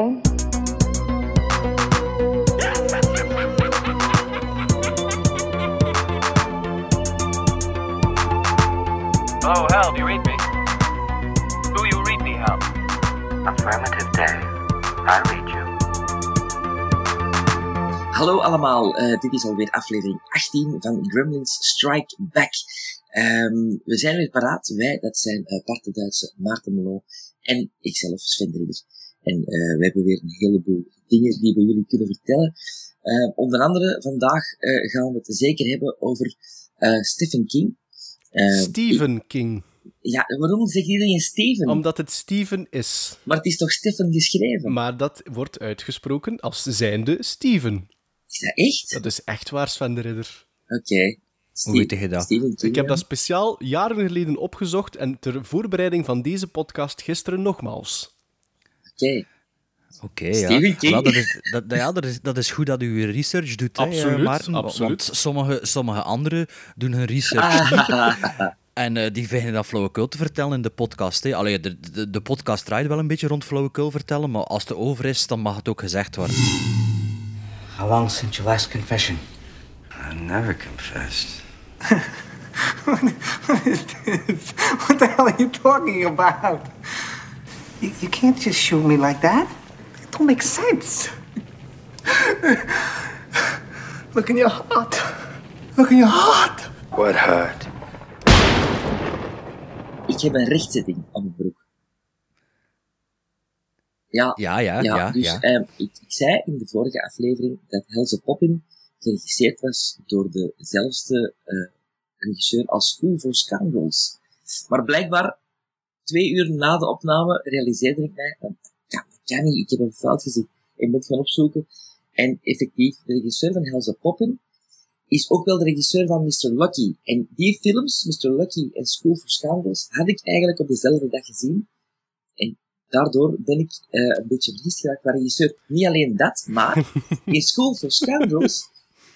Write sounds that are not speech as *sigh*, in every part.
Oh, Hal, do you read me? Do you read me, Hal? Affirmative, Dave. I read you. Hallo allemaal, eh, dit is alweer aflevering 18 van Gremlins Strike Back. Ehm, we zijn weer paraat. Wij, dat zijn uh, Bart de Duitse, Maarten Melon en ikzelf, Sven. En uh, we hebben weer een heleboel dingen die we jullie kunnen vertellen. Uh, onder andere vandaag gaan we het zeker hebben over Stephen King. Stephen King. Ja, waarom zegt iedereen Steven? Omdat het Steven is. Maar het is toch Stephen geschreven? Maar dat wordt uitgesproken als zijnde Steven. Is dat echt? Dat is echt waar, Sven de Ridder. Oké. Okay. Hoe weet je dat? King, ik heb dat speciaal jaren geleden opgezocht en ter voorbereiding van deze podcast gisteren nogmaals. Oké. Oké, ja. Well, dat, is, dat, ja, dat, is, dat is goed dat u research doet, absoluut, hè, Maarten. Absoluut. Want sommige, sommige anderen doen hun research niet. En uh, die vinden dat flauwekul te vertellen in de podcast. Hè. Allee, de, de, de podcast draait wel een beetje rond flauwekul vertellen, maar als het over is, dan mag het ook gezegd worden. How long since your last confession? I never confessed. what is this? What the hell are you talking about? You, you can't just shoot me like that. It don't make sense. Look in your heart. Look in your heart. What heart? Ik heb een rechtzetting op mijn broek. Ja, ja, ja. ja, ja dus ja. Uh, ik, ik, zei in de vorige aflevering dat Helse Poppin geregisseerd was door dezelfde uh, regisseur als School for Scoundrels. Maar blijkbaar, twee uur na de opname, realiseerde ik mij, dat kan, niet, ik heb een fout gezien. Ik ben het gaan opzoeken. En effectief, de regisseur van Helse Poppin is ook wel de regisseur van Mr. Lucky. En die films, Mr. Lucky en School for Scoundrels, had ik eigenlijk op dezelfde dag gezien. En daardoor ben ik uh, een beetje vergist geraakt qua regisseur. Niet alleen dat, maar *laughs* in School for Scoundrels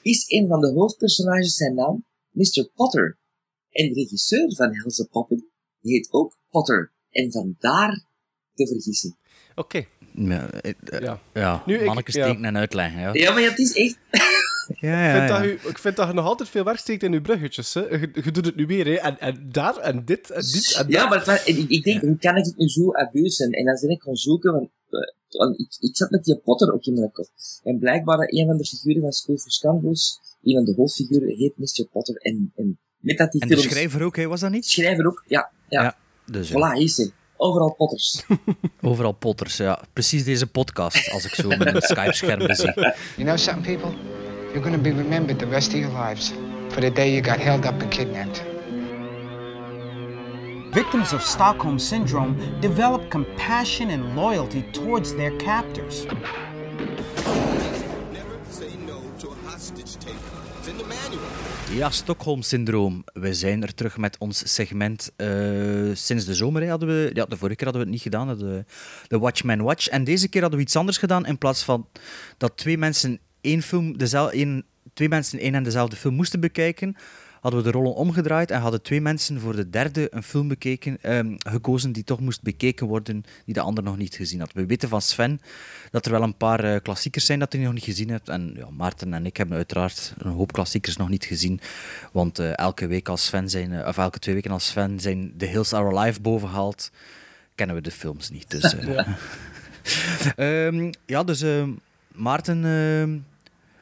is een van de hoofdpersonages zijn naam Mr. Potter. En de regisseur van Helse Poppen die heet ook Potter. En vandaar de vergissing. Oké. Okay. Ja, uh, ja. ja. Nu, mannetjes ik, tekenen en uitleggen. Ja. ja, maar het is echt... *laughs* Ja, ja, ik, vind dat u, ik vind dat je nog altijd veel werk steekt in uw bruggetjes. Hè. Je, je doet het nu weer, hè. En, en daar, en dit, en dit, en Ja, maar, maar ik, ik, denk, hoe kan ik het nu zo abusen? En dan ben ik gaan zoeken, want, want ik, ik zat met die Potter ook in mijn kop. En blijkbaar een van de figuren van School for Scoundrels, een van de hoofdfiguren, heet Mr. Potter. En, en met dat die en films... de schrijver ook, hè, was dat niet? Schrijver ook, ja. Ja, ja dus, voilà, hier is hij. Overal Potters. *laughs* Overal Potters, ja. Precies deze podcast, als ik zo mijn *laughs* Skype-scherm zie. You know something, people? You're going to be remembered the rest of your lives for the day you got held up and kidnapped. Victims of Stockholm Syndrome develop compassion and loyalty towards their captors. Ja, Stockholm-syndroom. We zijn er terug met ons segment. Uh, sinds de zomer hadden we... Ja, de vorige keer hadden we het niet gedaan, de, de Watchman Watch. En deze keer hadden we iets anders gedaan. In plaats van dat twee mensen één film, dezelfde, één, twee mensen één en dezelfde film moesten bekijken, hadden we de rollen omgedraaid en hadden twee mensen voor de derde een film bekeken, um, gekozen die toch moest bekeken worden, die de ander nog niet gezien had. We weten van Sven dat er wel een paar uh, klassiekers zijn dat hij nog niet gezien hebt. En ja, Maarten en ik hebben uiteraard een hoop klassiekers nog niet gezien. Want uh, elke week als Sven zijn, uh, of elke twee weken als Sven zijn The Hills Are Alive bovenhaalt, kennen we de films niet. Dus, *laughs* ja. um, *laughs* ja, dus Maarten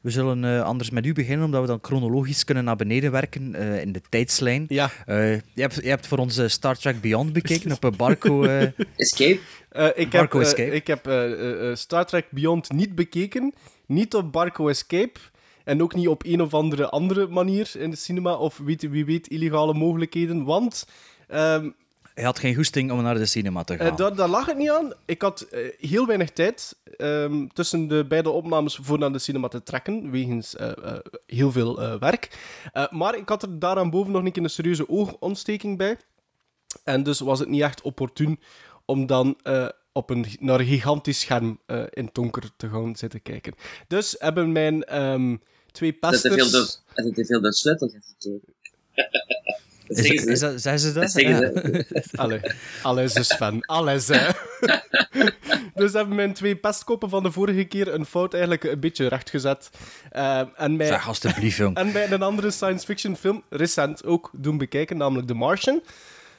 we zullen uh, anders met u beginnen, omdat we dan chronologisch kunnen naar beneden werken uh, in de tijdslijn. Ja. Uh, je, hebt, je hebt voor ons Star Trek Beyond bekeken op Barco... *laughs* Escape? ik, Barco heb, Escape. ik heb Star Trek Beyond niet bekeken. Niet op Barco Escape. En ook niet op een of andere andere manier in de cinema. Of weet, wie weet, illegale mogelijkheden. Want... Um, hij had geen goesting om naar de cinema te gaan. Uh, daar, daar, lag het niet aan. Ik had uh, heel weinig tijd um, tussen de beide opnames voor naar de cinema te trekken, wegens uh, heel veel werk. maar ik had er daaraan boven nog niet een serieuze oogontsteking bij. En dus was het niet echt opportun om dan op een, naar een gigantisch scherm in het donker te gaan zitten kijken. Dus hebben mijn um, twee pesters... Dat er veel door sleutel gaat Is, ze. is dat, zeggen ze dat? Ja. *laughs* Allee, alles is fan. Alles, *laughs* hè. dus hebben mijn twee pestkoppen van de vorige keer een fout eigenlijk een beetje rechtgezet. Eh, en mij... Zeg, alstublieft, jong. En bij een andere science fiction film, recent ook doen bekijken, namelijk The Martian.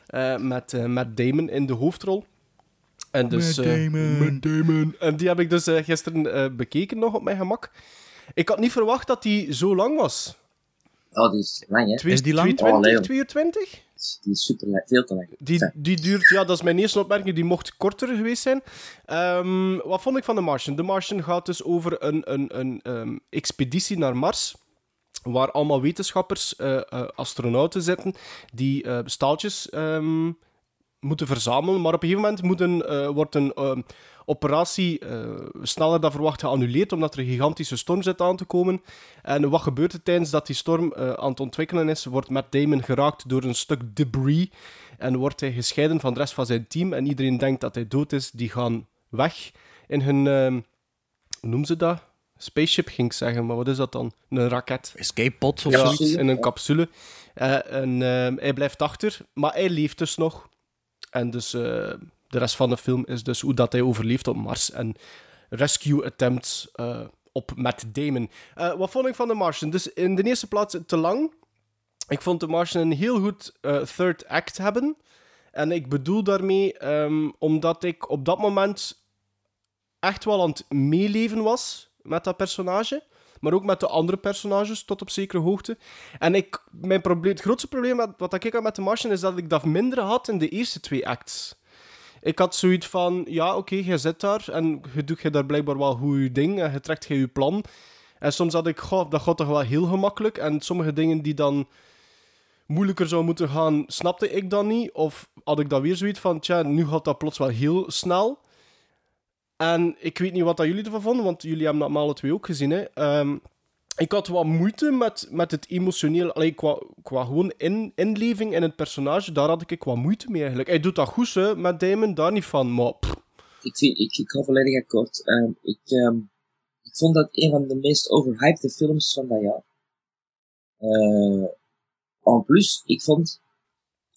eh, met eh, Matt Damon in de hoofdrol. En dus, Matt eh, Damon. Matt Damon. En die heb ik dus gisteren eh, bekeken nog op mijn gemak. Ik had niet verwacht dat die zo lang was. Oh, die is lang, hè? Twee- Is die lang? 220, Oh, nee. 22? Die is super lang. Veel te lang. Die, die duurt, ja, dat is mijn eerste opmerking, die mocht korter geweest zijn. Ehm, wat vond ik van The Martian? The Martian gaat dus over een, een, een ehm, expeditie naar Mars, waar allemaal wetenschappers, eh, eh, astronauten zitten, die eh, staaltjes ehm, moeten verzamelen. Maar op een gegeven moment moet een, eh, wordt een ehm, operatie eh, sneller dan verwacht geannuleerd, omdat er een gigantische storm zit aan te komen. En wat gebeurt er tijdens dat die storm eh, aan het ontwikkelen is? Wordt Matt Damon geraakt door een stuk debris en wordt hij gescheiden van de rest van zijn team. En iedereen denkt dat hij dood is. Die gaan weg in hun... ehm, hoe noemen ze dat? Spaceship ging ik zeggen, maar wat is dat dan? Een raket. Escape pod of Ja. zoiets. In een capsule. Eh, en ehm, hij blijft achter, maar hij leeft dus nog. En dus de rest van de film is dus hoe dat hij overleeft op Mars. En rescue attempts eh, op Matt Damon. Eh, wat vond ik van The Martian? Dus in de eerste plaats te lang. Ik vond The Martian een heel goed eh, third act hebben. En ik bedoel daarmee ehm, omdat ik op dat moment echt wel aan het meeleven was met dat personage. Maar ook met de andere personages tot op zekere hoogte. En ik, mijn probleem, het grootste probleem wat ik had met The Martian is dat ik dat minder had in de eerste twee acts. Ik had zoiets van, ja, oké, jij zit daar en je doet je daar blijkbaar wel goed je ding en je trekt je je plan. En soms had ik, goh, dat gaat toch wel heel gemakkelijk. En sommige dingen die dan moeilijker zou moeten gaan, snapte ik dan niet. Of had ik dan weer zoiets van, tja, nu gaat dat plots wel heel snel. En ik weet niet wat dat jullie ervan vonden, want jullie hebben dat maar alle twee ook gezien. Hè. Ehm, ik had wat moeite met, met het emotioneel, allee, qua, qua gewoon in, inleving in het personage, daar had ik wat moeite mee eigenlijk. Hij doet dat goed, hè, met Damon, daar niet van, maar pff, ik, vind, ik, ik ga volledig akkoord. Ehm, ik, ehm, ik vond dat een van de meest overhyped films van dat jaar. Eh en plus, ik vond...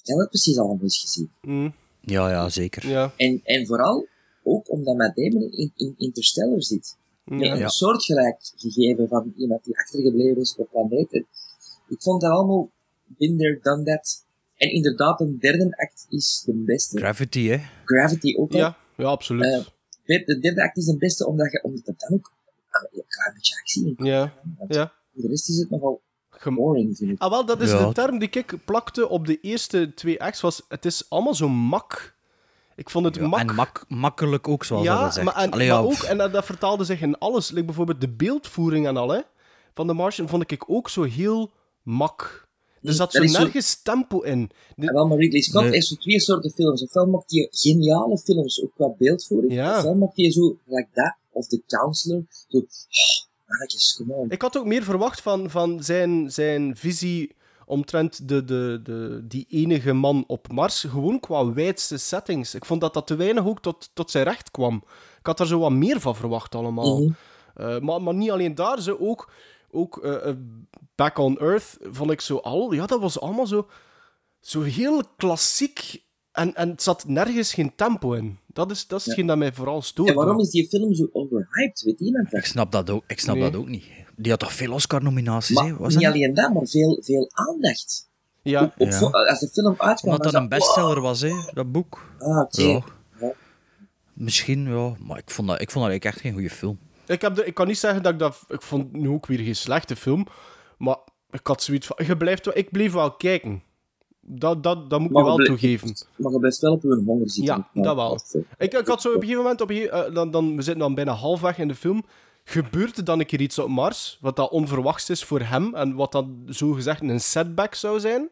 Ik had het precies allemaal eens gezien. mm, Ja, ja, zeker. ja, En, en vooral ook omdat Matt Damon in, in Interstellar zit. Ja. een Ja. soortgelijk gegeven van iemand die achtergebleven is op planeet. En ik vond dat allemaal there, done that. En inderdaad, een derde act is de beste. Gravity, hè. Gravity ook al. ja, ja, absoluut. Eh, De de derde act is de beste omdat, je, omdat er dan ook ah, een klein beetje actie in ja, ja. voor De rest is het nogal Gem- boring, vind ik. Ah, wel, dat is Ja. de term die ik plakte op de eerste twee acts. Was, het is allemaal zo mak. Ik vond het Ja, mak. En mak makkelijk ook, zoals ja, dat zegt. maar, en, Allee, maar ja, ook, en dat, dat vertaalde zich in alles. Like bijvoorbeeld de beeldvoering en al, hè, van de Martian vond ik ook zo heel mak. Er zat zo dat is zo- nergens tempo in. De- En wel, maar Ridley Scott Nee. heeft zo twee soorten films. Ofwel maakt hij geniale films, ook qua beeldvoering. Ja. Ofwel maakt hij zo, like that, of The Counselor. Zo, oh, mannetjes, come on. Ik had ook meer verwacht van, van zijn, zijn visie omtrent de, de, de, die enige man op Mars. Gewoon qua wijdste settings. Ik vond dat dat te weinig ook tot, tot zijn recht kwam. Ik had daar zo wat meer van verwacht allemaal. Mhm. Eh, maar, maar niet alleen daar, ze ook, ook eh, eh, Back on Earth vond ik zo al. Ja, dat was allemaal zo, zo heel klassiek. En, en het zat nergens geen tempo in. Dat is, dat is hetgeen dat mij vooral stoort. En waarom is die film zo overhyped? Weet iemand Ik dat? snap dat ook, ik snap Nee. dat ook niet. Die had toch veel Oscar-nominaties, hè? Niet dat alleen dat, maar veel, veel aandacht. Ja, Op, op Ja. vo- als de film uitkwam, Omdat dat een bestseller was, hè? Dat boek. Ah, oké. Ja. Ja. Misschien, ja. Maar ik vond dat, ik vond dat eigenlijk echt geen goede film. Ik, heb de, ik kan niet zeggen dat ik dat... Ik vond nu ook weer geen slechte film. Maar ik had zoiets van... Je blijft wel, ik bleef wel kijken. Dat, dat, dat moet ik wel toegeven. Maar je blijft wel op je honger zitten. Ja, dat wel. Ik, ik had zo op een gegeven moment... Op een, eh, dan, dan, we zitten dan bijna halfweg in de film. Gebeurt er dan een keer iets op Mars? Wat dat onverwachts is voor hem. En wat dan zogezegd een setback zou zijn.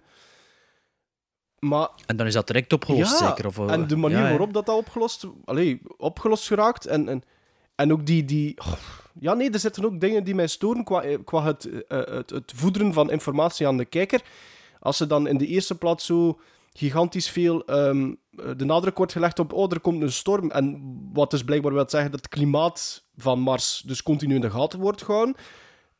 Maar En dan is dat direct opgelost, zeker? Of, eh, en de manier ja, ja. waarop dat, dat opgelost, allee, opgelost geraakt. En, en, en ook die... die oh, ja, nee, er zitten ook dingen die mij storen qua, eh, qua het, eh, het, het voederen van informatie aan de kijker. Als ze dan in de eerste plaats zo gigantisch veel eh, de nadruk wordt gelegd op oh, er komt een storm. En wat dus blijkbaar wil zeggen dat het klimaat van Mars dus continu in de gaten wordt gehouden.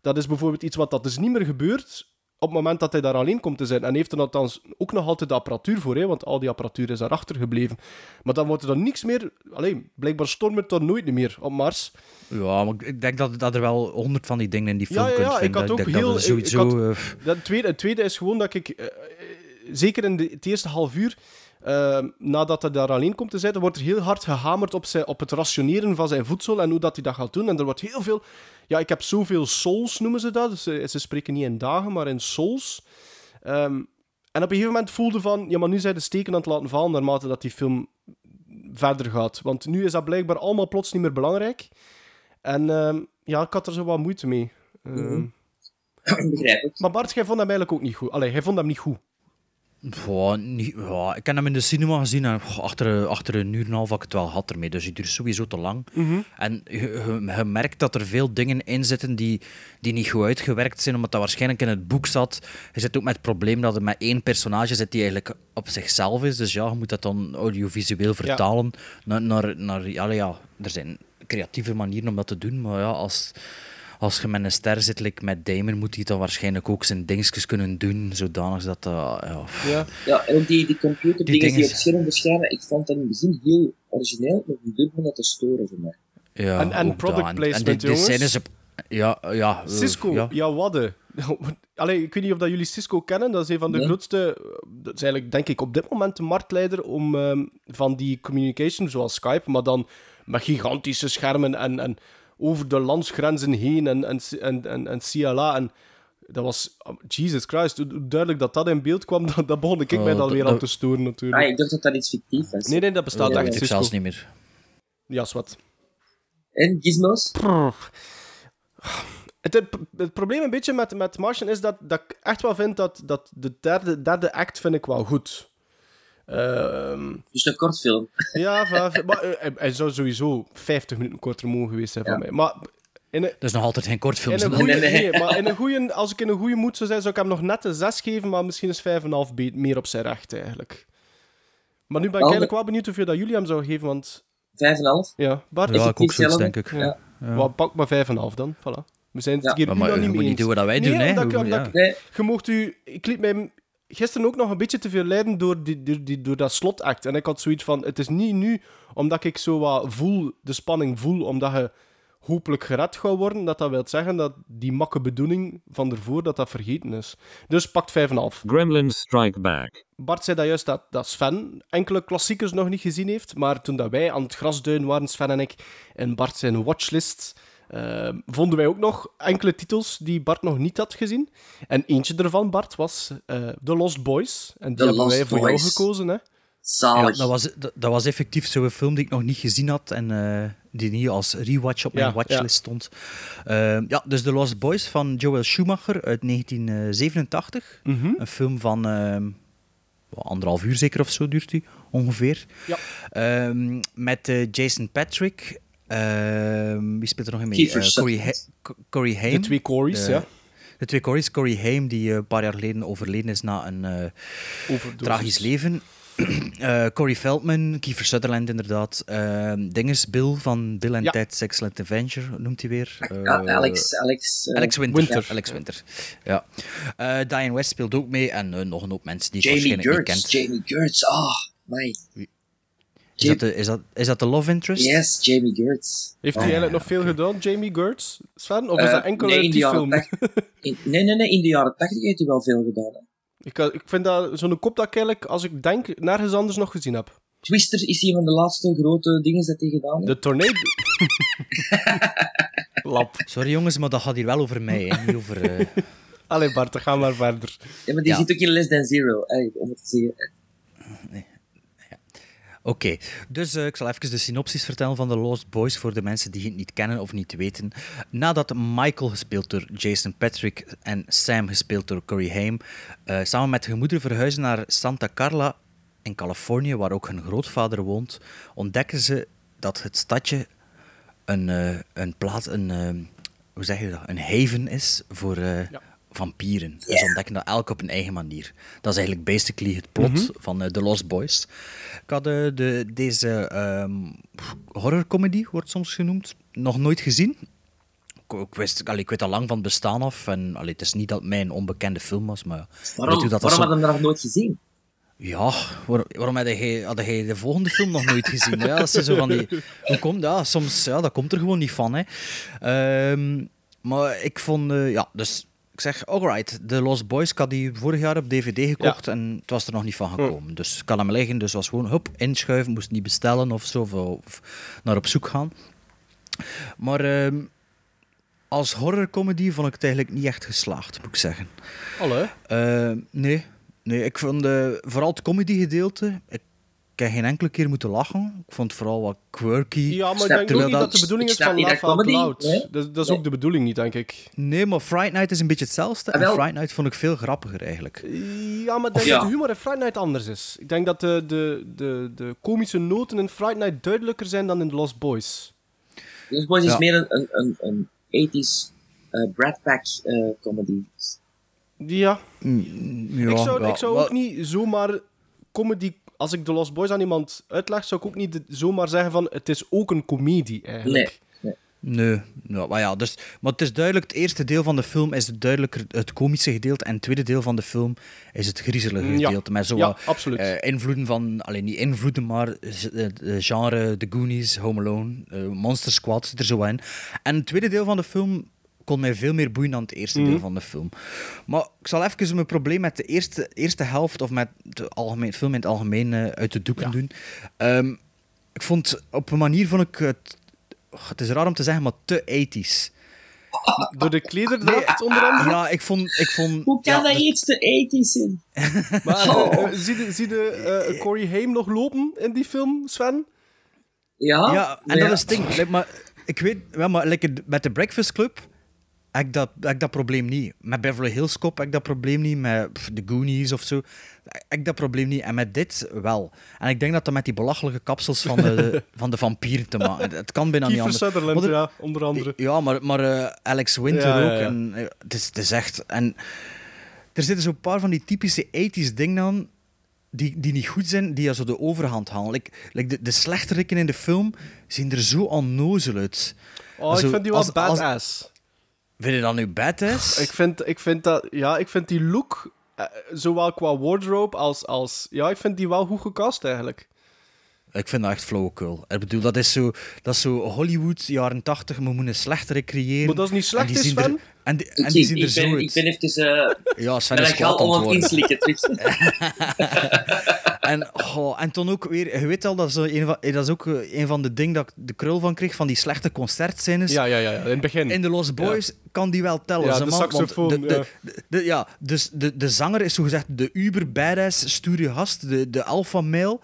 Dat is bijvoorbeeld iets wat dat dus niet meer gebeurt op het moment dat hij daar alleen komt te zijn. En heeft er althans ook nog altijd de apparatuur voor, hè, want al die apparatuur is daarachter gebleven. Maar dan wordt er dan niks meer... Alleen, blijkbaar stormt het dan nooit meer op Mars. Ja, maar ik denk dat, dat er wel honderd van die dingen in die film Ja, ja, kunt ja, ik vinden. had ook dat heel- ik- sowieso... ik eh, Dat tweede, het tweede is gewoon dat ik, eh, eh, zeker in de, het eerste half uur, eh, nadat hij daar alleen komt te zitten, wordt er heel hard gehamerd op, zijn, op het rationeren van zijn voedsel en hoe dat hij dat gaat doen. En er wordt heel veel... Ja, ik heb zoveel souls, noemen ze dat. Dus, eh, ze spreken niet in dagen, maar in souls. Ehm, en op een gegeven moment voelde van, ja, maar nu zijn de steken aan het laten vallen naarmate dat die film verder gaat. Want nu is dat blijkbaar allemaal plots niet meer belangrijk. En ehm, ja, ik had er zo wat moeite mee. Ehm, *clears throat* Begrijp ik. maar Bart, jij vond hem eigenlijk ook niet goed. Allee, jij vond hem niet goed. Ja, niet, ja, ik heb hem in de cinema gezien en goh, achter, achter een uur en een half had ik het wel had ermee. Dus het duurt sowieso te lang. En je, je- je merkt dat er veel dingen in zitten die, die niet goed uitgewerkt zijn, omdat dat waarschijnlijk in het boek zat. Je zit ook met het probleem dat er met één personage zit die eigenlijk op zichzelf is. Dus ja, je moet dat dan audiovisueel vertalen naar... naar, naar ja, ja, er zijn creatieve manieren om dat te doen, maar ja, als... Als je met een ster zit, like met Damon, moet hij dan waarschijnlijk ook zijn dingetjes kunnen doen, zodanig dat dat... ja, Ja. Ja, en ook die, die computerdingen Die die, dingen- op scherm verschijnen, ik vond dat in het begin heel origineel, maar durft me dat te storen voor mij. Ja, En- en product placement, en die- die jongens. scènes op- Ja, ja. eh, Cisco, ja, ja. wadden. *laughs* Allee, ik weet niet of dat jullie Cisco kennen. Dat is een van de Nee. grootste... Dat is eigenlijk, denk ik, op dit moment de marktleider om, ehm, van die communication, zoals Skype, maar dan met gigantische schermen en, en over de landsgrenzen heen en, en, en, en, en CLA. En dat was... Jesus Christ, hoe duidelijk dat dat in beeld kwam, *laughs* dat, dat begon ik Oh, mij dan dat- weer aan dat- te storen, natuurlijk. Ah, ik dacht dat dat iets fictief was. Nee, nee, dat bestaat Ja, Dat echt, Cisco. zelfs niet meer. Ja, zwart. En gizmos? Het, het, het probleem een beetje met, met Martian is dat, dat ik echt wel vind dat, dat de derde, derde act vind ik wel goed. Ehm, Dus een kort film. ja, *laughs* maar eh, hij, hij zou sowieso 50 minuten korter mogen geweest zijn van mij. Maar in een, Dat is nog altijd geen kortfilm. in een zo. goeie, Nee, nee. nee, maar in een goeie, als ik in een goede moed zou zijn, zou ik hem nog net een 6 geven, maar misschien is 5,5 be- meer op zijn recht eigenlijk. Maar nu ben ik Wel, eigenlijk wel benieuwd hoeveel dat jullie hem zou geven, want Vijf en een half. ja, Bart, Ja, ik ook zoiets, denk ik. Ja. ja. Wel, pak maar 5,5 dan, voilà. We zijn het Ja. keer Maar, maar je unaniem moet niet doen wat wij doen, Nee, hè. omdat ik- Hoe- omdat ja. ik- Nee, Je mocht u... Ik liet mij gisteren ook nog een beetje te veel door, die, door, die, door dat slotact. En ik had zoiets van... Het is niet nu, omdat ik zo wat voel, de spanning voel, omdat je hopelijk gered gaat worden, dat dat wil zeggen dat die makke bedoeling van ervoor, dat dat vergeten is. Dus pakt 5,5. Gremlins Strike Back. Bart zei dat juist dat, dat Sven enkele klassiekers nog niet gezien heeft. Maar toen dat wij aan het grasduin waren, Sven en ik, en Bart zijn watchlist, eh, vonden wij ook nog enkele titels die Bart nog niet had gezien. En eentje ervan, Bart, was eh The Lost Boys. En die The hebben wij voor Boys. jou gekozen. Hè? Ja, zalig. dat, was, dat, dat was effectief zo'n film die ik nog niet gezien had en eh, die niet als rewatch op mijn Ja, watchlist ja. stond. Eh, ja, dus The Lost Boys van Joel Schumacher uit 1987. Mhm. Een film van ehm, wel anderhalf uur zeker of zo duurt die ongeveer. Ja. Ehm, met eh, Jason Patrick. Ehm, wie speelt er nog in mee? Kiefer Eh, Corey, Sutherland. Ha- Co- Corey Haim. De twee Corys, ja. De twee Corys. Corey Haim, die eh, een paar jaar geleden overleden is na een eh, tragisch leven. *clears throat* Eh Corey Feldman, Kiefer Sutherland inderdaad. Eh, Dinges Bill van Bill and Ja. Ted's Excellent Adventure, noemt hij weer? Eh, Alex, Alex, eh, Alex Winter. Winter. Alex Winter. Ja. Eh, Diane West speelt ook mee en eh, nog een hoop mensen die ik Jamie waarschijnlijk niet Gertz. kent. Jamie Gertz, ah, my. Is dat, de, is, dat, is dat de love interest? Yes, Jamie Gertz. Heeft hij Oh. eigenlijk nog veel gedaan, Jamie Gertz, Sven? Of is Eh, dat enkel nee, in die film? 80 *laughs* in- nee, nee, nee, in de jaren 80 heeft hij wel veel gedaan. Hè. Ik, ik vind dat zo'n kop dat ik eigenlijk, als ik denk, nergens anders nog gezien heb. Twister is een van de laatste grote dingen dat hij gedaan heeft. De tornado. *laughs* Lap. Sorry jongens, maar dat gaat hier wel over mij, hè, niet over... eh, *laughs* Allee Bart, dan gaan we maar verder. Ja, maar die Ja. zit ook in Less Than Zero, om het te zeggen. Oké, dus eh, ik zal even de synopsis vertellen van The Lost Boys voor de mensen die het niet kennen of niet weten. Nadat Michael, gespeeld door Jason Patrick, en Sam, gespeeld door Corey Haim, eh, samen met hun moeder verhuizen naar Santa Carla in Californië, waar ook hun grootvader woont, ontdekken ze dat het stadje een, eh, een plaats, een, hoe zeg je dat, een haven is voor. Vampieren. En ze ontdekken dat elk op een eigen manier. Dat is eigenlijk basically het plot van eh, The Lost Boys. Ik had eh, de, deze ehm horrorcomedy, wordt soms genoemd, nog nooit gezien. ik, ik wist, allee, ik weet al lang van het bestaan af. En allee, het is niet dat het mij een onbekende film was, maar... Waarom, dat dat waarom zo- had je hem nog nooit gezien? Ja, waar- waarom had jij de volgende film nog nooit gezien? Ja, dat is zo van die... *laughs* Hoe komt, ja, soms, ja, dat komt er gewoon niet van, hè. Ehm, maar ik vond, eh, ja, dus... Ik zeg, alright, The Lost Boys, ik had die vorig jaar op DVD gekocht en het was er nog niet van gekomen. Dus ik kan hem liggen, dus was gewoon, hup, inschuiven, moest niet bestellen of zo, of, naar op zoek gaan. Maar ehm, als horrorcomedy vond ik het eigenlijk niet echt geslaagd, moet ik zeggen. Allee. Eh, nee. nee, ik vond eh, vooral het comedy gedeelte. Ik heb geen enkele keer moeten lachen. Ik vond het vooral wat quirky. Ja, maar ik denk ook niet dat- dat de bedoeling ik is van laugh dat out comedy, loud. Dat, dat is Nee. ook de bedoeling niet, denk ik. Nee, maar Fright Night is een beetje hetzelfde. Ah, wel. En Fright Night vond ik veel grappiger eigenlijk. Ja, maar ik denk Ja. dat de humor in Friday Night anders is. Ik denk dat de, de, de, de komische noten in Friday Night duidelijker zijn dan in The Lost Boys. Lost Boys is meer een, een, een, een 80s eh Brad Pack eh, comedy. Ja, Mm, Ja, ik zou, ja, ik zou ook niet zomaar comedy... Als ik The Lost Boys aan iemand uitleg, zou ik ook niet de- zomaar zeggen van het is ook een komedie, eigenlijk. Nee. Nee, ja, maar ja, dus, maar het is duidelijk, het eerste deel van de film is duidelijker het komische gedeelte en het tweede deel van de film is het griezelige Ja. gedeelte. Met zo Ja, wat, absoluut. eh, invloeden van, alleen niet invloeden, maar eh, de genre The Goonies, Home Alone, eh, Monster Squad zit er zo in. En het tweede deel van de film kon mij veel meer boeien dan het eerste Mhm. deel van de film. Maar ik zal even mijn probleem met de eerste, eerste helft, of met de algemeen, film in het algemeen, eh, uit de doeken Ja. doen. Ehm, ik vond, op een manier vond ik het, het is raar om te zeggen, maar te 80s. Door de klederdracht onder andere. Ja, ik vond... Ik vond Hoe kan ja, dat dus- iets te 80s *laughs* zijn? Maar Oh. eh, eh, zie je, zie je eh, Corey Haim nog lopen in die film, Sven? Ja, Ja, en maar dat ja. is het ding. Like, maar ik weet, wel, maar like, met de Breakfast Club ik, dat, heb ik dat probleem niet. Met Beverly Hills Cop heb ik dat probleem niet. Met pff, The Goonies of zo heb ik dat probleem niet. En met dit wel. En ik denk dat dat met die belachelijke kapsels van de, *laughs* van de vampier te maken het- kan bijna niet Kiefer anders. Want het- ja, onder andere. Ja, maar, maar eh, Alex Winter Ja, ook. ja. En, eh, het, is, het is echt... En er zitten zo'n paar van die typische 80s dingen aan die, die niet goed zijn, die ja zo de overhand halen. Like, like de, de slechterikken in de film zien er zo onnozel uit. Oh, ik vind die wel als- als- badass. Vind je dat nu badass? Ik vind, ik vind dat, ja, ik vind die look, eh, zowel qua wardrobe als, als, ja, ik vind die wel goed gecast eigenlijk. Ik vind dat echt flauwekul. Ik bedoel, dat is zo, dat is zo Hollywood, jaren 80, we moeten een slechtere creëren. Maar dat is niet slecht, En die is zien er- Sven? En die, Ik, en die zien ik er zo ben, uit. ik ben even... eh *laughs* Ja, Sven is kwaad aan het om het worden. inslikken terug. *laughs* *laughs* En, oh, en toen ook weer, je weet al, dat is, zo een van, dat is ook eh, een van de dingen dat ik de krul van kreeg, van die slechte concertscènes. Ja, ja, ja, in het begin. In de Lost Boys kan die wel tellen. Ja, de man, saxofoon, De, de, ja. de- de- ja, dus de, de zanger is zogezegd de uber badass stoere gast, de, de alpha male.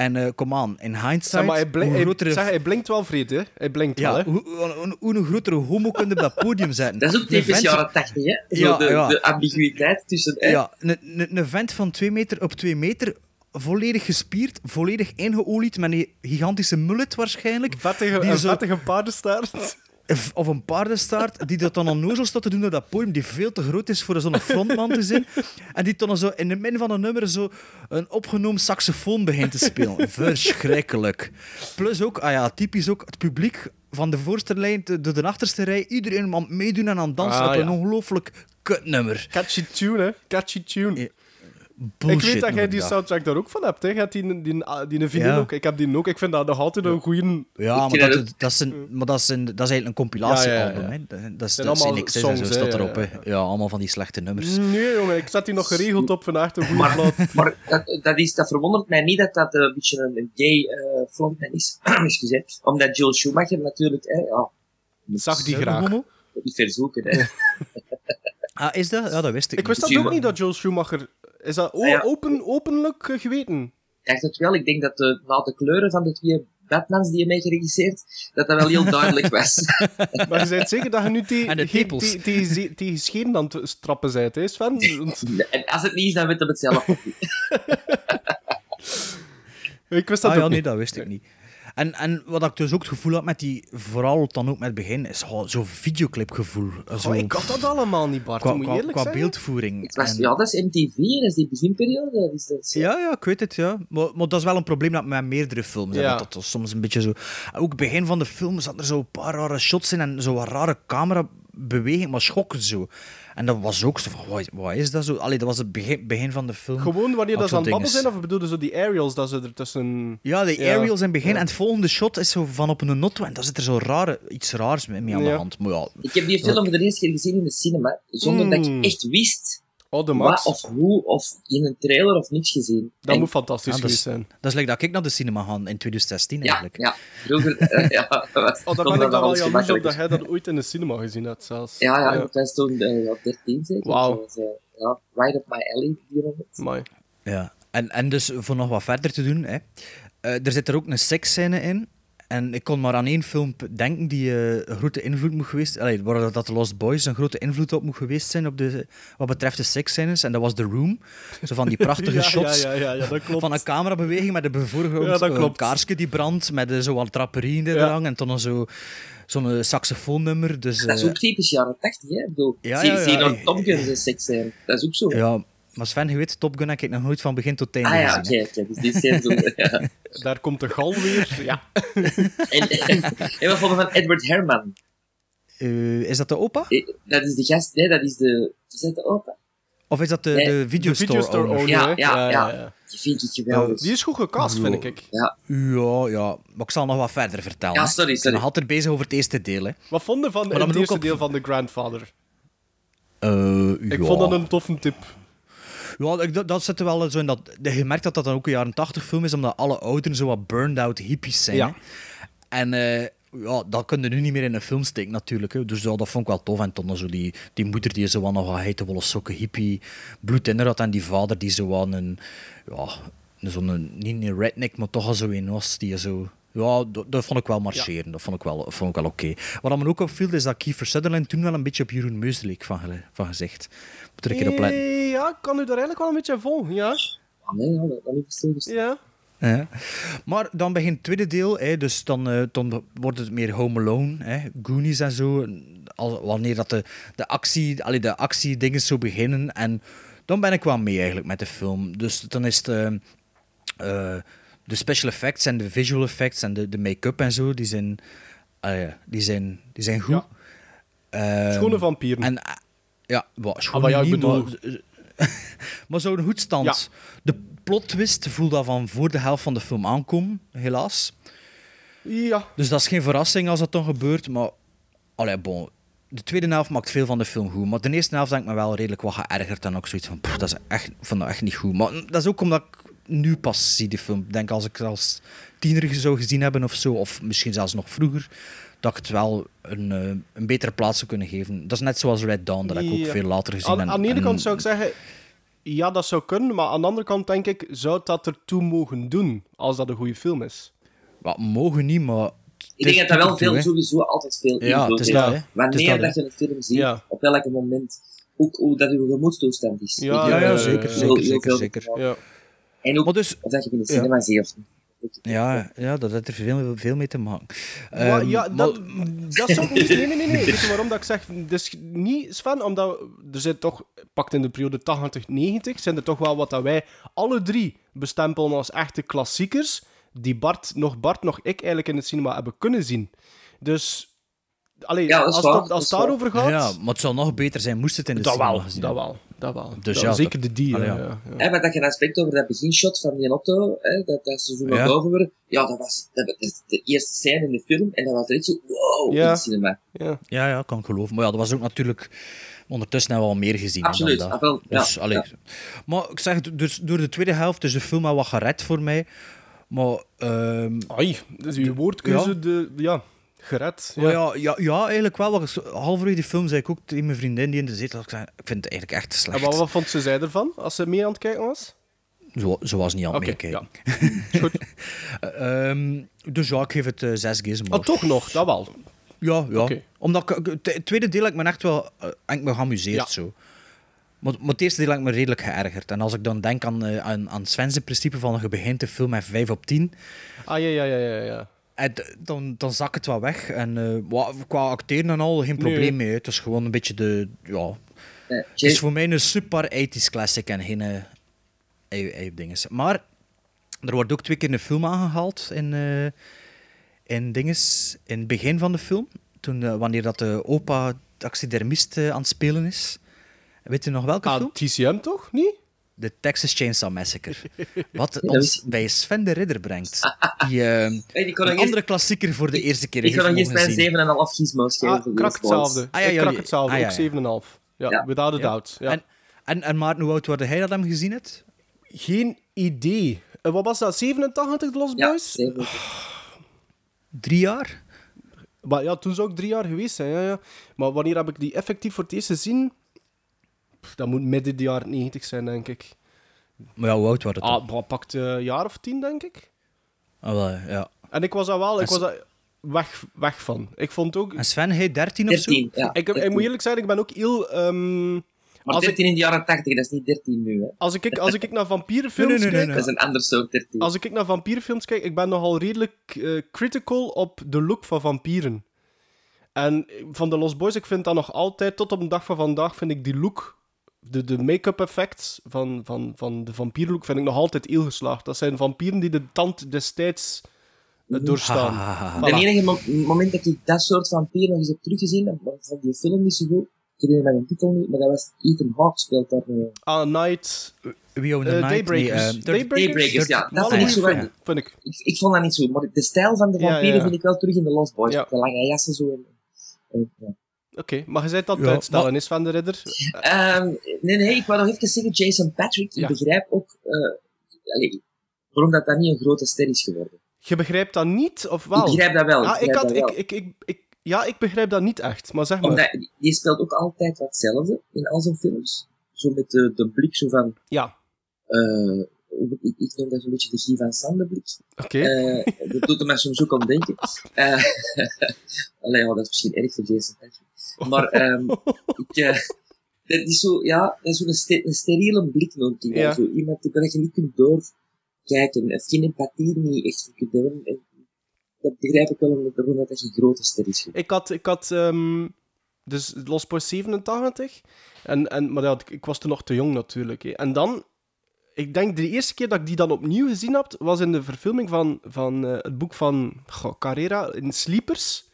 En eh kom aan, in hindsight, zeg, maar hij, blink- hoe, hij- grotere, zeg, hij blinkt wel vreed, hè? Hij blinkt wel, hè? hoe, hoe, hoe een grotere homo kun je op dat podium zetten. Dat is ook typisch vent- jaren 80, hè? Zo Ja, de, ja. de ambiguïteit tussen... hè. Ja, een, vent van 2 meter op 2 meter, volledig gespierd, volledig ingeolied, met een gigantische mullet waarschijnlijk. Vettige, Die een zo- vettige paardenstaart. Of een paardenstaart, die dat dan onnozel staat te doen op dat podium, die veel te groot is voor zo'n frontman te zijn. En die dan zo in het midden van een nummer zo een opgenomen saxofoon begint te spelen. *laughs* Verschrikkelijk. Plus ook, ah ja, typisch ook, het publiek van de voorste lijn tot de, de achterste rij, iedereen aan het meedoen en aan het dansen Ah, op een ongelooflijk kutnummer. Catchy tune, hè? Catchy tune. Ja, ik Bullshit weet dat jij ik die dat. soundtrack daar ook van hebt, hè? Je hebt die, die, die, die Ja. ook. Ik heb die ook. Ik vind dat nog altijd een goede... Ja, maar dat, het. dat, is een, maar dat, is een, dat is eigenlijk een compilatiealbum. Ja, ja, ja. hè. Dat, dat is, zijn dat is allemaal niks, zo songs, hè, staat erop. ja, allemaal van die slechte nummers. Nee, jongen. Ik zet die nog geregeld op vandaag. Een goede Maar, plaat. *laughs* maar dat, dat, is, dat verwondert mij niet dat dat een beetje een, gay eh frontman is. *clears throat* Excuseer. Omdat Joel Schumacher natuurlijk... Hè, ja, Zag die Zijn graag. homo? niet verzoeken. Hè. *laughs* Ah, is dat? Ja, dat wist ik, Ik wist dat ook niet, dat Joel Schumacher... Is dat Ah, ja. open, openlijk geweten? Ik dacht het wel. Ik denk dat de, na de kleuren van de twee Batmans die je mee geregisseerd, dat dat wel heel duidelijk was. *laughs* Maar je bent zeker dat je nu te- En de geen- tepels. te- tegen ze- tegen schenen aan het strappen bent, hè Sven? En als het niet is, dan weet hij het zelf ook niet. *laughs* ik wist dat Ah ja, nee, niet. dat wist ik niet. En, en wat ik dus ook het gevoel had met die, vooral dan ook met het begin, is gewoon zo'n videoclipgevoel. Zo, Oh, ik had dat allemaal niet, Bart. qua, qua, eerlijk qua beeldvoering. Het was, En- ja, dat is MTV, dat is die beginperiode. Dat is dat, Ja, ja, ik weet het, ja. Maar, maar dat is wel een probleem dat met meerdere films. Ja. Dat soms een beetje zo... Ook het begin van de film zat er zo een paar rare shots in en zo wat rare camerabeweging, maar schokken zo. En dat was ook zo van, wat, wat is dat zo? Allee, dat was het begin, begin van de film. Gewoon wanneer dat ze aan het babbelen zijn, of bedoelde zo die aerials dat ze er tussen... Ja, de Ja. aerials in het begin. En het volgende shot is zo van op een notto en daar zit er zo rare, iets raars mee mee aan de hand. Maar ja, Ik heb die film voor de eerste keer gezien in de cinema, zonder dat Mm. ik echt wist Oh, de Max. wat of hoe, of in een trailer of niks gezien. Dat En- moet fantastisch Ja, dat is- geweest zijn. dat is like dat ik naar de cinema ga in 2016 ja, eigenlijk. ja, vroeger... eh, *laughs* ja, was- Oh, ben ik dan wel jaloers op dat jij dat ooit in de cinema gezien hebt, zelfs. Ja, ja, ik was toen eh, ja, 13 zeker. Wauw. Eh, ja, right up my alley. Amai. Ja, en, en dus voor nog wat verder te doen, hè. eh, er zit er ook een seksscène in. En ik kon maar aan één film denken die eh, een grote invloed moet geweest allee, waar dat de Lost Boys een grote invloed op moet geweest zijn op de, wat betreft de seksscènes. En dat was The Room. Zo van die *laughs* prachtige Ja, shots Ja, ja, ja, ja, dat klopt. van een camerabeweging met bevoorgrond een klopt. kaarsje die brandt met eh, zo wat draperie in de Ja. drang en dan nog zo zo'n eh, saxofoonnummer. Dus, Dat is ook typisch jaren 80, hè? Ik bedoel, Ja, zie, ja, ja. Gun zijn seks zijn. Dat is ook zo. ja, maar Sven, je weet, Top Gun heb ik nog nooit van begin tot einde ah ja, gezien. hè. oké. Dus die scène zo, ja. *laughs* Daar komt de gal weer. Ja. *laughs* En, en wat vonden we van Edward Herman? Eh, is dat de opa? Eh, Dat is de gast, nee, dat is de... Is dat de opa? Of is dat de, Nee, de De videostore, owner? owner, Ja, ja, ja. Die vind ik geweldig. Die is goed gecast, vind ik. Ja, Ja, ja, maar ik zal nog wat verder vertellen. Ja, hè. sorry, Ik ben sorry. nog altijd bezig over het eerste deel. Hè. Wat vond je van het eerste op- deel van The Grandfather? Eh, Ik ja. vond dat een toffe tip. Ja, dat, dat zit er wel zo in dat... Je merkt dat dat dan ook een jaren tachtig film is, omdat alle ouderen zo wat burned-out hippies zijn. Ja. En eh, ja, dat kun je nu niet meer in een film steken, natuurlijk. Hè. Dus ja, dat vond ik wel tof. En toen zo die, die moeder die zo wat nog wat heitewolle sokken hippie bloed in had. En die vader die zo wat een... Ja, zo'n... Niet een redneck, maar toch al zo een was die zo... Ja, dat, dat vond ik wel marcheren. Dat vond ik wel, vond ik wel oké. Wat me ook opviel, is dat Kiefer Sutherland toen wel een beetje op Jeroen Meus leek van, van gezegd. Moet er een keer op letten. Eh, Ja, ik kan u daar eigenlijk wel een beetje volgen, ja. Ah, nee, ja, dat niet stilgestaan. Ja. Ja. Maar dan begint het tweede deel, hè, dus dan, eh, dan wordt het meer Home Alone, hè, Goonies en zo. Al, wanneer dat de, de, actie, allee, de actiedingen zo beginnen. En dan ben ik wel mee eigenlijk met de film. Dus dan is het, eh, eh, de special effects en de visual effects en de, de make-up en zo, die zijn, ah ja, die zijn, die zijn goed. Ja. Ehm, Schone vampieren. en, eh, ja, wat, Ah, ja, niet, bedoel- maar, *laughs* maar zo'n goed stand. Ja. De plot twist voelde dat van voor de helft van de film aankomen, helaas. Ja. Dus dat is geen verrassing als dat dan gebeurt, maar... Allee, bon. De tweede helft maakt veel van de film goed, maar de eerste helft denk ik me wel redelijk wat geërgerd en ook zoiets van, "Pff, dat is echt, vond dat echt niet goed. Maar dat is ook omdat ik nu pas zie, de film. Ik denk als ik het als tiener zou gezien hebben of zo, of misschien zelfs nog vroeger, dat ik het wel een, eh, een betere plaats zou kunnen geven. Dat is net zoals Red Dawn, dat heb ik ook Ja. veel later gezien. Aan, en- aan de ene en- kant zou ik zeggen, ja, dat zou kunnen. Maar aan de andere kant denk ik, zou dat ertoe mogen doen als dat een goede film is? Wat, mogen niet, maar... Ik denk dat dat wel veel, veel sowieso altijd veel Ja, invloed het is heeft. dat, hè. Het is Wanneer dat, dat je een film ziet, Ja. op welk moment, ook hoe dat uw gemoedstoestand is. Ja, Ja, zeker, zeker, zeker, zeker. Ja. En ook Maar dus, of dat je in de Ja. cinema ziet of niet. ja, ja, dat heeft er veel, veel mee te maken. Maar Ehm, ja, maar- dat, dat zou ik niet... Nee, nee, nee. nee. Weet je waarom dat ik zeg? Dus niet, Sven, omdat er zit toch... Pakt in de periode 80, 90, zijn er toch wel wat dat wij alle drie bestempelen als echte klassiekers, die Bart, nog Bart, nog ik eigenlijk in het cinema hebben kunnen zien. Dus... Allee, Ja, dat is als, waar, het- dat als het daarover gaat... Ja, maar het zou nog beter zijn moest het in de dat wel, gezien dat wel, dat wel. Dus ja, zeker de die, Allee, ja. ja. maar dat je een aspect over dat beginshot van die auto, hè, dat, dat ze zo naar Ja. boven worden, ja, dat was dat, dat is de eerste scène in de film en dat was direct zo, wow, Ja. in de cinema. Ja. Ja, ja, kan ik geloven. Maar ja, dat was ook natuurlijk... Ondertussen hebben we al meer gezien. Absoluut, dan dat. ah, wel, Dus, ja, allee. ja. Maar ik zeg, dus door de tweede helft is de film wel wat gered voor mij. Maar... ehm, Ai, dus uw woordkeuze, de, ja, gered. ja. Ja, ja, ja, eigenlijk wel. Halverwege die film zei ik ook tegen mijn vriendin die in de zetel had, ik zei, ik vind het eigenlijk echt En slecht. wat, wat vond ze zij ervan, als ze mee aan het kijken was? Zo, zo was niet aan het Oké, meekijken. ja. *laughs* Goed. Eh, ehm, dus ja, ik geef het eh, zes gizmos. Oh, toch nog, dat wel. Ja, ja. Omdat ik, het tweede deel heb ik me echt wel eh, heb ik me geamuseerd Ja. zo. Maar, maar het eerste deel heb ik me redelijk geërgerd. En als ik dan denk aan, eh, aan, aan Sven's principe van je begint de film met 5 op 10, Ah, ja, ja, ja, ja. ja. En dan, dan zak het wat weg. En eh, qua acteren en al, geen probleem mee. hè. Het is gewoon een beetje de... Ja, Eh, het is voor mij een super 80s classic en geen eh, ei- ei-dinges. Maar er wordt ook twee keer een film aangehaald in, eh, in dinges, in het begin van de film. Toen, eh, wanneer dat de opa taxidermist eh, aan het spelen is. Weet je nog welke Ah, film? TCM toch? Niet? De Texas Chainsaw Massacre. *laughs* Wat ons is- bij Sven de Ridder brengt. Die eh, Hey, die kon een andere klassieker voor de eerste keer Ik kan heeft nog eens mijn zien. 7,5 gizmo's geven. Ah, krak hetzelfde. Ah, ja, ik ja, krak hetzelfde, Ah, ja, ook ja. 7,5. Ja, Ja. without a Ja. doubt. Ja. En, en, en Maarten, hoe oud waren hij dat hem gezien hebt? Geen idee. Eh, wat was dat? 87, de Lost Ja, Boys? 7. Drie jaar? Maar ja, toen zou ik drie jaar geweest zijn. Ja, ja. Maar wanneer heb ik die effectief voor het eerst gezien? Pff, Dat moet midden de jaren 90 zijn, denk ik. Maar ja, hoe oud waren het dan? Ah, bah, pakt eh, een jaar of tien, denk ik. Ah, wel, ja. En ik was daar wel ik was daar weg, weg van. Ik vond ook... En Sven, hij 13 of zo? 13, ja. Ik, ik 13. moet eerlijk zijn, ik ben ook heel... ehm, Maar als, ik, 13 in de jaren 80, dat is niet 13 nu. Hè. als, ik, als ik naar vampierenfilms Nee, nee, nee, kijk... nee, Dat is een ander soort 13. Als ik naar vampierenfilms kijk, ik ben nogal redelijk eh, critical op de look van vampieren. En van de Lost Boys, ik vind dat nog altijd, tot op de dag van vandaag, vind ik die look, de, de make-up effects van, van, van de vampierlook, vind ik nog altijd heel geslaagd. Dat zijn vampieren die de tand destijds eh, doorstaan. *laughs* Ha, ha. De Voilà. enige mo- moment dat ik dat soort vampier nog eens heb teruggezien, vond die film niet zo goed. Ik herinner me mijn titel niet, maar dat was Ethan Hawke speelt daar. eh, Ah, Night... Wie owned eh, the Night? Daybreakers. Nee, eh, Dirty- Daybreakers? Daybreakers, ja. Dat vind ik zo vind ik. Ik, ik vond dat niet zo, maar de stijl van de ja, vampieren ja. vind ik wel terug in de Lost Boys. De lange jassen zo. En, en, ja. Oké, maar je zei dat Ja, uitstellen, maar- is van de ridder. Ehm, nee, nee, ik wou nog even zeggen, Jason Patrick, Ja. ik begrijp ook eh, allee, waarom dat, dat niet een grote ster is geworden. Je begrijpt dat niet, of wel? Ik begrijp dat wel. Ah, ik begrijp had, dat wel. ik, ik, ik, ik, ja, ik begrijp dat niet echt, maar zeg maar. Omdat die speelt ook altijd wat hetzelfde in al zijn films. Zo met de, de blik zo van... Ja, eh, ik, ik noem dat zo'n beetje de Guy van Sande blik. oké. Eh, dat doet er mij soms ook aan denken. Eh *laughs* allee, ja, dat is misschien erg voor Jason Patrick. Maar *laughs* ehm, ik, eh, dat is zo, ja, dat is zo'n ster- een steriele blik noem ik dat. Ja. Zo iemand die dat je niet kunt doorkijken. Of geen empathie niet echt voor kunt hebben. En dat begrijp ik wel, omdat dat geen grote ster is. Ik had, ik had ehm, dus Lost Boys 87. En, en, maar ja, ik was toen nog te jong natuurlijk. hè. En dan, ik denk de eerste keer dat ik die dan opnieuw gezien heb, was in de verfilming van, van eh, het boek van goh, Carrera in Sleepers.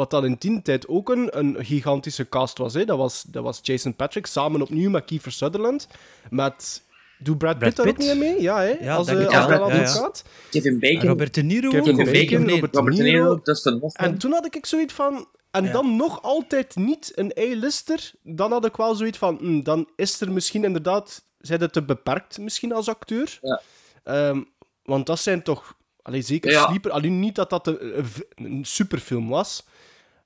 Wat dan in die tijd ook een, een gigantische cast was, hè. Dat was. Dat was Jason Patrick samen opnieuw met Kiefer Sutherland. Met. Doe Brad Pitt Brad daar ook Pitt? niet aan mee? Ja, hè? Ja, als ik als Ja, ja. Kevin Bacon. Robert De Niro? Kevin? Bacon. Bacon, Robert Robert, De De Niro. Dustin Hoffman. En toen had ik zoiets van... En Ja. dan nog altijd niet een A-lister. Dan had ik wel zoiets van... hm, dan is er misschien inderdaad... Zijn het te beperkt misschien als acteur? Ja. Ehm, want dat zijn toch... Allee, zeker Ja. Sleeper. Alleen niet dat dat een, een superfilm was.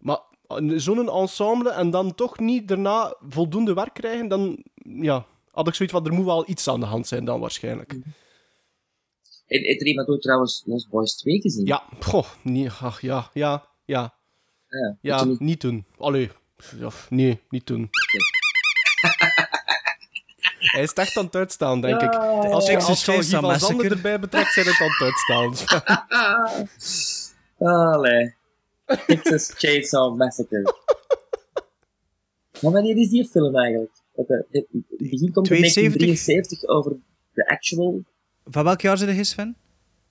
Maar een- zo'n ensemble en dan toch niet daarna voldoende werk krijgen, dan... Ja, had ik zoiets van... Er moet wel iets aan de hand zijn dan waarschijnlijk. En heeft er iemand ook trouwens Lost Boys 2 gezien? Ja, goh. Nee, ach, ja, ja, ja. Ja, Ja, niet. niet doen. Allee, ja, nee, niet doen. *laughs* Hij is echt aan het uitstaan, denk ik. Als je, als je van Massacre. erbij betrekt, zijn het aan het uitstaan. *laughs* *laughs* Allee. Texas Chainsaw Massacre. maar wanneer is die film eigenlijk? Het, het, het begin komt in 72? 1973 over de actual. Van welk jaar zit hij, Sven?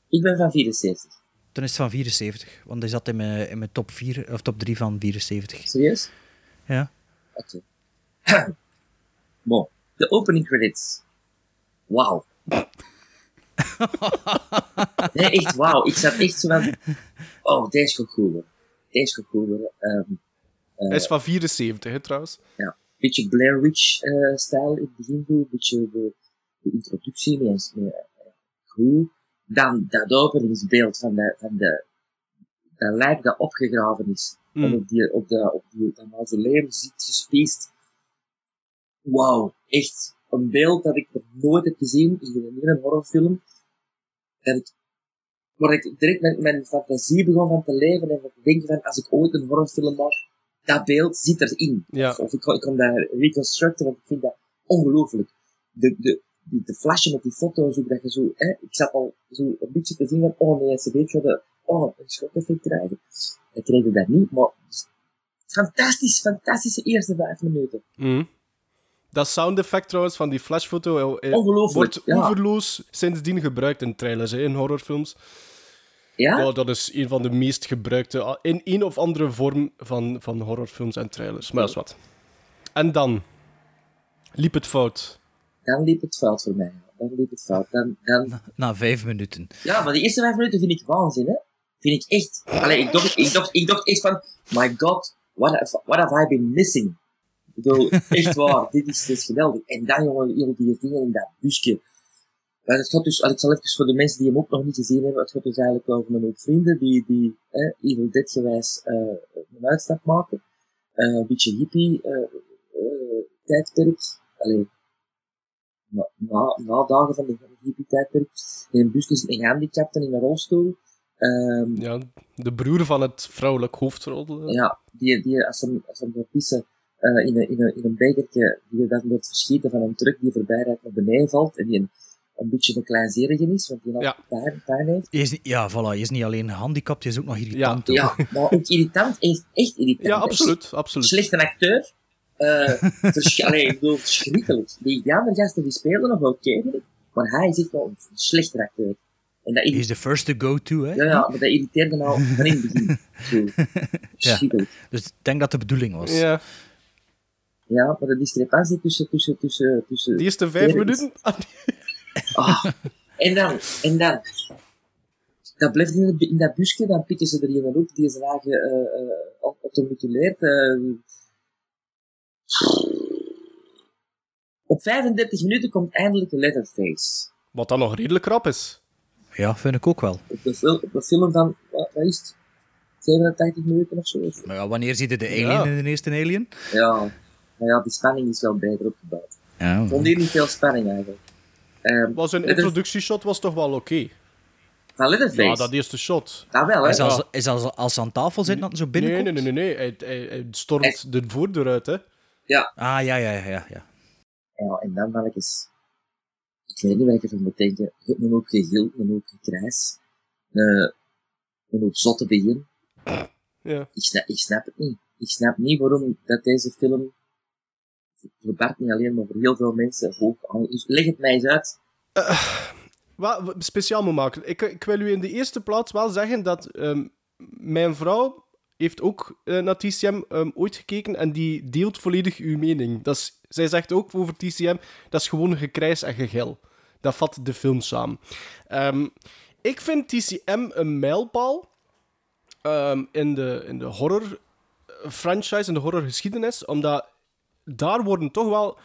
Ik ben van 74. Dan is het van 74. Want hij zat in mijn, in mijn top 4 of top 3 van 74. Serieus? Ja. Oké. *clears throat* bon, de opening credits. Wauw. *laughs* nee, echt wauw. Ik zat echt zo van... Oh, deze gaat goed goed worden. Ehm, Hij is van 74, hè, trouwens. ja, beetje Blair Witch-stijl in het begin. Een beetje de, de introductie, eh, goed. Dan dat openingsbeeld van, de, van de, dat lijk dat opgegraven is. Mm. En op, die, op, de, op die, dat mausoleum zit gespiest. Wauw, echt een beeld dat ik nog nooit heb gezien in een horrorfilm. Dat ik, waar ik direct met mijn fantasie begon van te leven en te denken van, als ik ooit een horrorfilm maak, dat beeld zit erin. Ja. Of, of ik, ik kon dat reconstructen, want ik vind dat ongelooflijk. De, de, die, de flashen met die foto's, ook dat je zo, hè, ik zat al zo een beetje te zien van, oh nee, ze weet de, oh, een schokeffect krijgen. Dat kreeg ik dat niet, maar fantastisch, fantastische eerste vijf minuten. Mhm. Dat sound effect trouwens van die flashfoto eh, eh, wordt ja. oeverloos sindsdien gebruikt in trailers, hè, in horrorfilms. Ja? Ja, dat is een van de meest gebruikte, ah, in een of andere vorm van, van horrorfilms en trailers. Maar dat is wat. En dan liep het fout. Dan liep het fout voor mij. Dan liep het fout. Dan, dan... Na vijf minuten. Ja, maar die eerste vijf minuten vind ik waanzin, hè. Vind ik echt... Allee, ik dacht, ik dacht, ik dacht echt van... My god, what have, what have I been missing? Ik bedoel, echt waar. *laughs* dit, is, dit is geweldig. En dan, jongen, heel die dingen in dat busje. Maar het gaat dus... Ik zal even voor de mensen die hem ook nog niet gezien hebben... Het gaat dus eigenlijk over een hoop vrienden die, die eh, Evil Dead gewijs eh, een uitstap maken. Eh, een beetje hippie eh, tijdperk. Allee, na, na, na dagen van de hippie tijdperk. In een busje zit een gehandicapte in een rolstoel. Ehm, Ja, de broer van het vrouwelijk hoofdrol. ja, die, die als ze als ze pissen eh, in, een, in, een, in een bekertje, die dan wordt verschieten van een truck die voorbij rijdt naar beneden valt en die een, een beetje een kleinzerige is, want die altijd pijn, pijn heeft. Je is, ja, voilà. Je is niet alleen gehandicapt, je is ook nog irritant. ook. Ja, maar ook irritant, echt, echt irritant. Ja, absoluut, absoluut. Slechte acteur. eh versch- *laughs* allee, ik bedoel, verschrikkelijk. Die, andere gasten die spelen nog oké, vind ik, maar hij is echt wel een slechte acteur. En dat Hij is de first to go to, hè? Ja, ja, maar dat irriteerde me al van in het begin. *laughs* Ja. Dus ik denk dat de bedoeling was. Ja. Ja, maar de discrepantie tussen... tussen, tussen, tussen De eerste vijf minuten? *laughs* Ah, en dan, en dan... Dat blijft in, in dat busje, dan pikken ze er in een hoek die ze lagen uh, uh, eh. op 35 minuten komt eindelijk de Leatherface. Wat dan nog redelijk rap is. Ja, vind ik ook wel. Op de, fil op de film van, wat, wat is het? 87 minuten of zo? Maar ja, wanneer zie je de alien Ja. in de eerste alien? Ja, maar ja, die spanning is wel beter opgebouwd. Ja. Ik vond hier niet veel spanning eigenlijk. Ehm, Was een introductieshot was toch wel oké. Van Leatherface? Ja, dat eerste shot. Dat wel, hè? Is als, is als, als ze aan tafel zitten, dat zo binnenkomt? nee, nee, nee. nee. Hij, hij, hij stormt de voordeur uit, hè. Ja. Ah, ja, ja, ja, ja. ja. Ja, en dan mannetjes. Ik weet niet wat ik ervan moet denken. Je hebt een hoop een hoop gekrijs. Een, een hoop zotte begin. Ja. Ik snap, ik snap het niet. Ik snap niet waarom dat deze film voor Bart niet alleen, maar voor heel veel mensen. Leg het mij eens uit. Wat wat speciaal moet maken. Ik, ik wil u in de eerste plaats wel zeggen dat ehm, mijn vrouw heeft ook eh, naar TCM ehm, ooit gekeken en die deelt volledig uw mening. Dat is, zij zegt ook over TCM, dat is gewoon gekrijs en gegil. Dat vat de film samen. Ehm, ik vind TCM een mijlpaal in, de, in de horror eh, franchise, in de horrorgeschiedenis, omdat daar worden toch wel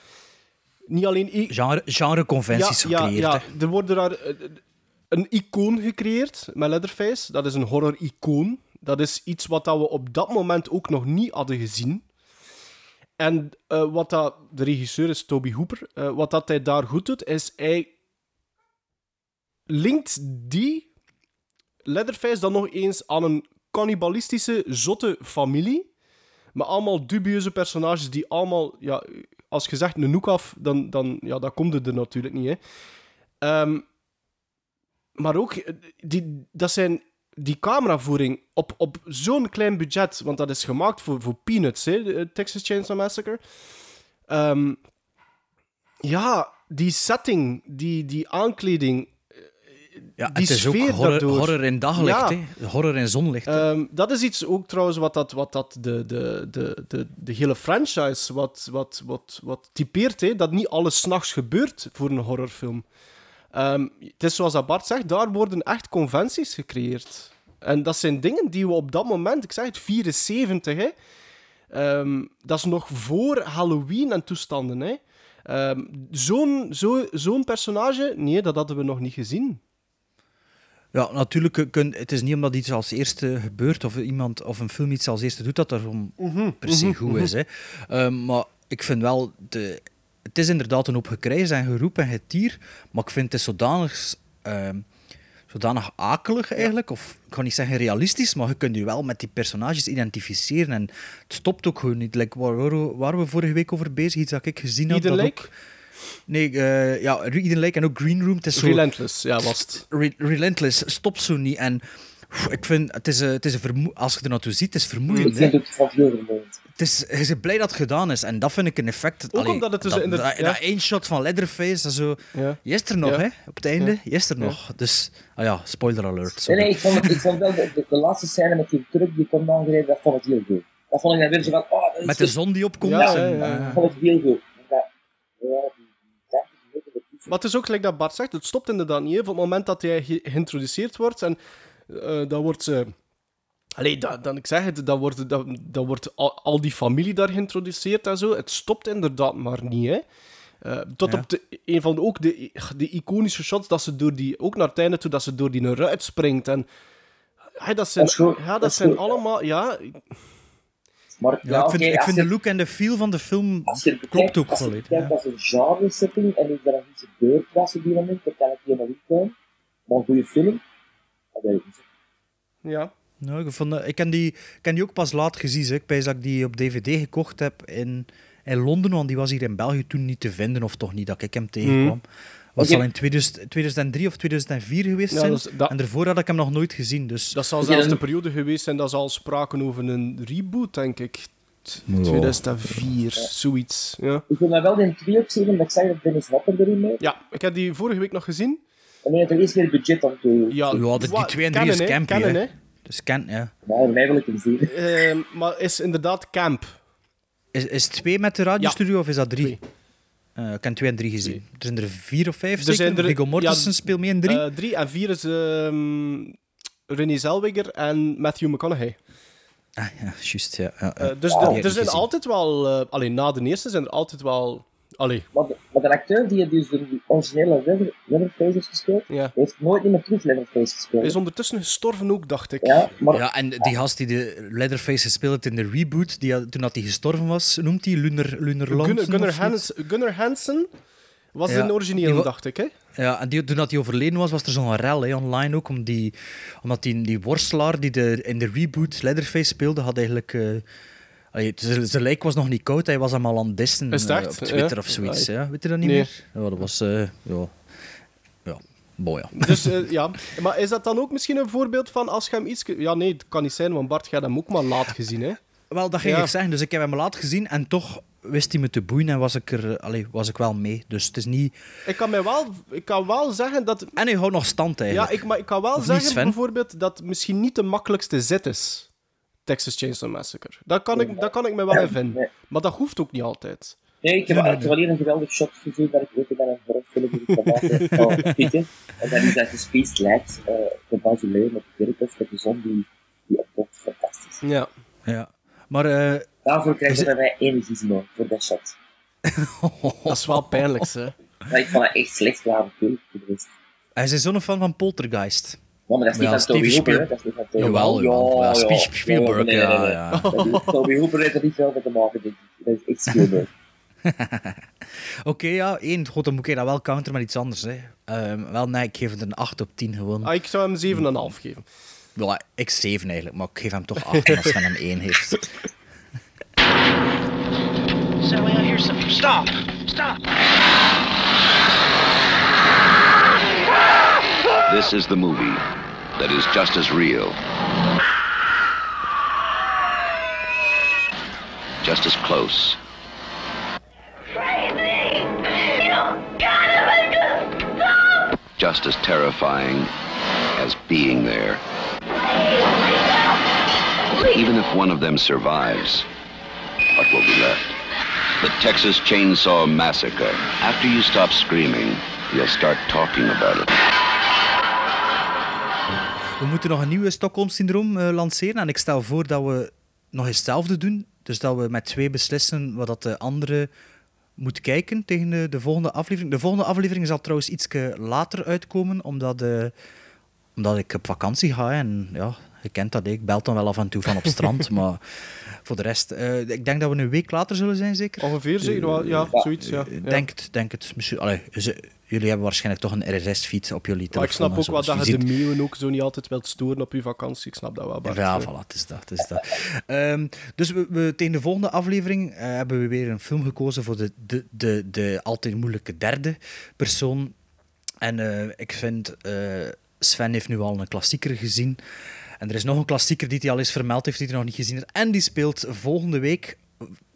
niet alleen... Genre, genreconventies ja, gecreëerd. Ja, ja. er wordt daar eh, een icoon gecreëerd met Leatherface. Dat is een horror-icoon. Dat is iets wat dat we op dat moment ook nog niet hadden gezien. En eh, wat dat, de regisseur is Toby Hooper. eh, wat dat hij daar goed doet, is hij linkt die Leatherface dan nog eens aan een cannibalistische, zotte familie. Met allemaal dubieuze personages die allemaal, ja, als je zegt een noek af, dan, dan, ja, dan komt het er natuurlijk niet. Hè. Ehm, maar ook, eh, die, dat zijn die cameravoering op, op zo'n klein budget, want dat is gemaakt voor, voor peanuts, hè, eh, Texas Chainsaw Massacre. Ehm, ja, die setting, die, die aankleding, Ja, die het is ook sfeer horror, daardoor. horror in daglicht, Ja. hè. Horror in zonlicht. Ehm, dat is iets ook trouwens wat, dat, wat dat de, de, de, de, de hele franchise wat, wat, wat, wat typeert. Hè? Dat niet alles s'nachts gebeurt voor een horrorfilm. Ehm, het is zoals Bart zegt, daar worden echt conventies gecreëerd. En dat zijn dingen die we op dat moment, ik zeg het, 74, hè, ehm, dat is nog voor Halloween en toestanden. Hè. Zo'n, zo, zo'n personage, nee, dat hadden we nog niet gezien. Ja, natuurlijk, kun- het is niet omdat iets als eerste gebeurt of iemand of een film iets als eerste doet, dat daarom per se mhm, goed mhm. is. Hè. Ehm, maar ik vind wel, de, het is inderdaad een hoop gekrijs en geroep en getier, maar ik vind het zodanig, ehm, zodanig akelig eigenlijk, of ik ga niet zeggen realistisch, maar je kunt je wel met die personages identificeren en het stopt ook gewoon niet. Like, waar, waar, waren we vorige week over bezig? Iets dat ik gezien had. Dat ook- Nee, eh, ja, Eden Lake en ook Green Room. Het is zo... Relentless, ja, was het. Re- Relentless, stopt zo niet. En pff, ik vind, het is, eh, het is een vermoe- als je er naartoe ziet, het is Ik vermoeiend. hè. vind het vermoeiend. Het is, je bent blij dat het gedaan is. En dat vind ik een effect. Ook omdat het dus dat, in de- dat, ja. dat één shot van Leatherface, dat zo... Ja. Er nog, Ja. hè? Op het einde. Ja. Je is er nog. Dus, ah ja, spoiler alert. Nee, Sorry. nee, ik vond, het- ik vond wel de, de, de laatste scène met die truck die komt aangereden, dat vond ik heel goed. Dat vond ik dan weer zo van, oh, dat is Met de zon die opkomt. Ja, en, ja, ja. eh, Dat vond ik heel goed. Dat, ja, die 30 minuten ertussen. Maar het is ook gelijk dat Bart zegt, het stopt inderdaad niet. Op het moment dat hij ge- geïntroduceerd wordt en eh, dan wordt ze. Allee, dat, dan, ik zeg het, dan wordt, dan, dan wordt al, al die familie daar geïntroduceerd en zo. Het stopt inderdaad maar niet, hè. Eh, tot Ja. op de, een van de, ook de, de iconische shots dat ze door die, ook naar het einde toe, dat ze door die ruit springt. En, ja, dat zijn, Dat ja, dat zijn allemaal, ja, Maar ja, ik vind, ik vind je- de look en de feel van de film Als je klopt ook als je volledig. Ja. als een genre setting en is er nog iets gebeurd was op die moment, dan kan ik helemaal niet komen. Maar een goede film, dat weet ik niet. ja. Nou, ik, vond, ik ken die, ik ken die ook pas laat gezien. Ik pijs dat ik die op DVD gekocht heb in, in Londen, want die was hier in België toen niet te vinden, of toch niet dat ik hem tegenkwam. Was Oké. al in 2000 2003 of 2004 geweest Ja, zijn. dat is- dat- En daarvoor had ik hem nog nooit gezien. Dus Dat zal je zelfs de een- periode geweest zijn dat ze al spraken over een reboot, denk ik. T- Ja. 2004, zoiets. Ja. Ik wil mij wel in twee opzien, omdat ik zag dat Dennis Hopper erin mee. ja, ik heb die vorige week nog gezien. En hij had er eerst meer budget om te... Ja, Ja, die wa- twee en drie is hè. hè. dus ken, ja. Nou, mij wil ik hem zien. Ehm, maar is inderdaad camp. Is, is het twee met de radiostudio of is dat drie? Eh, ik heb twee en drie gezien. Er zijn er vier of vijf, Er zeker? zijn er- Viggo Mortensen ja, speelt mee in drie. Eh, drie en vier is ehm René Zellweger en Matthew McConaughey. ah, ja, juist, ja. Eh, dus Wauw. er- er zijn gezien. altijd wel... alleen na de eerste zijn er altijd wel... Allee, Maar de, maar de acteur die dus de originele Leather- Leatherface heeft gespeeld, ja. heeft nooit meer terug Leatherface gespeeld. Hij is ondertussen gestorven ook, dacht ik. Ja, maar Ja, en die gast die de Leatherface gespeeld heeft in de reboot, die, had- toen dat hij gestorven was, noemt hij Lunar, Lunar Gunnar, Lansen Gunnar? Hans, Gunnar Hansen was Ja, een origineel, dacht ik, hè? Ja, en die, toen dat hij overleden was, was er zo'n rel hè, online ook, om die, omdat die, die worstelaar die de, in de reboot Leatherface speelde, had eigenlijk... eh, zijn lijk was nog niet koud, hij was hem al aan het eh, op Twitter Ja. of zoiets. Ja. Weet je dat niet Nee. meer? Ja, dat was... eh, ja, ja, mooi ja. Dus eh, ja, maar is dat dan ook misschien een voorbeeld van als je hem iets... Ja, nee, het kan niet zijn, want Bart, jij hebt hem ook maar laat gezien, hè? Wel, dat ging Ja. ik zeggen. Dus ik heb hem laat gezien en toch wist hij me te boeien en was ik er allee, was ik wel mee. Dus het is niet... Ik kan, mij wel, ik kan wel zeggen dat... En hij houdt nog stand eigenlijk. Ja, ik, maar ik kan wel Of zeggen bijvoorbeeld dat het misschien niet de makkelijkste zet is. Texas Chainsaw Massacre. Daar kan ik, daar kan ik me wel in vinden. Nee. Maar dat hoeft ook niet altijd. nee, ik heb, Nee, nee, wel hier een geweldig shot gezien dat ik weet dat een horrorfilm gemaakt heb van Pietje. En dat is dat gespaced lijkt, uh, de Bazileu met de kerkhof met de zon die, die opkomt. Fantastisch. Ja. Ja. Maar eh, Daarvoor krijg Is je het- bij mij energisme voor dat shot. *laughs* Dat is wel pijnlijk, hè. Maar ik vond dat echt slecht flauwekul geweest. hij is zo'n fan van Poltergeist. Ja, maar dat is niet van Toby Steven Hooper, Dat is niet van Toby Jawel. Ja, Spiel- Spielberg, ja, Toby Hooper heeft er niet veel mee te maken, denk ik. Dat is echt Spielberg. *laughs* *laughs* Oké, ja, één. God, dan moet ik dat wel counteren met iets anders. Hè. Ehm, wel, nee, ik geef het een 8 op 10 gewoon. Ah, ik zou hem 7,5 geven. Ja, ik 7 eigenlijk, maar ik geef hem toch 8 als hij hem *laughs* 1 heeft. Sally, I hear something. Stop! Stop! This is the movie that is just as real. Just as close. Crazy! You gotta make us stop! Just as terrifying as being there. Even if one of them survives, what will be left? The Texas Chainsaw Massacre. After you stop screaming, you'll start talking about it. We moeten nog een nieuwe Stockholm-syndroom eh, lanceren. En ik stel voor dat we nog eens hetzelfde doen. Dus dat we met twee beslissen wat dat de andere moet kijken tegen de, de volgende aflevering. De volgende aflevering zal trouwens iets later uitkomen, omdat, eh, omdat ik op vakantie ga. En ja, je kent dat, ik bel dan wel af en toe van op strand, *laughs* maar voor de rest... eh, ik denk dat we een week later zullen zijn, zeker? Ongeveer, zeker wel. Ja, zoiets, ja. Eh, ja. Denk het, denk het. Misschien, allee, ze- jullie hebben waarschijnlijk toch een RSS-feed op jullie telefoon. Maar ik snap ook wel dus dat je de meeuwen ook zo niet altijd wilt storen op je vakantie. Ik snap dat wel, Bart. Ja, voilà, het is dat. Het is dat. Ehm, dus we, we, tegen de volgende aflevering hebben we weer een film gekozen voor de, de, de, de altijd moeilijke derde persoon. En eh, ik vind, eh, Sven heeft nu al een klassieker gezien. En er is nog een klassieker die hij al eens vermeld heeft, die hij nog niet gezien heeft. En die speelt volgende week,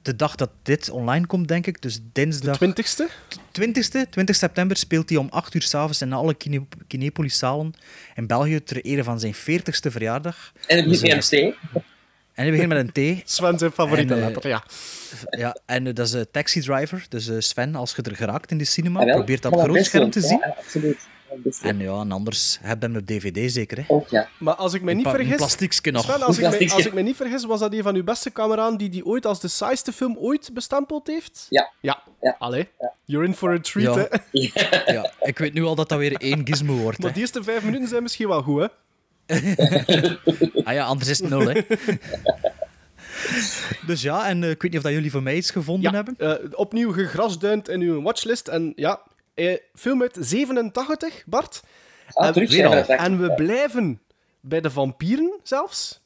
de dag dat dit online komt, denk ik. Dus dinsdag... De 20ste? 20ste, 20 september speelt hij om 8 uur s'avonds in alle Kine- Kinepolis-zalen in België ter ere van zijn 40ste verjaardag. En het Dus, begint eh, met een T. En hij begint met een T. Sven zijn favoriete En, eh, letter, ja. Ja, en eh, dat is een Taxi Driver. Dus eh, Sven, als je er geraakt in de cinema, Ah, wel, probeer dat op groot scherm te zien. Ja, absoluut. En ja, en anders heb je hem op DVD zeker. Hè? Ook ja. Maar als ik me niet een vergis... plastiekje nog. Sven, als, ik me, plastiekje. als ik me niet vergis, was dat een van uw beste cameraan die die ooit als de saaiste film ooit bestempeld heeft? Ja. Ja. Ja. Allee. You're in for a treat, Ja. hè. *laughs* Ja, ik weet nu al dat dat weer één gizmo wordt. Maar Hè. die eerste vijf minuten zijn misschien wel goed, hè. *laughs* Ah ja, anders is het nul. Hè. *laughs* Dus ja, en eh, ik weet niet of dat jullie voor mij iets gevonden hebben. Eh, opnieuw gegrasduind in uw watchlist. En ja, eh, film uit 87, Bart. Ah, En- terug al. we En we blijven bij de vampieren zelfs.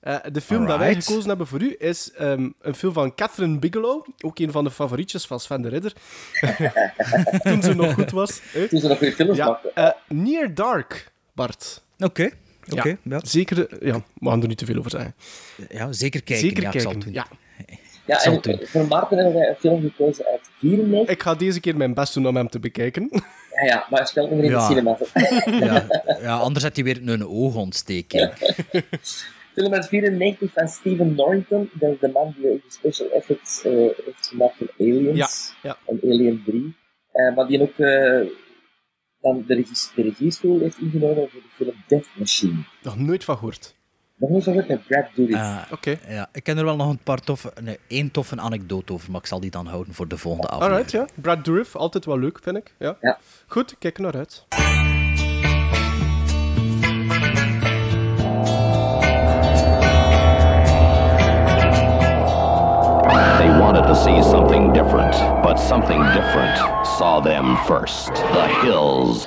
Eh, de film dat wij Alright. gekozen hebben voor u is ehm, een film van Catherine Bigelow. Ook een van de favorietjes van Sven de Ridder. *laughs* Toen ze nog goed was. hè. Toen ze nog weer films Ja, eh, Near Dark, Bart. Oké, oké. Ja, Ja, Zeker, ja, we gaan er niet te veel over zeggen. ja, zeker kijken. Zeker ja, ik zal kijken. Ja. Ja, zal doen. voor Maarten hebben wij een film gekozen uit 94. Ik ga deze keer mijn best doen om hem te bekijken. *laughs* Ja, ja, maar hij speelt nog maar in de cinema. *laughs* Ja, ja, anders had hij weer een oogontsteking. *laughs* film uit 94 van Steven Norrington. Dat is de man die ook de special effects eh, heeft gemaakt voor Aliens. Ja, ja. En Alien 3. Eh, maar die ook eh, dan de, regie, de regiestoel heeft ingenomen voor de film Death Machine. Nog nooit van gehoord. Nog niet zo goed met Brad Dourif. Ah, Oké. ja, ik ken er wel nog een paar toffe, nee, één toffe anekdote over, maar ik zal die dan houden voor de volgende aflevering. Alright, ja. Brad Dourif, altijd wel leuk, vind ik. Ja. Ja. Goed, kijk er naar uit. They wanted to see something different, but something different saw them first. The hills,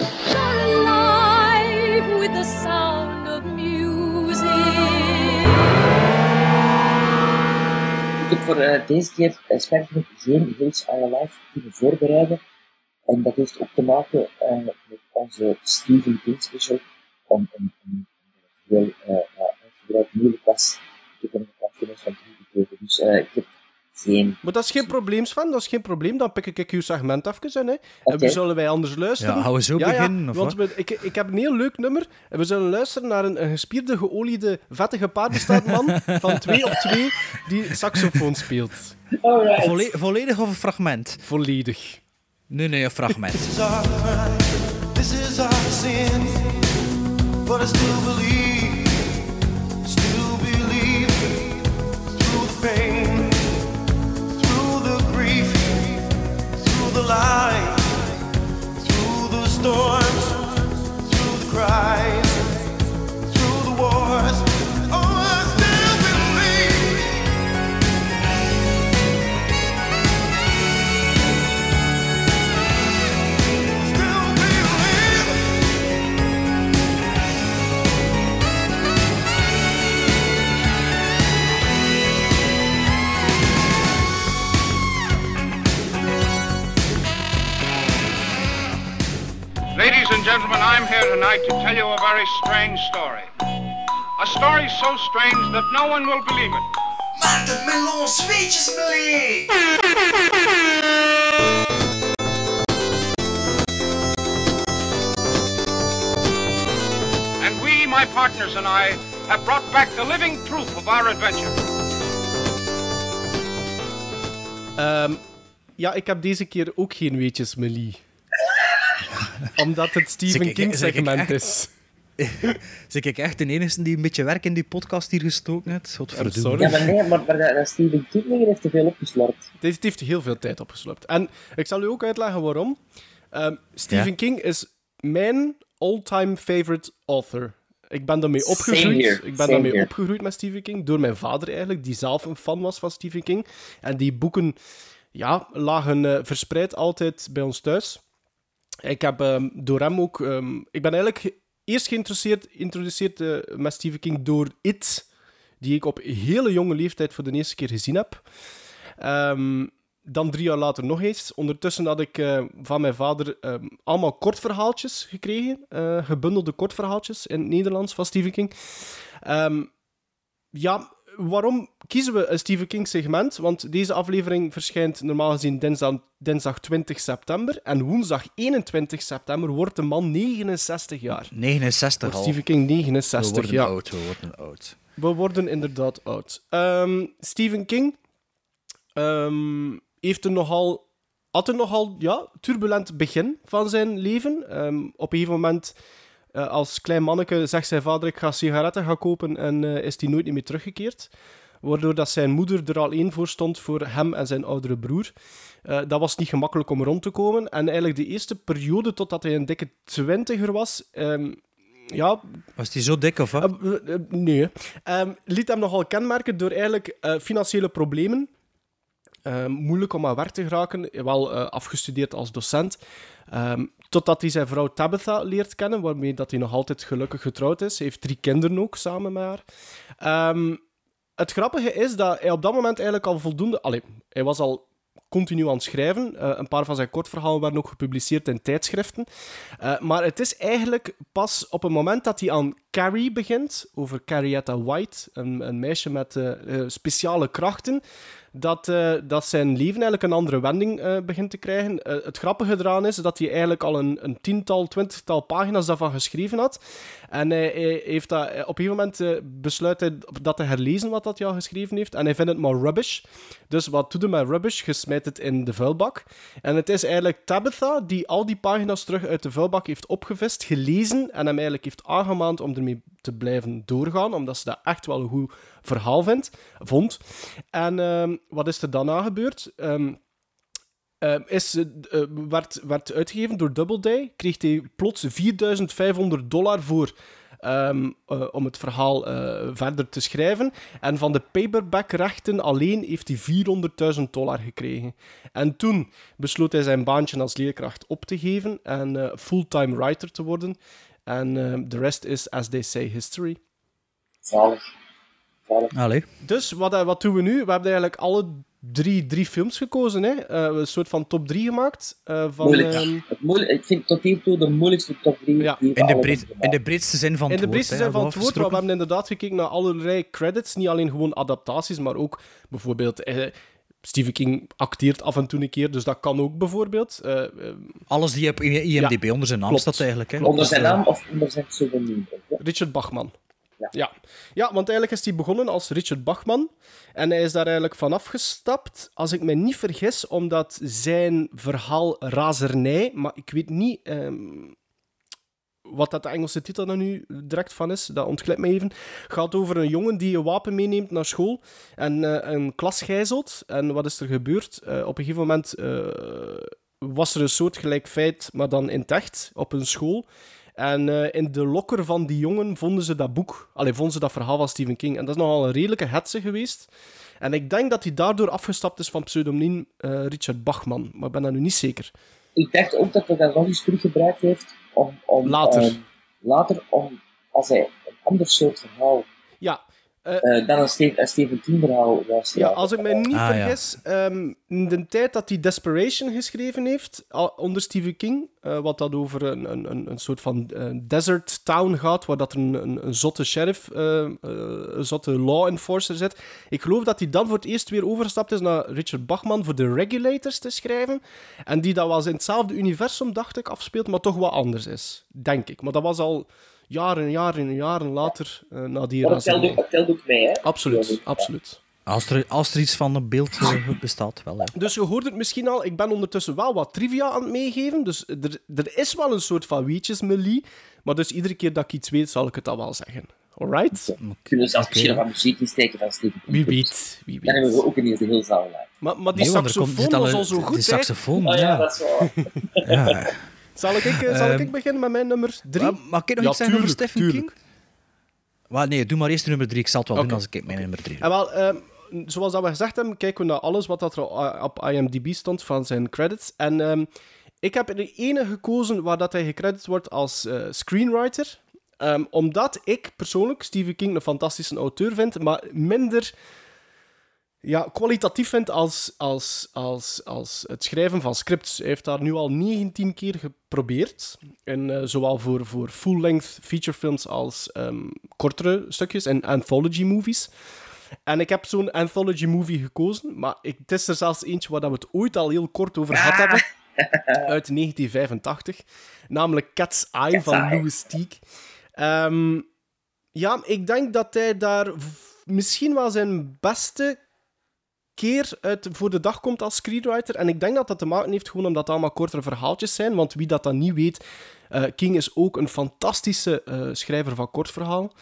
heb voor eh, deze keer uh, spijtig genoeg geen Hills Are Alive kunnen voorbereiden. En dat heeft ook te maken eh, met onze Stephen King special. Om, het heel uh, uitgebreid moeilijk was. Ik heb er een paar films van teruggekeken. Dus eh, ik heb Maar dat is geen probleem, Sven. Dat is geen probleem. Dan pik ik uw segment even in. Hè. En we zullen wij anders luisteren. Ja, gaan we zo Ja, ja, beginnen, of want we, ik, ik heb een heel leuk nummer. En we zullen luisteren naar een, een gespierde, geoliede, vettige paardenstaartman *laughs* van 2 op 2 die saxofoon speelt. Volle- volledig of een fragment? Volledig. Nee, nee, een fragment. This is our crime, this is our sin. But I still believe, light, through the storms, through the cries, and gentlemen, I'm here tonight to tell you a very strange story. A story so strange that no one will believe it. Maarten Melon Sweetjes believe. And we, my partners and I, have brought back the living proof of our adventure. Ehm, ja, ik heb deze keer ook geen weetjes, Melie. Omdat het Stephen ik- King zeg ik segment echt? is. *laughs* Zeg ik echt de enige die een beetje werk in die podcast hier gestoken heeft? Godverdomme. sorry. Ja, maar nee, maar, maar dat, dat Stephen King heeft te veel opgeslorpt. Deze heeft heel veel tijd opgeslopt. En ik zal u ook uitleggen waarom. Ehm, Stephen Ja. King is mijn all-time favorite author. ik ben daarmee Same opgegroeid. here, Ik ben same daarmee here. opgegroeid met Stephen King. Door mijn vader eigenlijk, die zelf een fan was van Stephen King. En die boeken ja, lagen eh, verspreid altijd bij ons thuis. Ik heb ehm, door hem ook... ehm, ik ben eigenlijk ge- eerst geïnteresseerd geïntroduceerd eh, met Stephen King door It, die ik op hele jonge leeftijd voor de eerste keer gezien heb. Ehm, dan drie jaar later nog eens. Ondertussen had ik eh, van mijn vader ehm, allemaal kortverhaaltjes gekregen. eh, gebundelde kortverhaaltjes in het Nederlands van Stephen King. Ja, waarom kiezen we een Stephen King segment? Want deze aflevering verschijnt normaal gezien dinsdag, dinsdag 20 september. En woensdag 21 september wordt de man 69 jaar. 69 Wordt al. Stephen King 69, We worden ja. oud, we worden oud. We worden inderdaad oud. Ehm, Stephen King ehm, heeft een nogal, had een nogal ja, turbulent begin van zijn leven. Ehm, op een gegeven moment, eh, als klein manneke, zegt zijn vader: Ik ga sigaretten gaan kopen. En eh, is hij nooit meer teruggekeerd. Waardoor dat zijn moeder er al één voor stond voor hem en zijn oudere broer. Eh, dat was niet gemakkelijk om rond te komen. En eigenlijk de eerste periode, totdat hij een dikke twintiger was, ehm, ja, Was hij zo dik of wat? nee. Ehm, liet hem nogal kenmerken door eigenlijk financiële problemen. Ehm, moeilijk om aan werk te geraken. Wel afgestudeerd als docent. Ehm, totdat hij zijn vrouw Tabitha leert kennen, waarmee dat hij nog altijd gelukkig getrouwd is. Hij heeft drie kinderen ook samen met haar. Ehm, het grappige is dat hij op dat moment eigenlijk al voldoende... Allee, hij was al continu aan het schrijven. Eh, een paar van zijn kortverhalen werden ook gepubliceerd in tijdschriften. Eh, maar het is eigenlijk pas op het moment dat hij aan Carrie begint, over Carrietta White, een, een meisje met eh, speciale krachten, dat, eh, dat zijn leven eigenlijk een andere wending eh, begint te krijgen. Eh, het grappige eraan is dat hij eigenlijk al een, een tiental, twintigtal pagina's daarvan geschreven had. En hij, heeft dat, op een gegeven moment besluit hij dat te herlezen wat dat al geschreven heeft. En hij vindt het maar rubbish. Dus wat doet hij met rubbish? Je smijt het in de vuilbak. En het is eigenlijk Tabitha die al die pagina's terug uit de vuilbak heeft opgevist, gelezen en hem eigenlijk heeft aangemaand om ermee te blijven doorgaan, omdat ze dat echt wel een goed verhaal vond. En ehm, wat is er daarna gebeurd? Ehm, is, eh, eh, werd, werd uitgegeven door Doubleday, kreeg hij plots 4500 dollar voor eh, om het verhaal verder te schrijven. En van de paperback-rechten alleen heeft hij 400.000 dollar gekregen. En toen besloot hij zijn baantje als leerkracht op te geven en fulltime writer te worden. En de the rest is, as they say, history. Zalig. Zalig. Allee. Dus wat, eh, wat doen we nu? We hebben eigenlijk alle drie, drie films gekozen. Hè? Eh, een soort van top 3 gemaakt. eh, van, Moeilijk. ehm, Het moeilijk. Ik vind tot hiertoe de moeilijkste top 3. Ja. In de, breed, in de breedste zin van in het de woord. breedste hè, zin van het woord, maar we hebben inderdaad gekeken naar allerlei credits. Niet alleen gewoon adaptaties, maar ook bijvoorbeeld... Eh, Stephen King acteert af en toe een keer, dus dat kan ook bijvoorbeeld. Eh, eh, Alles die op IMDb onder zijn naam klopt. staat eigenlijk. Hè. Onder zijn naam of onder zijn pseudoniem? Ja. Richard Bachman. Ja. Ja. ja, want eigenlijk is hij begonnen als Richard Bachman. En hij is daar eigenlijk vanaf gestapt, als ik me niet vergis, omdat zijn verhaal Razernij, maar ik weet niet ehm, wat dat de Engelse titel er nu direct van is, dat ontglipt me even, gaat over een jongen die een wapen meeneemt naar school en eh, een klas gijzelt. En wat is er gebeurd? Eh, op een gegeven moment eh, was er een soortgelijk feit, maar dan in het echt, op een school. En in de lokker van die jongen vonden ze dat boek. Allee, vonden ze dat verhaal van Stephen King. En dat is nogal een redelijke hetze geweest. En ik denk dat hij daardoor afgestapt is van pseudoniem Richard Bachman. Maar ik ben dat nu niet zeker. Ik dacht ook dat hij dat nog eens teruggebruikt heeft om... om Later. later, om, als hij een ander soort verhaal Ja, eh, dan een, Ste een Stephen King verhaal was. Ja, als ik me niet Ah, ja. vergis, ehm, in de tijd dat hij Desperation geschreven heeft, al- onder Stephen King, eh, wat dat over een, een, een, een soort van eh, desert town gaat, waar dat er een, een, een zotte sheriff, eh, een zotte law enforcer zit. Ik geloof dat hij dan voor het eerst weer overgestapt is naar Richard Bachman voor de Regulators te schrijven. En die dat was in hetzelfde universum, dacht ik, afspeelt, maar toch wat anders is. Denk ik. Maar dat was al jaren en jaren en jaren later, eh, na die Maar het telt, razernij. ook, het telt ook mee, hè? Absoluut, absoluut. Als er, als er iets van een beeld eh, bestaat, wel. Hè. Dus je hoort het misschien al, ik ben ondertussen wel wat trivia aan het meegeven. Dus er, er is wel een soort van weetjesmelie. Maar dus iedere keer dat ik iets weet, zal ik het dan wel zeggen. Alright? Kunnen we zelfs misschien nog wat muziek insteken van King. Wie weet, wie Dan hebben weet. we ook ineens de heel zaal. Maar, maar die Nee, want komt- saxofoon was al zo die goed, hè? saxofoon, Oh ja, ja. dat is wel... Ja. *laughs* Zal ik, eh, zal Ehm, ik beginnen met mijn nummer drie? Maar- Mag ik nog Ja, iets zeggen over Stephen tuurlijk. King? Wel, nee, doe maar eerst de nummer 3. Ik zal het wel Oké. doen als ik mijn nummer 3 En wel, ehm, zoals dat we gezegd hebben, kijken we naar alles wat dat er op IMDb stond van zijn credits. En ehm, ik heb er de ene gekozen waar dat hij gecrediteerd wordt als eh, screenwriter. Ehm, omdat ik persoonlijk Stephen King een fantastische auteur vind, maar minder ja, kwalitatief vind als, als, als, als het schrijven van scripts. Hij heeft daar nu al 19 keer geprobeerd. En, eh, zowel voor, voor full-length featurefilms als ehm, kortere stukjes en anthology movies. En ik heb zo'n anthology movie gekozen, maar ik, het is er zelfs eentje waar we het ooit al heel kort over gehad hebben. Uit 1985. Namelijk Cat's Eye Cat's van Eye. Louis Teague. Ehm, ja, ik denk dat hij daar misschien wel zijn beste keer uit voor de dag komt als screenwriter. En ik denk dat dat te maken heeft gewoon omdat het allemaal kortere verhaaltjes zijn. Want wie dat dan niet weet, eh, King is ook een fantastische eh, schrijver van kortverhaal.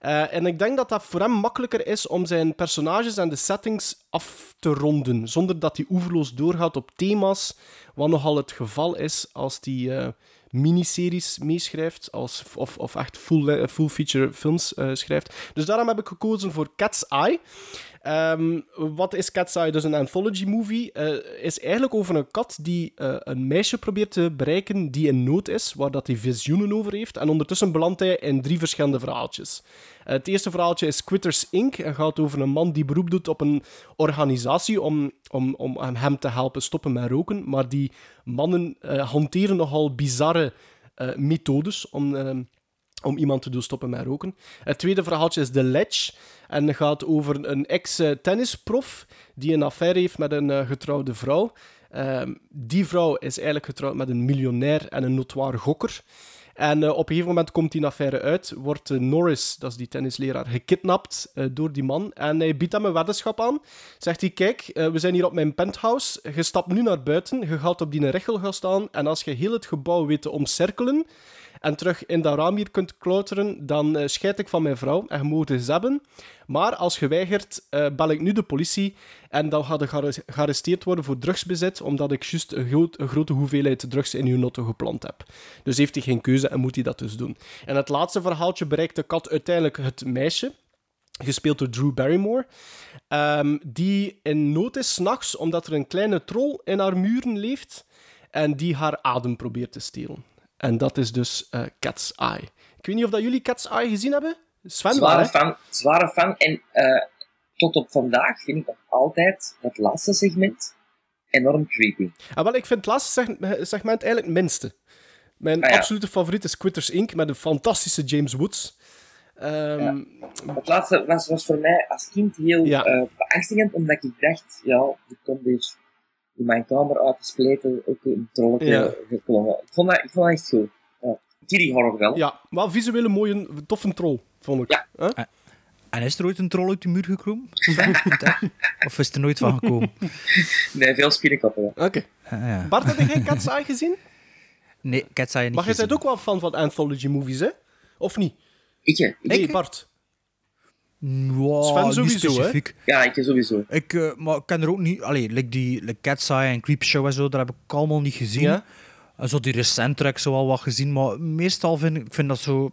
Eh, en ik denk dat dat voor hem makkelijker is om zijn personages en de settings af te ronden, zonder dat hij oeverloos doorgaat op thema's, wat nogal het geval is als hij miniseries meeschrijft, als, of, of echt full, full feature films schrijft. Dus daarom heb ik gekozen voor Cat's Eye. Ehm, wat is Cat's Eye? Dus een anthology movie. eh, is eigenlijk over een kat die eh, een meisje probeert te bereiken die in nood is, waar dat hij visioenen over heeft. En ondertussen belandt hij in drie verschillende verhaaltjes. Eh, het eerste verhaaltje is Quitters Inc. en gaat over een man die beroep doet op een organisatie om, om, om hem te helpen stoppen met roken. Maar die mannen hanteren nogal bizarre methodes om, eh, om iemand te doen stoppen met roken. Het tweede verhaaltje is The Ledge en gaat over een ex-tennisprof die een affaire heeft met een eh, getrouwde vrouw. Ehm, die vrouw is eigenlijk getrouwd met een miljonair en een notoire gokker. En eh, op een gegeven moment komt die affaire uit, wordt eh, Norris, dat is die tennisleraar, gekidnapt door die man. En hij biedt hem een weddenschap aan. Zegt hij, kijk, we zijn hier op mijn penthouse, je stapt nu naar buiten, je gaat op die richel gaan staan, en als je heel het gebouw weet te omcirkelen, en terug in dat raam hier kunt klauteren, dan eh, scheid ik van mijn vrouw en je mag het hebben. Maar als je weigert, eh, bel ik nu de politie en dan ga je gearre- gearresteerd worden voor drugsbezit, omdat ik juist een, groot- een grote hoeveelheid drugs in uw notto geplant heb. Dus heeft hij geen keuze en moet hij dat dus doen. En het laatste verhaaltje bereikt de kat uiteindelijk het meisje, gespeeld door Drew Barrymore, ehm, die in nood is s'nachts omdat er een kleine troll in haar muren leeft en die haar adem probeert te stelen. En dat is dus eh, Cat's Eye. Ik weet niet of dat jullie Cat's Eye gezien hebben. Sven zware hè? fan, zware fan. En eh, tot op vandaag vind ik nog altijd dat laatste segment enorm creepy. Ah, wel, ik vind het laatste seg- segment eigenlijk het minste. Mijn Ah, ja. absolute favoriet is Quitters Inc. met een fantastische James Woods. Ehm, Het laatste was, was voor mij als kind heel Ja. eh, beangstigend, omdat ik dacht, ja, er komt weer in mijn kamer uit te spleten ook een trolletje Ja. geklommen. Ik vond dat, ik vond dat echt goed. Ja. Kitty horror wel. Ja, maar visueel een mooie, toffe troll, vond ik. Ja. En is er ooit een troll uit de muur geklommen? *laughs* of is er nooit van gekomen? *laughs* Nee, veel spinnenkoppen. wel. Oké. Ah, ja. Bart, heb jij Cat's Eye gezien? Nee, Cat's Eye niet Maar jij bent ook wel fan van anthology movies, hè? Of niet? Ik? Nee, Ik? Bart. Wow, Sven niet sowieso, hè? specifiek. Ja, ik sowieso. Ik, eh, maar ik ken er ook niet... Allee, like die like Cat's Eye en Creepshow en zo, daar heb ik allemaal niet gezien. Ja? En zo die recent tracks zo al wat gezien, maar meestal vind ik, ik vind dat zo...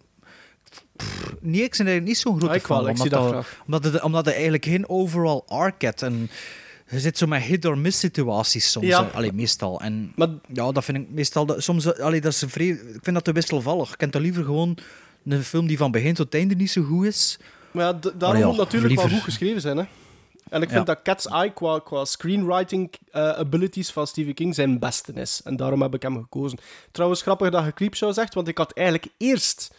Pff, nee, ik ben eigenlijk niet zo'n grote Ah, fan. omdat, dat dat, omdat, het, omdat het eigenlijk geen overall arc heeft. En je zit zo met hit-or-miss situaties soms. Ja. Allee, meestal. En Maar ja, dat vind ik meestal... dat- Soms, eh, allee, dat is vrij, ik vind dat te wisselvallig. Ik ken toch liever gewoon een film die van begin tot einde niet zo goed is. Maar ja, daarom ja, moet het natuurlijk wel goed geschreven zijn. Hè? En ik vind Ja. dat Cat's Eye qua, qua screenwriting eh, abilities van Stephen King zijn beste is. En daarom heb ik hem gekozen. Trouwens, grappig dat je Creepshow zegt, want ik had eigenlijk eerst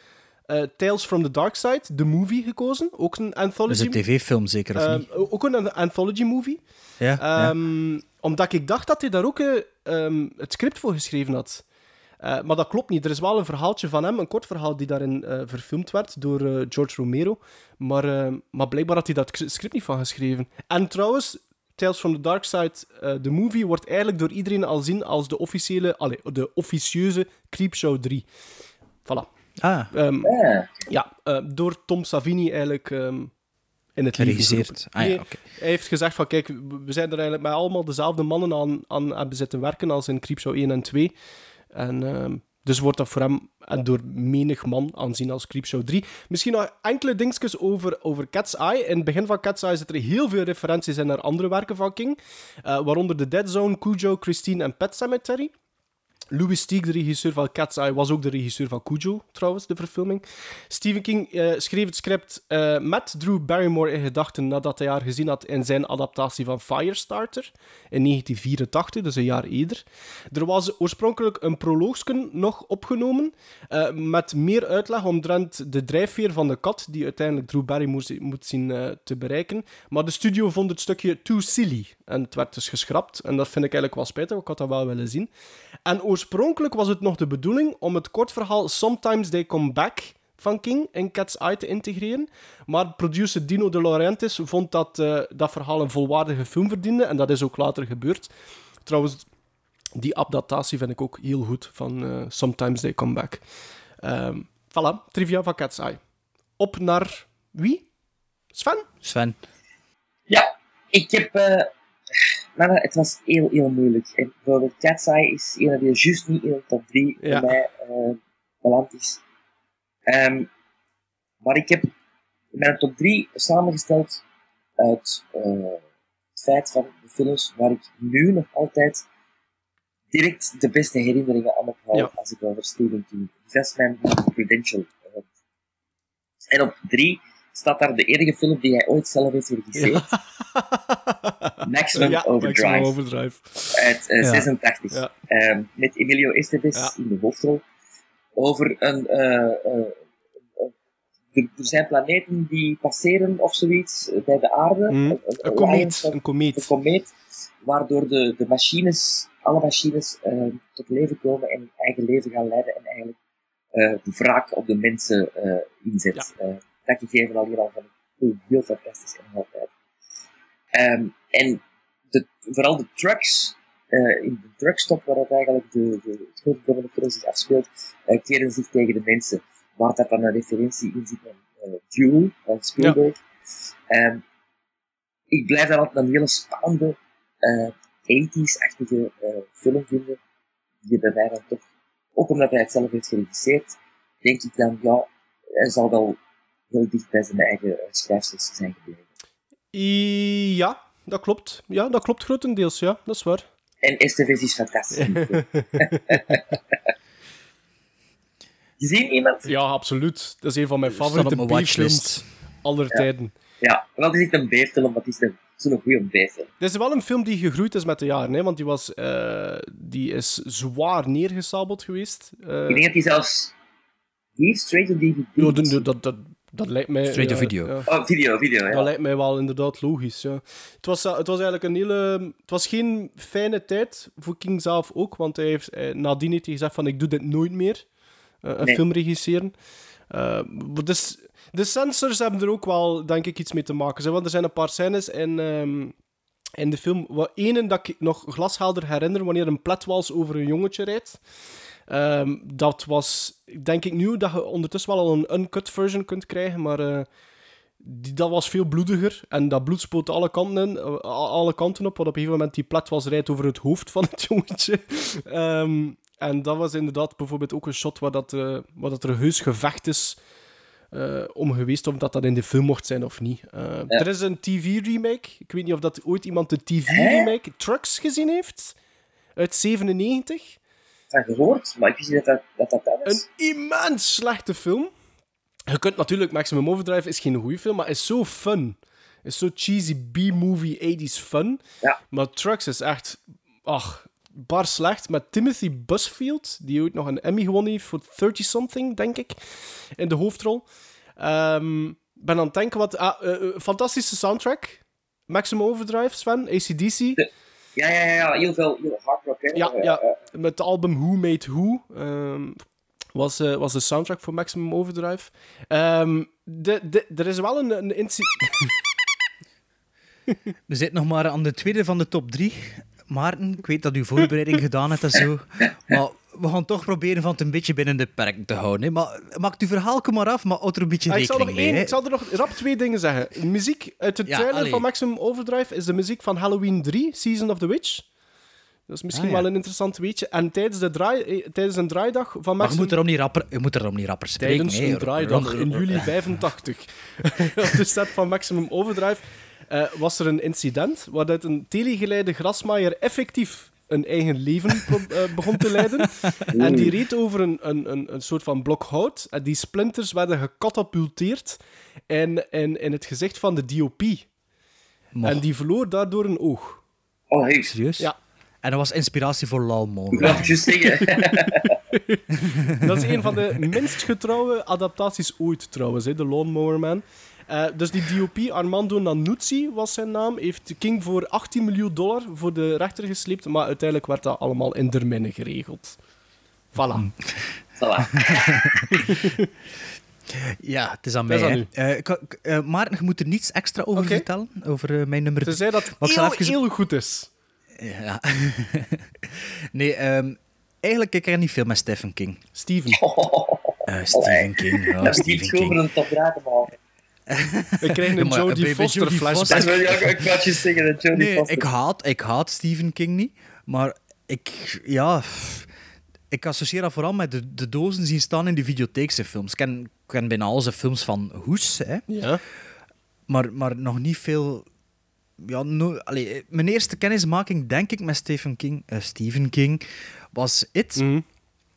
eh, Tales from the Dark Side, de movie, gekozen. Ook een anthology. is een tv-film zeker, of Eh, niet? ook een anthology movie. Ja, ja. Ehm, Omdat ik dacht dat hij daar ook eh, ehm, het script voor geschreven had. Eh, maar dat klopt niet. Er is wel een verhaaltje van hem, een kort verhaal, die daarin eh, verfilmd werd door eh, George Romero. Maar, eh, maar blijkbaar had hij dat script niet van geschreven. En trouwens, Tales from the Dark Side, eh, de movie, wordt eigenlijk door iedereen al zien als de officiële, allee, de officieuze Creepshow 3. Voilà. Ah, Ehm, Ja. ja, eh, door Tom Savini eigenlijk ehm, in het geroepen. Ah ja. Hij heeft gezegd van, kijk, we zijn er eigenlijk met allemaal dezelfde mannen aan, aan hebben zitten werken als in Creepshow 1 en 2. En ehm, Dus wordt dat voor hem en door menig man aanzien als Creepshow 3. Misschien nog enkele dingetjes over, over Cat's Eye. In het begin van Cat's Eye zitten er heel veel referenties in naar andere werken van King. Uh, waaronder The Dead Zone, Cujo, Christine en Pet Cemetery. Louis Teague, de regisseur van Cat's Eye, was ook de regisseur van Cujo, trouwens, de verfilming. Stephen King uh, schreef het script uh, met Drew Barrymore in gedachten nadat hij haar gezien had in zijn adaptatie van Firestarter in 1984, dus een jaar eerder. Er was oorspronkelijk een proloogsken nog opgenomen uh, met meer uitleg omtrent de drijfveer van de kat die uiteindelijk Drew Barrymore moet zien te bereiken. Maar de studio vond het stukje too silly en het werd dus geschrapt. En dat vind ik eigenlijk wel spijtig, ik had dat wel willen zien. En oorspronkelijk was het nog de bedoeling om het kortverhaal Sometimes They Come Back van King in Cat's Eye te integreren. Maar producer Dino De Laurentiis vond dat uh, dat verhaal een volwaardige film verdiende. En dat is ook later gebeurd. Trouwens, die adaptatie vind ik ook heel goed van uh, Sometimes They Come Back. Um, voilà, trivia van Cat's Eye. Op naar wie? Sven? Sven. Ja, ik heb... Uh maar het was heel, heel moeilijk. En bijvoorbeeld Cat's Eye is een die juist niet in de top 3 ja. bij mij uh, beland is. Um, maar ik heb mijn top 3 samengesteld uit uh, het feit van de films waar ik nu nog altijd direct de beste herinneringen aan ophoud ja. als ik over Stephen King. Dus dat is mijn credential. En op 3 staat daar de enige film die hij ooit zelf heeft geregisseerd. Ja. *laughs* Maximum, ja, Overdrive. Maximum Overdrive. Uit uh, ja. 86. Um, met Emilio Estevez in de hoofdrol. Over een... Uh, uh, er zijn planeten die passeren of zoiets bij de aarde. Mm. Een, een, een, komeet. Een komeet. Een komeet. Waardoor de, de machines, alle machines, tot leven komen en eigen leven gaan leiden en eigenlijk de wraak op de mensen inzet. dat gegeven al hier al van heel fantastisch en altijd. Um, en de, vooral de trucks, uh, in de truckstop waar dat eigenlijk de, de, het grote deel van de film zich afspeelt, uh, keren zich tegen de mensen. Waar dat dan een referentie in zit naar uh, Duel van Spielberg. Ja. Um, ik blijf dat altijd een hele spannende, 80s-achtige film vinden. Die bij mij dan toch, ook omdat hij het zelf heeft geregisseerd, denk ik dan, ja, hij zal wel heel dicht bij zijn eigen schrijfsels zijn gebleven. Ja, dat klopt. Ja, dat klopt grotendeels, ja, dat is waar. En STV's is fantastisch. *laughs* Gezien iemand? Ja, absoluut. Dat is een van mijn favoriete B-films aller ja. tijden. Ja, wel is niet een B-film, maar het is zo'n goede B-film. Dit is wel een film die gegroeid is met de jaren, hè, want die, was, uh, die is zwaar neergesabeld geweest. Uh, ik denk dat hij zelfs hier straight to DVD... Ja, dat, dat, dat, lijkt mij... Straight to ja, video. Ja. Oh, video, video, ja. Dat lijkt mij wel inderdaad logisch, ja. Het was, het was eigenlijk een hele... Het was geen fijne tijd voor King zelf ook, want hij heeft, eh, nadien heeft hij gezegd van ik doe dit nooit meer. Uh, een Nee. film regisseren. Uh, dus, de censors hebben er ook wel, denk ik, iets mee te maken. Want er zijn een paar scènes in, ehm, in de film. Wat ene dat ik nog glashelder herinner, wanneer een pletwals over een jongetje rijdt. Ehm, dat was, denk ik nu, dat je ondertussen wel al een uncut version kunt krijgen, maar eh, die, dat was veel bloediger. En dat bloed spoot alle kanten, in, eh, alle kanten op, wat op een gegeven moment die pletwals rijdt over het hoofd van het *laughs* jongetje. Ehm, en dat was inderdaad bijvoorbeeld ook een shot waar, dat, uh, waar dat er heus gevecht is uh, om geweest of dat dat in de film mocht zijn of niet. Uh, ja. Er is een TV-remake. Ik weet niet of dat ooit iemand de TV-remake Trucks gezien heeft. Uit 97. Van gehoord, maar ik wist niet dat dat, dat. Een immens slechte film. Je kunt natuurlijk, Maximum Overdrive is geen goede film, maar is zo fun. Is zo cheesy B-movie 80s fun. Ja. Maar Trucks is echt... Ach, bar slecht. Met Timothy Busfield, die ooit nog een Emmy gewonnen heeft voor 30-something, denk ik. In de hoofdrol. Um, ben aan het denken wat... Ah, uh, uh, fantastische soundtrack. Maximum Overdrive, Sven. ACDC. De, ja, ja, ja. Heel veel heel hard rock, hè. Ja, ja. Uh, met het album Who Made Who. Um, was, uh, was de soundtrack voor Maximum Overdrive. Um, de, de, er is wel een, een incident... *laughs* We zitten nog maar aan de tweede van de top drie. Maarten, ik weet dat u voorbereiding gedaan hebt en zo. *laughs* Maar we gaan toch proberen van het een beetje binnen de perk te houden. Hè. Maar maak uw verhaal maar af, maar houd er een beetje ah, rekening ik zal mee. Één, ik zal er nog rap twee dingen zeggen. Muziek uit de Ja, trailer allee. van Maximum Overdrive is de muziek van Halloween 3, Season of the Witch. Dat is misschien Ah, ja. wel een interessant weetje. En tijdens, de draai, eh, tijdens een draaidag van Maar je Maximum... moet erom niet rapper, je moet erom niet rapper spreken. Tijdens nee. een draaidag in juli 85 *laughs* op de set van Maximum Overdrive eh, was er een incident waaruit een telegeleide grasmaaier effectief een eigen leven eh, begon te leiden. *laughs* en die reed over een, een, een, een soort van blok hout. En die splinters werden gecatapulteerd in, in, in het gezicht van de DOP. Moch. En die verloor daardoor een oog. Oh, hey. Serieus? Ja. En dat was inspiratie voor zeggen. *laughs* Dat is een van de minst getrouwe adaptaties ooit, trouwens, hè, de Lawnmower Man. Eh, dus die DOP, Armando Nannuzzi was zijn naam, heeft King voor 18 miljoen dollar voor de rechter gesleept, maar uiteindelijk werd dat allemaal in Derminne geregeld. Voilà. Voilà. *laughs* Ja, het is aan Het mij. is aan hè. Eh, eh, Maarten, je moet er niets extra over vertellen, over mijn nummer Tenzij dat Maar ik zal heel, even- heel goed is. Ja. *laughs* nee, ehm, eigenlijk ik ken niet veel met Stephen King. Steven. Eh, Stephen King, ja, Dat is Stephen King. een top maar... We krijgen Ja, een Jodie Foster Jodie flashback. Foster- Dat wil je ook, ik zeggen, dat Jodie Nee, Foster. ik haat, ik haat Stephen King niet, maar ik, ja, ik associeer dat vooral met de, de dozen zien staan in de videotheekse films. Ik ken, ik ken bijna al zijn films van Hoes, hè, Ja. maar, maar nog niet veel. Ja, no, allee, mijn eerste kennismaking, denk ik, met Stephen King, eh, Stephen King was It. Mhm.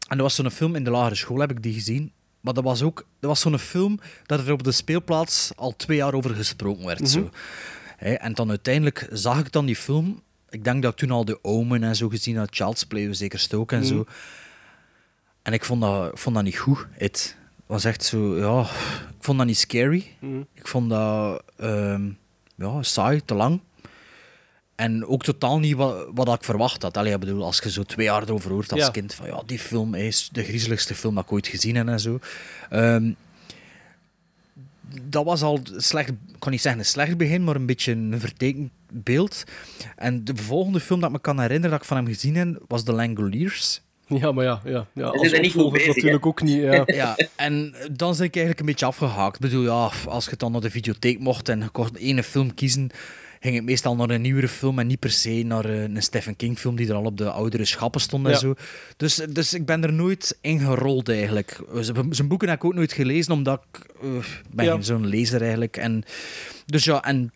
En dat was zo'n film in de lagere school, heb ik die gezien. Maar dat was ook dat was zo'n film dat er op de speelplaats al twee jaar over gesproken werd. zo. Hè, en dan uiteindelijk zag ik dan die film. Ik denk dat ik toen al de Omen en zo gezien had, Child's Play zeker stook en zo. En ik vond dat, ik vond dat niet goed. Het was echt zo, ja, ik vond dat niet scary. Ik vond dat ehm, ja, saai, te lang. En ook totaal niet wat, wat ik verwacht had. Allee, ik bedoel, als je zo twee jaar erover hoort als Ja. kind, van ja, die film is de griezeligste film dat ik ooit gezien heb en zo. Ehm, dat was al slecht, ik kan niet zeggen een slecht begin, maar een beetje een vertekend beeld. En de volgende film dat ik me kan herinneren dat ik van hem gezien heb, was The Langoliers. Ja, maar ja. ja, ja als er niet goed opvolger bezig, natuurlijk ook niet. Ja. Ja, en dan ben ik eigenlijk een beetje afgehaakt. Ik bedoel, ja, als je dan naar de videotheek mocht en je kon ene film kiezen, ging ik meestal naar een nieuwere film en niet per se naar eh, een Stephen King film die er al op de oudere schappen stond en Ja. zo. Dus, dus ik ben er nooit in gerold eigenlijk. Z- Zijn boeken heb ik ook nooit gelezen, omdat ik eh, ben Ja. zo'n lezer eigenlijk. En, dus ja, en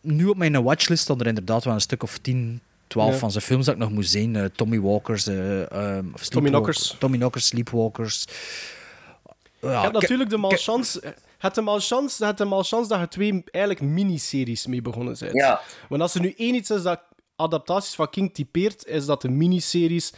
nu op mijn watchlist staan er inderdaad wel een stuk of 10, 12 Ja. van zijn films dat ik nog moet zien. Eh, Tommy Walkers, eh, ehm, of Sleepwalk- Knockers. Tommy Knockers, Sleepwalkers. Ja, natuurlijk de malchance... Het de malchance, het de malchance dat je twee eigenlijk miniseries mee begonnen bent. Ja. Want als er nu één iets is dat adaptaties van King typeert, is dat de miniseries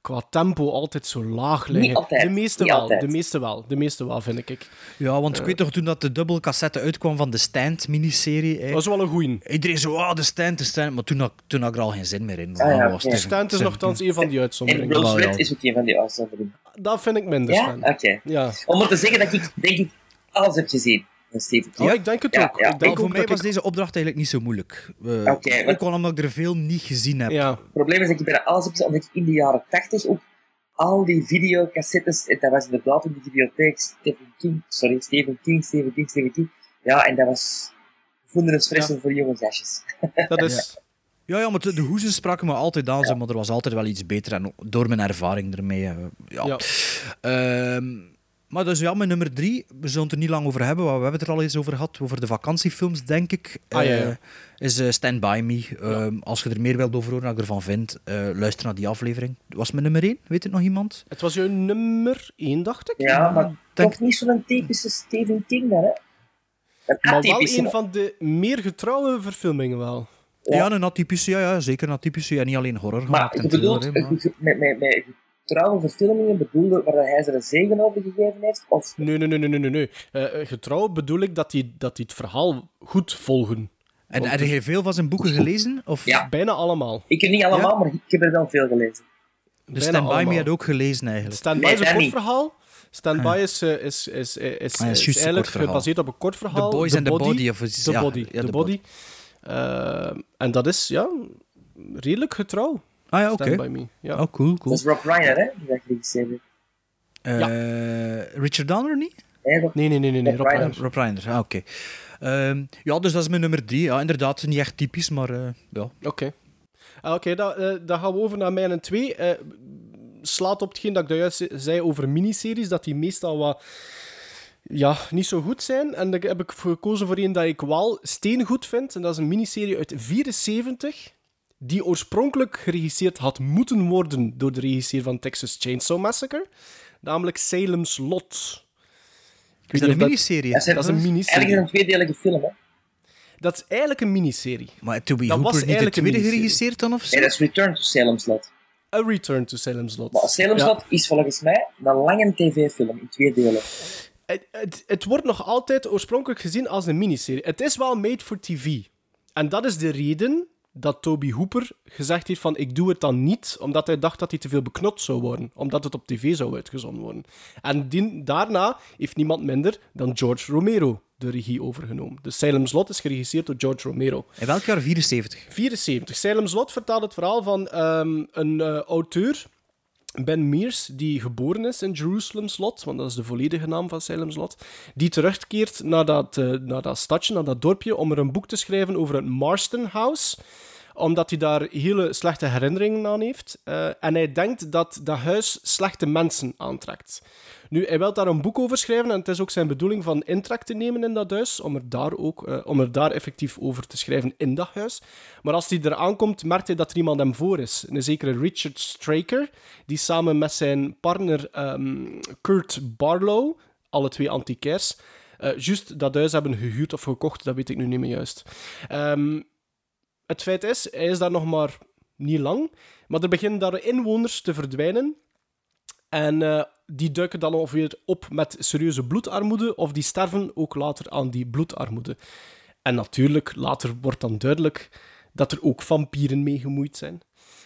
qua tempo altijd zo laag liggen. altijd, De meeste niet wel, altijd. de meeste wel, de meeste wel, vind ik. Ja, want ik weet toch toen dat de dubbele cassette uitkwam van de Stand-miniserie. hè, Dat is wel een goeie. Iedereen zo, ah, de Stand, de Stand. Maar toen had, toen had ik er al geen zin meer in. Ah, ja, was Stephen- Stand is nogthans een van die En uitzonderingen. Will Smith ja. is ook een van die uitzonderingen. Dat vind ik minder Ja? Oké. Ja. Om maar te zeggen dat ik, denk ik, alles heb gezien van Stephen King. Ja, ik denk het Ja, ook. ja. Ik denk Maar voor mij was ik- deze opdracht eigenlijk niet zo moeilijk. Eh, Oké, ook al omdat ik er veel niet gezien heb. Ja. Het probleem is dat ik bijna alles heb gezien, omdat ik in de jaren 80 ook al die videocassettes, en dat was inderdaad in de videotheek, Stephen King, sorry, Stephen King, Stephen King, Stephen King. Ja, en dat was fressen voor jonge zasjes. *laughs* Dat is... Ja, ja, maar de, de hoezen spraken me altijd aan, maar er was altijd wel iets beter. En door mijn ervaring ermee. eh, ja. Ja. Maar dus ja, mijn nummer drie, we zullen het er niet lang over hebben, want we hebben het er al eens over gehad, over de vakantiefilms, denk ik. Ah, ja, Eh, is eh, Stand By Me. Ehm, Als je er meer wilt over horen, wat ik ervan vind, eh, luister naar die aflevering. Was mijn nummer één? Weet het nog iemand? Het was jouw nummer 1, dacht ik. Ja, maar Denk- toch niet zo'n typische Stephen King dan, hè? Een Maar wel een van de meer getrouwe verfilmingen wel. Ja, een atypische, ja, ja, zeker een atypische. En niet alleen horror gemaakt. Maar je bedoelt, thriller, hè, maar- met, met, met trouwe verfilmingen bedoelde waar hij ze een zegen over gegeven heeft? Of Nee, nee, nee, nee, nee, nee. Eh, eh, getrouw bedoel ik dat die, dat die het verhaal goed volgen. En Want heb je veel van zijn boeken gelezen? Of Ja. Bijna allemaal. ik heb niet allemaal, Ja? maar ik heb er wel veel gelezen. de Stand By Me had ook gelezen eigenlijk. Stand By Nee, is een kort niet. verhaal. Stand By is, is, is, is, is, Ah, ja, eigenlijk gebaseerd op een kort verhaal. The Boys and the Body, of The ja, Body. ja, the The body. Eh, en dat is, ja, redelijk getrouw. Ah ja, oké. Stand By Me. Ja. Oh, cool, cool. Dat is Rob Reiner, hè? Die dat geregisseerd heeft. Eh, Richard Donner niet? Nee, Rob- Nee, nee, nee, nee. Rob Rob Reiner. Reiner. Rob Reiner, ah, oké. Ehm, ja, dus dat is mijn nummer drie. Ja, inderdaad, niet echt typisch, maar eh, ja. Oké. Ah, Oké, dan, eh, dan gaan we over naar mijn 2. Eh slaat op hetgeen dat ik juist zei over miniseries, dat die meestal wat ja, niet zo goed zijn. En daar heb ik gekozen voor een dat ik wel steengoed vind. En dat is een miniserie uit 74, die oorspronkelijk geregisseerd had moeten worden door de regisseur van Texas Chainsaw Massacre. Namelijk Salem's Lot. Ik weet dat een miniserie? Dat, dat is een miniserie. Eigenlijk een tweedelige film, hè? Dat is eigenlijk een miniserie. Maar Toby Dat was Hooper niet de eigenlijk tweede miniserie. geregisseerd dan of zo? Nee, dat is Return to Salem's Lot. A Return to Salem's Lot. Maar Salem's Ja. Lot is volgens mij een lange tv-film in twee delen. Het, het, het wordt nog altijd oorspronkelijk gezien als een miniserie. Het is wel made for TV. En dat is de reden dat Toby Hooper gezegd heeft van ik doe het dan niet, omdat hij dacht dat hij te veel beknot zou worden. Omdat het op tv zou uitgezonden worden. En die- daarna heeft niemand minder dan George Romero de regie overgenomen. Dus Salem's Lot is geregisseerd door George Romero. In welk jaar? 74. 74. Salem's Lot vertelt het verhaal van ehm, een eh, auteur, Ben Mears, die geboren is in Jerusalem's Lot, want dat is de volledige naam van Salem's Lot, die terugkeert naar dat, eh, naar dat stadje, naar dat dorpje, om er een boek te schrijven over het Marston House omdat hij daar hele slechte herinneringen aan heeft. Eh, en hij denkt dat dat huis slechte mensen aantrekt. Nu, hij wil daar een boek over schrijven en het is ook zijn bedoeling van intrek te nemen in dat huis, om er daar ook eh, om er daar effectief over te schrijven in dat huis. Maar als hij er aankomt, merkt hij dat er iemand hem voor is. Een zekere Richard Straker, die samen met zijn partner ehm, Kurt Barlow, alle twee antiquairs, eh, juist dat huis hebben gehuurd of gekocht, dat weet ik nu niet meer juist. Ehm, het feit is, hij is daar nog maar niet lang, maar er beginnen daar inwoners te verdwijnen. En eh, die duiken dan ongeveer op met serieuze bloedarmoede, of die sterven ook later aan die bloedarmoede. En natuurlijk, later wordt dan duidelijk dat er ook vampieren mee gemoeid zijn.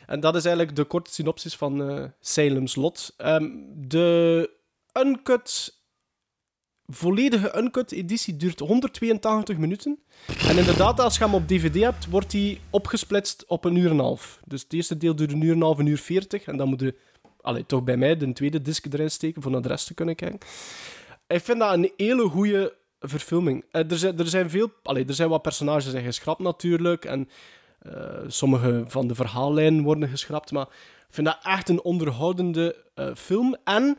En dat is eigenlijk de korte synopsis van eh Salem's Lot. Ehm, de uncut, volledige uncut editie duurt 182 minuten. En inderdaad, als je hem op DVD hebt, wordt hij opgesplitst op een uur en een half. Dus het eerste deel duurt een uur en een half, een uur veertig. En dan moet je, allee, toch bij mij, de tweede disc erin steken voor naar de rest te kunnen kijken. Ik vind dat een hele goede verfilming. Eh, er, zijn, er, zijn veel, allee, er zijn wat personages zijn geschrapt natuurlijk. En eh, sommige van de verhaallijnen worden geschrapt. Maar ik vind dat echt een onderhoudende eh, film. En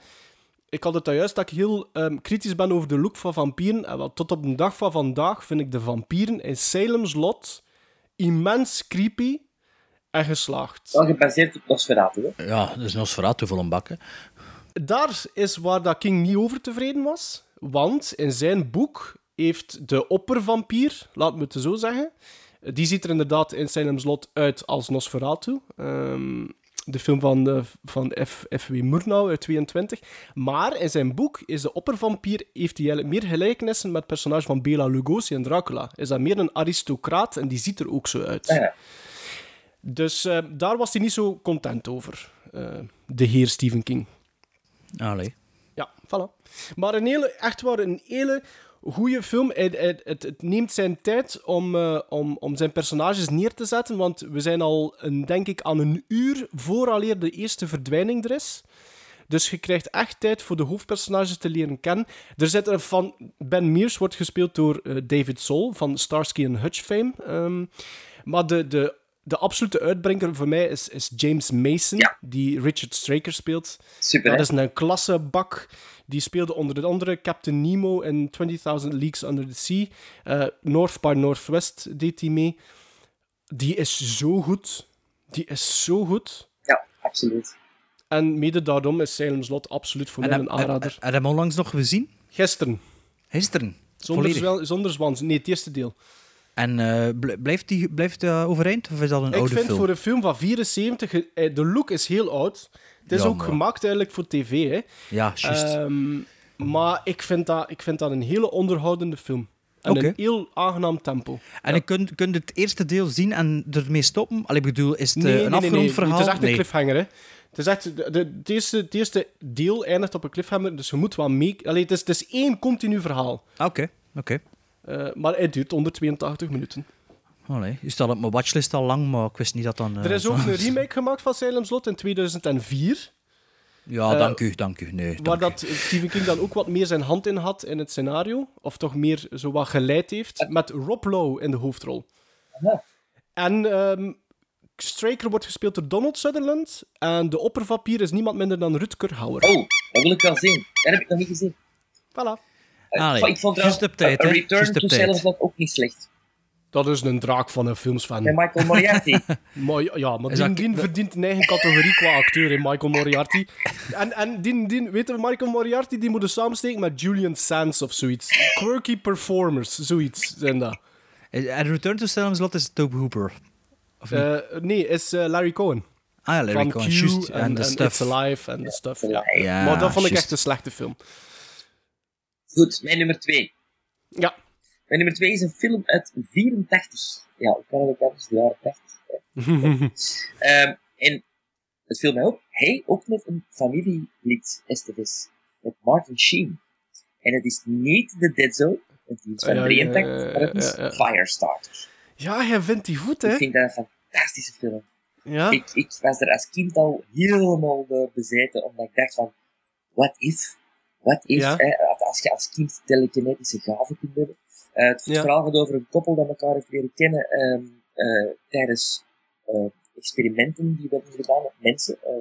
ik had het al juist dat ik heel ehm, kritisch ben over de look van vampieren. En wel, tot op de dag van vandaag vind ik de vampieren in Salem's Lot immens creepy en geslaagd. Wel gebaseerd op Nosferatu, hè? Ja, is Nosferatu voor een bakken. Daar is waar dat King niet over tevreden was. Want in zijn boek heeft de oppervampier, laat me het zo zeggen, die ziet er inderdaad in Salem's Lot uit als Nosferatu. Ehm, de film van, eh, van F. F.W. Murnau uit 22. Maar in zijn boek is de oppervampier, heeft hij meer gelijkenissen met het personage van Bela Lugosi en Dracula. Is dat meer een aristocraat en die ziet er ook zo uit. Ja. Dus eh, daar was hij niet zo content over, eh, de heer Stephen King. Allee. Ja, voilà. Maar een hele, echt waar, een hele goede film. Het, het, neemt zijn tijd om, eh, om, om zijn personages neer te zetten, want we zijn al, een, denk ik, aan een uur vooraleer de eerste verdwijning er is. Dus je krijgt echt tijd voor de hoofdpersonages te leren kennen. Er zit er van... Ben Mears wordt gespeeld door eh, David Soul van Starsky and Hutch fame. Ehm, maar de, de, de absolute uitbrenker voor mij is, is James Mason, die Richard Straker speelt. Super, Dat is een klasse bak. Die speelde onder andere Captain Nemo in 20.000 Leagues Under the Sea. Eh, North by Northwest deed hij mee. Die is zo goed. Die is zo goed. Ja, absoluut. En mede daarom is Salem's Lot absoluut voor En mij heb, een aanrader. heb, je hem onlangs nog gezien? Gisteren. Gisteren? Zonder, zwel- zonder zwans. Nee, het eerste deel. En eh, bl- blijft die blijft die overeind of is dat een Ik oude vind film? voor een film van 74, eh, de look is heel oud. Het is Ja, ook maar- gemaakt eigenlijk voor tv. Hè. Ja, juist. Ehm, maar ik vind, dat, ik vind dat een hele onderhoudende film. En een heel aangenaam tempo. En je kunt, kunt het eerste deel zien en ermee stoppen? Allee, ik bedoel, is het Nee, eh, nee, een nee, nee. afgerond verhaal? Het is echt een Nee. cliffhanger, hè. Het is echt... De, de- het, eerste, het eerste deel eindigt op een cliffhanger, dus je moet wel mee... Allee, het, is, het is één continu verhaal. Ah, Oké, oké. Eh, maar het duurt 182 minuten. Allee, je staat op mijn watchlist al lang, maar ik wist niet dat dan... eh, er is ook een remake gemaakt van Salem's Lot in 2004. Ja, Eh, dank u, dank u. Nee, Waar dank u. dat Stephen King dan ook wat meer zijn hand in had in het scenario. Of toch meer zo wat geleid heeft. Met Rob Lowe in de hoofdrol. En ehm, Straker wordt gespeeld door Donald Sutherland. En de oppervampier is niemand minder dan Rutger Hauer. Oh, dat wil ik wel zien. Dat heb ik nog niet gezien. Voilà. Eh, Allee, ik vond trouwens op tijd. Return to. Silverslot ook niet slecht. Dat is een draak van een filmsfan. Met Michael Moriarty. *laughs* Maar, ja, maar die, verdient een eigen categorie qua acteur, in Michael Moriarty. En, en die, die, weet je, Michael Moriarty die moet samensteken met Julian Sands of zoiets. Quirky performers, zoiets zijn dat. En Return to Silverslot is Tobe Hooper. Eh, nee, is eh, Larry Cohen. ah ja, Larry van Cohen. Q en, En de en stuff. It's Alive en de stuff. Ja. Ja, maar dat vond ik echt een slechte film. Goed, mijn nummer 2. Ja. Mijn nummer 2 is een film uit 84. Ja, ik kan het ook anders, de jaren 80. hè. *laughs* Ehm, en het viel mij op, hij ook met een familielid, Esteves, met Martin Sheen. En het is niet de Dead Zone, want die is van Ja, ja, 83, ja, maar het is. Firestarter. Ja, hij vindt die goed, hè? Ik vind dat een fantastische film. Ja. Ik, ik was er als kind al helemaal door bezeten, omdat ik dacht van, what if? What if, Ja. Als je als kind telekinetische gaven kunt hebben. Eh, het Ja. verhaal gaat over een koppel dat elkaar heeft leren kennen ehm, eh, tijdens eh, experimenten die werden gedaan op mensen, eh,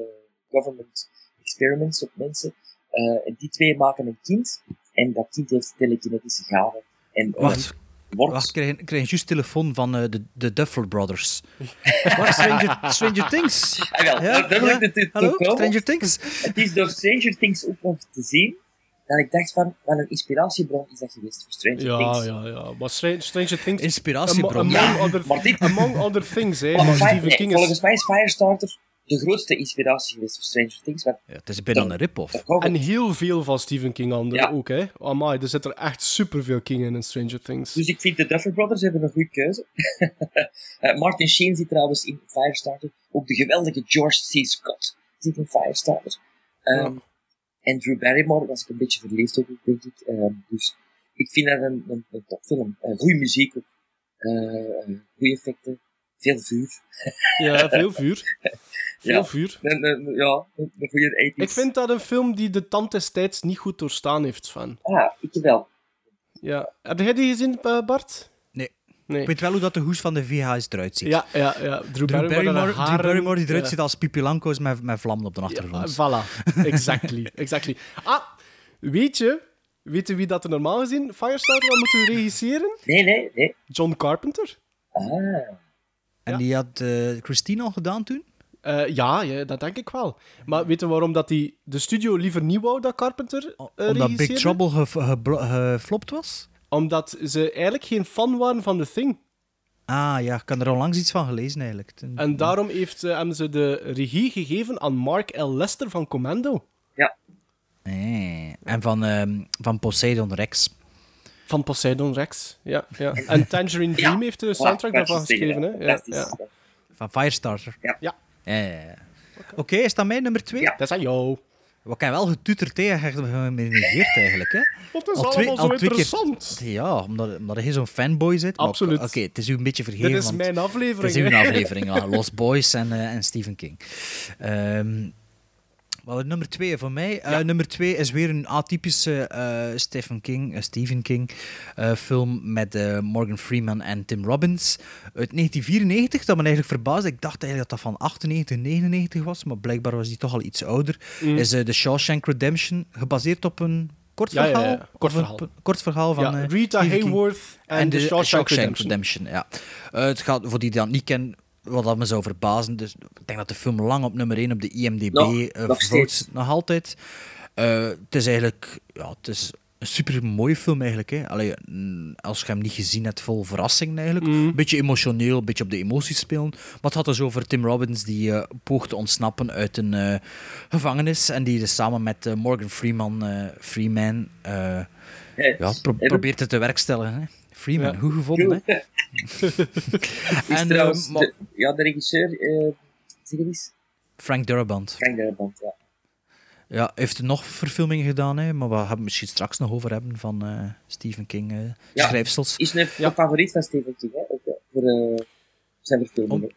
government experiments op mensen. Eh, en die twee maken een kind, en dat kind heeft telekinetische gaven. En, Wacht, wordt... wacht, ik krijg juist telefoon van eh, de, de Duffer Brothers. *laughs* Wat, Stranger, Stranger Things? Ah, wel, Ja, ja. het Hallo. Stranger Things? Het is door Stranger Things ook nog te zien dat ik dacht van, wat een inspiratiebron is dat geweest voor Stranger Ja, Things. ja, ja. Maar Stranger, Stranger Things... Inspiratiebron. Among, Ja, other, maar dit- among other things, hè. Maar Maar Fire- Stephen nee, King volgens is... mij is Firestarter de grootste inspiratie geweest voor Stranger Things. Want Ja, het is bijna een rip-off. En heel veel van Stephen King anderen Ja. ook, hè. Amai, er zit er echt superveel King in in Stranger Things. Dus ik vind de Duffer Brothers hebben een goede keuze. *laughs* Eh, Martin Sheen zit trouwens in Firestarter. Ook de geweldige George C. Scott zit in Firestarter. Ehm, En Drew Barrymore was ik een beetje verliefd op, denk ik. Ehm, dus ik vind dat een, een, een topfilm. Goede muziek ook. Eh, goede effecten. Veel vuur. *laughs* Ja, veel vuur. *laughs* Veel Ja. vuur. Ja, een, goede 80s. Ik vind dat een film die de tand des tijds niet goed doorstaan heeft, Sven. Ah, ik wel. Ja. Heb jij die gezien, eh, Bart? Nee. Ik weet wel hoe dat de hoes van de VHS eruit ziet. Ja, ja, ja. Drew, Drew Barrymore, Drew Barrymore die eruit ja. ziet als Pipi Lanko's met, met vlammen op de Ja, achtergrond. voilà. Exactly. *laughs* exactly. Ah, weet je... Weet je wie dat er normaal gezien Firestarter had moeten regisseren? Nee, nee, nee. John Carpenter. Ah. En die had eh, Christine al gedaan toen? Eh, ja, ja, dat denk ik wel. Maar weet je waarom dat die de studio liever niet wou dat Carpenter eh Omdat Big? Trouble ge- geflopt was? Omdat ze eigenlijk geen fan waren van The Thing. Ah ja, ik had er al langs iets van gelezen eigenlijk. En daarom heeft, eh, hebben ze de regie gegeven aan Mark L. Lester van Commando. Eh, En van, ehm, van Poseidon Rex. Van Poseidon Rex, ja. ja. En Tangerine Dream heeft de soundtrack Ja, daarvan geschreven. Hè? Ja, ja. Van Firestarter. Ja. Ja. Ja, ja, ja. Oké, is dat mijn nummer twee? Ja. Dat is aan jou. Wat kan wel getuterd tegen genegeerd eigenlijk, hè? Wat is Al allemaal zo al twee keer- interessant? Ja, omdat, omdat je zo'n fanboy zit. Absoluut. Oké, het is u een beetje vergeven. Dit is mijn Het aflevering. is uw aflevering, ja. Lost Boys en, eh, en Stephen King. Ehm was nummer twee voor mij? Eh, nummer twee is weer een atypische eh, Stephen King, eh, Stephen King film met Morgan Freeman en Tim Robbins uit 1994. Dat me eigenlijk verbaasde. Ik dacht eigenlijk dat dat van 98, 99 was, maar blijkbaar was die toch al iets ouder. Mm. Is The Shawshank Redemption gebaseerd op een kort Ja, ja, verhaal? ja. Kort een verhaal. kort verhaal van Ja, Rita. Hayworth en The Shawshank Redemption. ja. Eh, het gaat, voor die die dat niet kennen, wat dat me zou verbazen, dus ik denk dat de film lang op nummer 1 op de IMDb Nog- eh, nog votes- steeds. nog altijd. Eh, het is eigenlijk ja, het is een super mooie film eigenlijk. Hè. Allee, mm, als je hem niet gezien hebt, vol verrassing eigenlijk. Mm. Een beetje emotioneel, een beetje op de emoties spelen. Maar het gaat dus over Tim Robbins die eh, poogt te ontsnappen uit een gevangenis en die dus samen met Morgan Freeman, Freeman ja, pro- probeert het te werkstellen. Hè. Freeman, Ja. hoe gevonden, hè? *laughs* Is En, trouwens eh, de, ja, de regisseur, eh zeg het eens, Frank Darabont. Frank Darabont, ja. Ja, heeft nog verfilmingen gedaan, hè, maar we gaan het misschien straks nog over hebben van eh, Stephen King eh, Ja. schrijfsels. Is een een favoriet van Stephen King, hè, ook, voor eh, zijn verfilmingen.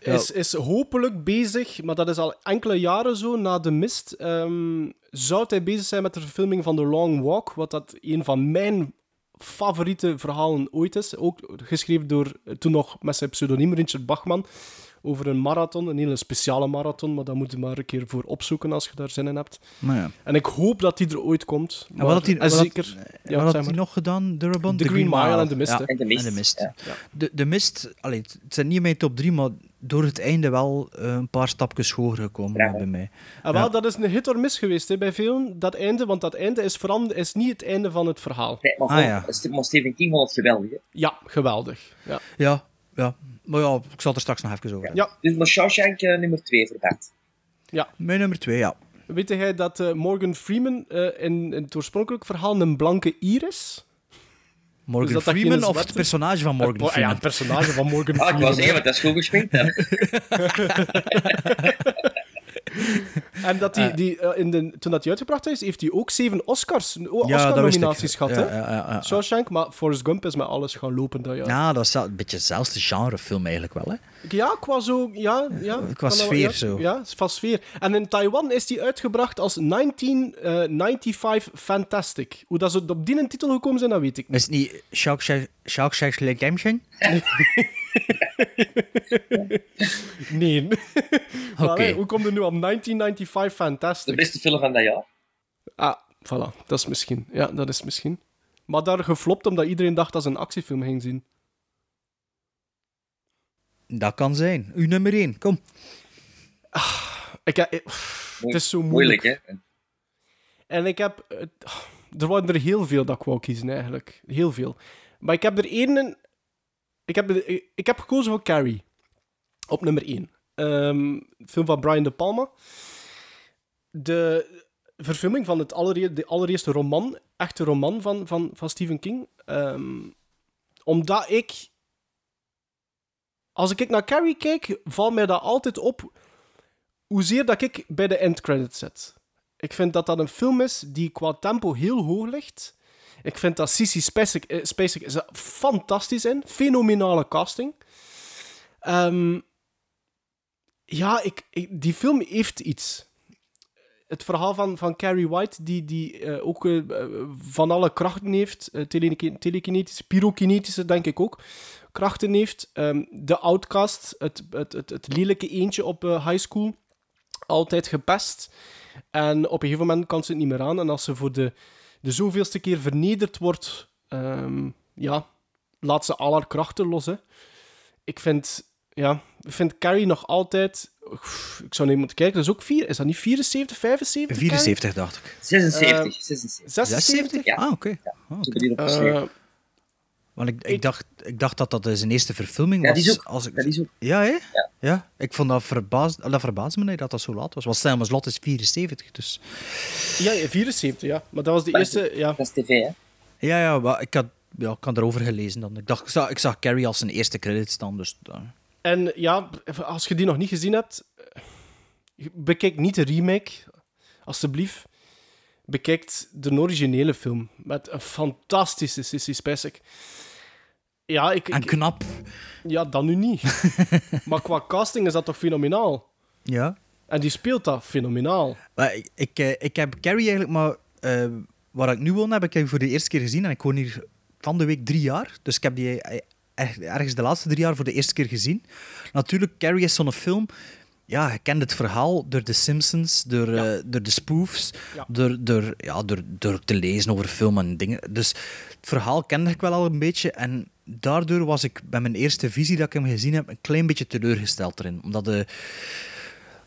Is, is hopelijk bezig, maar dat is al enkele jaren zo, na De Mist. ehm, zou hij bezig zijn met de verfilming van The Long Walk, wat dat een van mijn favoriete verhalen ooit is. Ook geschreven door, eh, toen nog met zijn pseudoniem Richard Bachman. over een marathon, een hele speciale marathon, maar daar moet je maar een keer voor opzoeken als je daar zin in hebt. Maar ja. En ik hoop dat die er ooit komt. En wat had hij, en wat had- zeker... wat ja, had zeg hij maar. nog gedaan? The Green Mile en Mist, Ja, de mist. En de mist. Ja. De, de mist, allee, het zijn niet mijn top 3, maar door het einde wel eh, een paar stapjes hoger gekomen Ja. bij mij. Ah, wel, Ja. dat is een hit or miss geweest hè, bij velen, dat einde, want dat einde is, vooral, is niet het einde van het verhaal. Nee, maar, Ah, ja. Maar Stephen King vond het geweldig. Hè? Ja, geweldig. Ja. Ja, ja. Maar ja, ik zal het er straks nog even over hebben. Ja. Dus maar Shawshank eh, nummer 2 voor Bert. Mijn nummer 2, ja. Weet jij dat eh, Morgan Freeman eh, in, in het oorspronkelijk verhaal een blanke Iris? Morgan Dus dat dat geen Freeman of zwarte- het personage van Morgan Het- ja, Freeman? het personage van Morgan *laughs* Ah, ik Freeman. wou zeggen, dat is goed gesminkt. Hè? *laughs* *laughs* *laughs* En dat die, die, eh, in de, toen dat hij uitgebracht is, heeft hij ook zeven Oscars. Oscar-nominaties gehad. Hè? Shawshank, maar Forrest Gump is met alles gaan lopen dat jaar. Ja, dat is een beetje hetzelfde genrefilm eigenlijk wel, hè? Ja, qua zo... Ja, ja, Qua dat wel- sfeer ja, zo. Ja, qua sfeer. En in Taiwan is die uitgebracht als 1995 Fantastic. Hoe dat ze op die titel gekomen zijn, dat weet ik niet. Is het niet Shawshank Redemption? *laughs* Nee. *laughs* Maar, Oké. hoe komt er nu op 1995 De Fantastic? beste film van dat jaar. Ah, voilà. Dat is misschien. Ja, dat is misschien. Maar daar geflopt omdat iedereen dacht dat ze een actiefilm ging zien. Dat kan zijn. Uw nummer 1, kom. Ik, ik- het is zo Moeilijk, moeilijk. hè? En ik heb... eh, Er waren er heel veel dat ik wou kiezen, eigenlijk. Heel veel. Maar ik heb er één... Ik heb, ik heb gekozen voor Carrie. Op nummer één. Ehm, film van Brian De Palma. De verfilming van het allereer, de allereerste roman, echte roman van, van, van Stephen King. Ehm, omdat ik... Als ik naar Carrie kijk, valt mij dat altijd op hoezeer dat ik bij de endcredits zit. Ik vind dat dat een film is die qua tempo heel hoog ligt. Ik vind dat Sissy Spacek, eh, Spacek is fantastisch in. Fenomenale casting. Ehm, ja, ik- die film heeft iets. Het verhaal van, van Carrie White, die, die eh, ook eh, van alle krachten heeft, teleki- telekinetische, pyrokinetische denk ik ook, krachten heeft. Ehm, de outcast, het, het, het, het lelijke eentje op high school, altijd gepest. En op een gegeven moment kan ze het niet meer aan. En als ze voor de, de zoveelste keer vernederd wordt, ehm, ja, laat ze al haar krachten los. Hè. Ik vind, ja, ik vind Carrie nog altijd... Oef, Ik zou niet moeten kijken, dat is ook vier... Is dat niet 74, 75? 74, dacht ik. 76. Eh, 76. 76? Ja. Ah, oké. Ja. Die. Eh, Want ik, ik, dacht, ik dacht dat dat zijn eerste verfilming Ja, was. die is ook- Als ik... dat is ook- Ja, hè? Ja. Ja. Ik vond dat verbaasd, dat verbaasde me niet dat dat zo laat was. Want Selma's Lot is 74, dus... ja, ja, 74, ja. Maar dat was de Maar eerste... Ja. Dat is tv, hè? Ja, ja, maar ik had, ja, ik had erover gelezen dan. Ik, dacht, ik, zag, ik zag Carrie als zijn eerste credit staan, dus... eh, En ja, als je die nog niet gezien hebt, bekijk niet de remake, alstublieft. Bekijk de originele film met een fantastische Sissy Spacek. Ja, ik, En knap. ja, dat nu niet. *laughs* maar qua casting is dat toch fenomenaal? Ja. En die speelt dat fenomenaal. Maar ik, ik, eh, ik heb Carrie eigenlijk maar... eh, waar ik nu woon, heb ik voor de eerste keer gezien. En ik woon hier van de week drie jaar. Dus ik heb die eh, ergens de laatste drie jaar voor de eerste keer gezien. Natuurlijk, Carrie is zo'n film... Ja, je kent het verhaal door de Simpsons, door, eh, door de spoofs, Ja. door, door, ja, door, door te lezen over film en dingen. Dus het verhaal kende ik wel al een beetje. En daardoor was ik bij mijn eerste visie dat ik hem gezien heb een klein beetje teleurgesteld erin. Omdat de...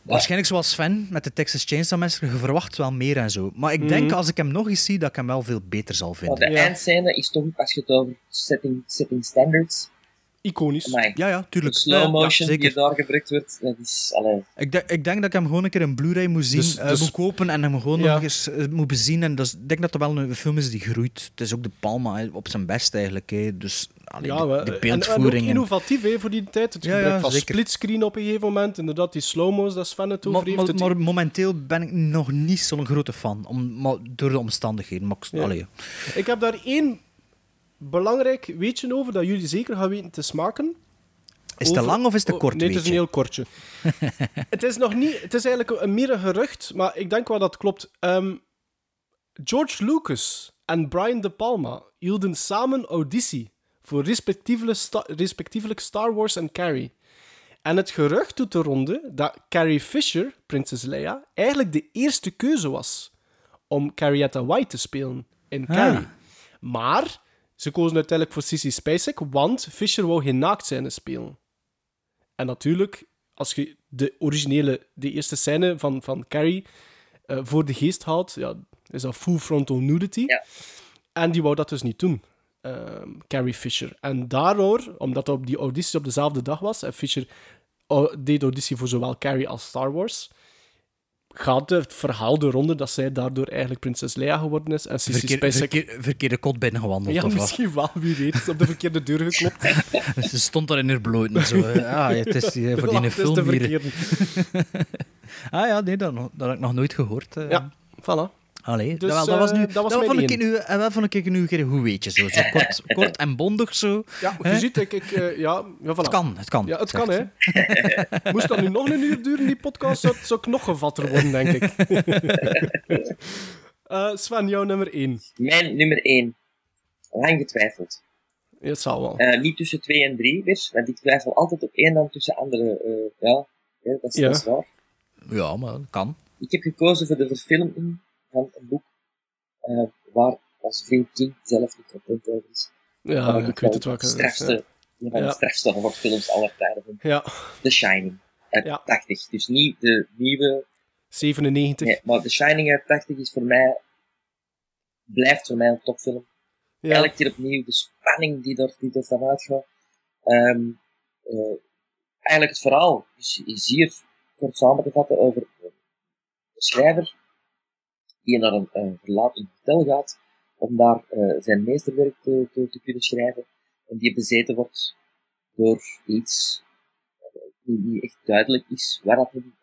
Waarschijnlijk zoals Sven met de Texas Chainsaw Massacre, je verwacht wel meer en zo. Maar ik denk Mhm. als ik hem nog eens zie, dat ik hem wel veel beter zal Maar vinden. de Ja. eindscène is toch, als je het over setting, setting standards... Iconisch. Amai, Ja, ja, de tuurlijk. slow Ja, motion ja, die zeker. daar gebruikt wordt, dat is... Allee, Ik, denk- ik denk dat ik hem gewoon een keer een Blu-ray moet zien, Dus- eh, dus- moet kopen en hem gewoon Ja. nog eens eh, moet bezien. En dat is- ik denk dat dat wel een film is die groeit. Het is ook de Palma op zijn best eigenlijk. Hè. Dus allee, Ja, de, we- de en- beeldvoering. En, ook innovatief hè, voor die tijd. Het Ja, gebruik ja, van zeker. splitscreen op een gegeven moment. Inderdaad, die slow-mo's, dat Sven het over maar, heeft. maar, Het- maar momenteel ben ik nog niet zo'n grote fan. Om, maar door de omstandigheden. Maar, allee. Ik heb daar één belangrijk weetje over dat jullie zeker gaan weten te smaken. Is het te lang of is het te Oh, kort? Nee, het is een heel kortje. *laughs* het is nog niet... Het is eigenlijk een gerucht, maar ik denk wel dat het klopt. Ehm, George Lucas en Brian De Palma hielden samen Odyssey voor respectievelijk, sta- respectievelijk Star Wars en Carrie. En het gerucht doet de ronde dat Carrie Fisher, prinses Leia, eigenlijk de eerste keuze was om Carrietta White te spelen in Ah. Carrie. Maar ze kozen uiteindelijk voor Sissy Spacek, want Fisher wou geen naaktscène spelen. En natuurlijk, als je de originele, de eerste scène van, van Carrie eh, voor de geest haalt, ja, is dat full frontal nudity. En die wou dat dus niet doen, ehm, Carrie Fisher. En daardoor, omdat op die auditie op dezelfde dag was, en Fisher oh, deed auditie voor zowel Carrie als Star Wars, gaat het verhaal de ronde dat zij daardoor eigenlijk prinses Leia geworden is. En Sissy Verkeer, verkeer- verkeerde kot binnengewandeld. Ja, of wat? misschien wel, wie weet. Op de verkeerde deur geklopt. *laughs* Ze stond daar in haar bloot en zo. Ah, ja, het is eh, voor die *laughs* film hier. *laughs* ah ja, nee, dat, dat heb ik nog nooit gehoord. eh. Ja, voilà. Allee, Dus, dat, wel- dat was nu, eh, dat was dat vond ik nu, eh, wel vond ik nu een keer hoe weet je zo. zo kort, *laughs* kort en bondig zo. Ja, je ziet, ik, ik, eh, ja, ja, voilà. Het kan, het kan. Ja, het kan, hè. *laughs* Moest dat nu nog een uur duren, die podcast, zou zou ik nog gevatter worden, denk ik. *laughs* Eh, Sven, jouw nummer 1. Mijn nummer 1. Lang getwijfeld. Het zal wel. Eh, niet tussen 2 en 3 weer, want ik twijfel altijd op één dan tussen andere. eh, ja, ja, dat, is, Ja. dat is waar. Ja, maar dat kan. Ik heb gekozen voor de verfilming van een boek eh, waar onze vriend King zelf niet content over is. Ja, ik weet het de is, strafste, een van de strafste horrorfilms aller tijden. Ja. The Shining. Uit Ja. 80. Dus niet de nieuwe 97. Nee, maar The Shining uit 80 is voor mij, blijft voor mij een topfilm. Ja. Elke keer opnieuw de spanning die er, die er vanuit gaat. Ehm, eh, eigenlijk het verhaal is, is hier kort samen te vatten over een schrijver die naar een verlaten hotel gaat om daar eh, zijn meesterwerk te, te, te kunnen schrijven. En die bezeten wordt door iets eh, die niet echt duidelijk is waar dat hem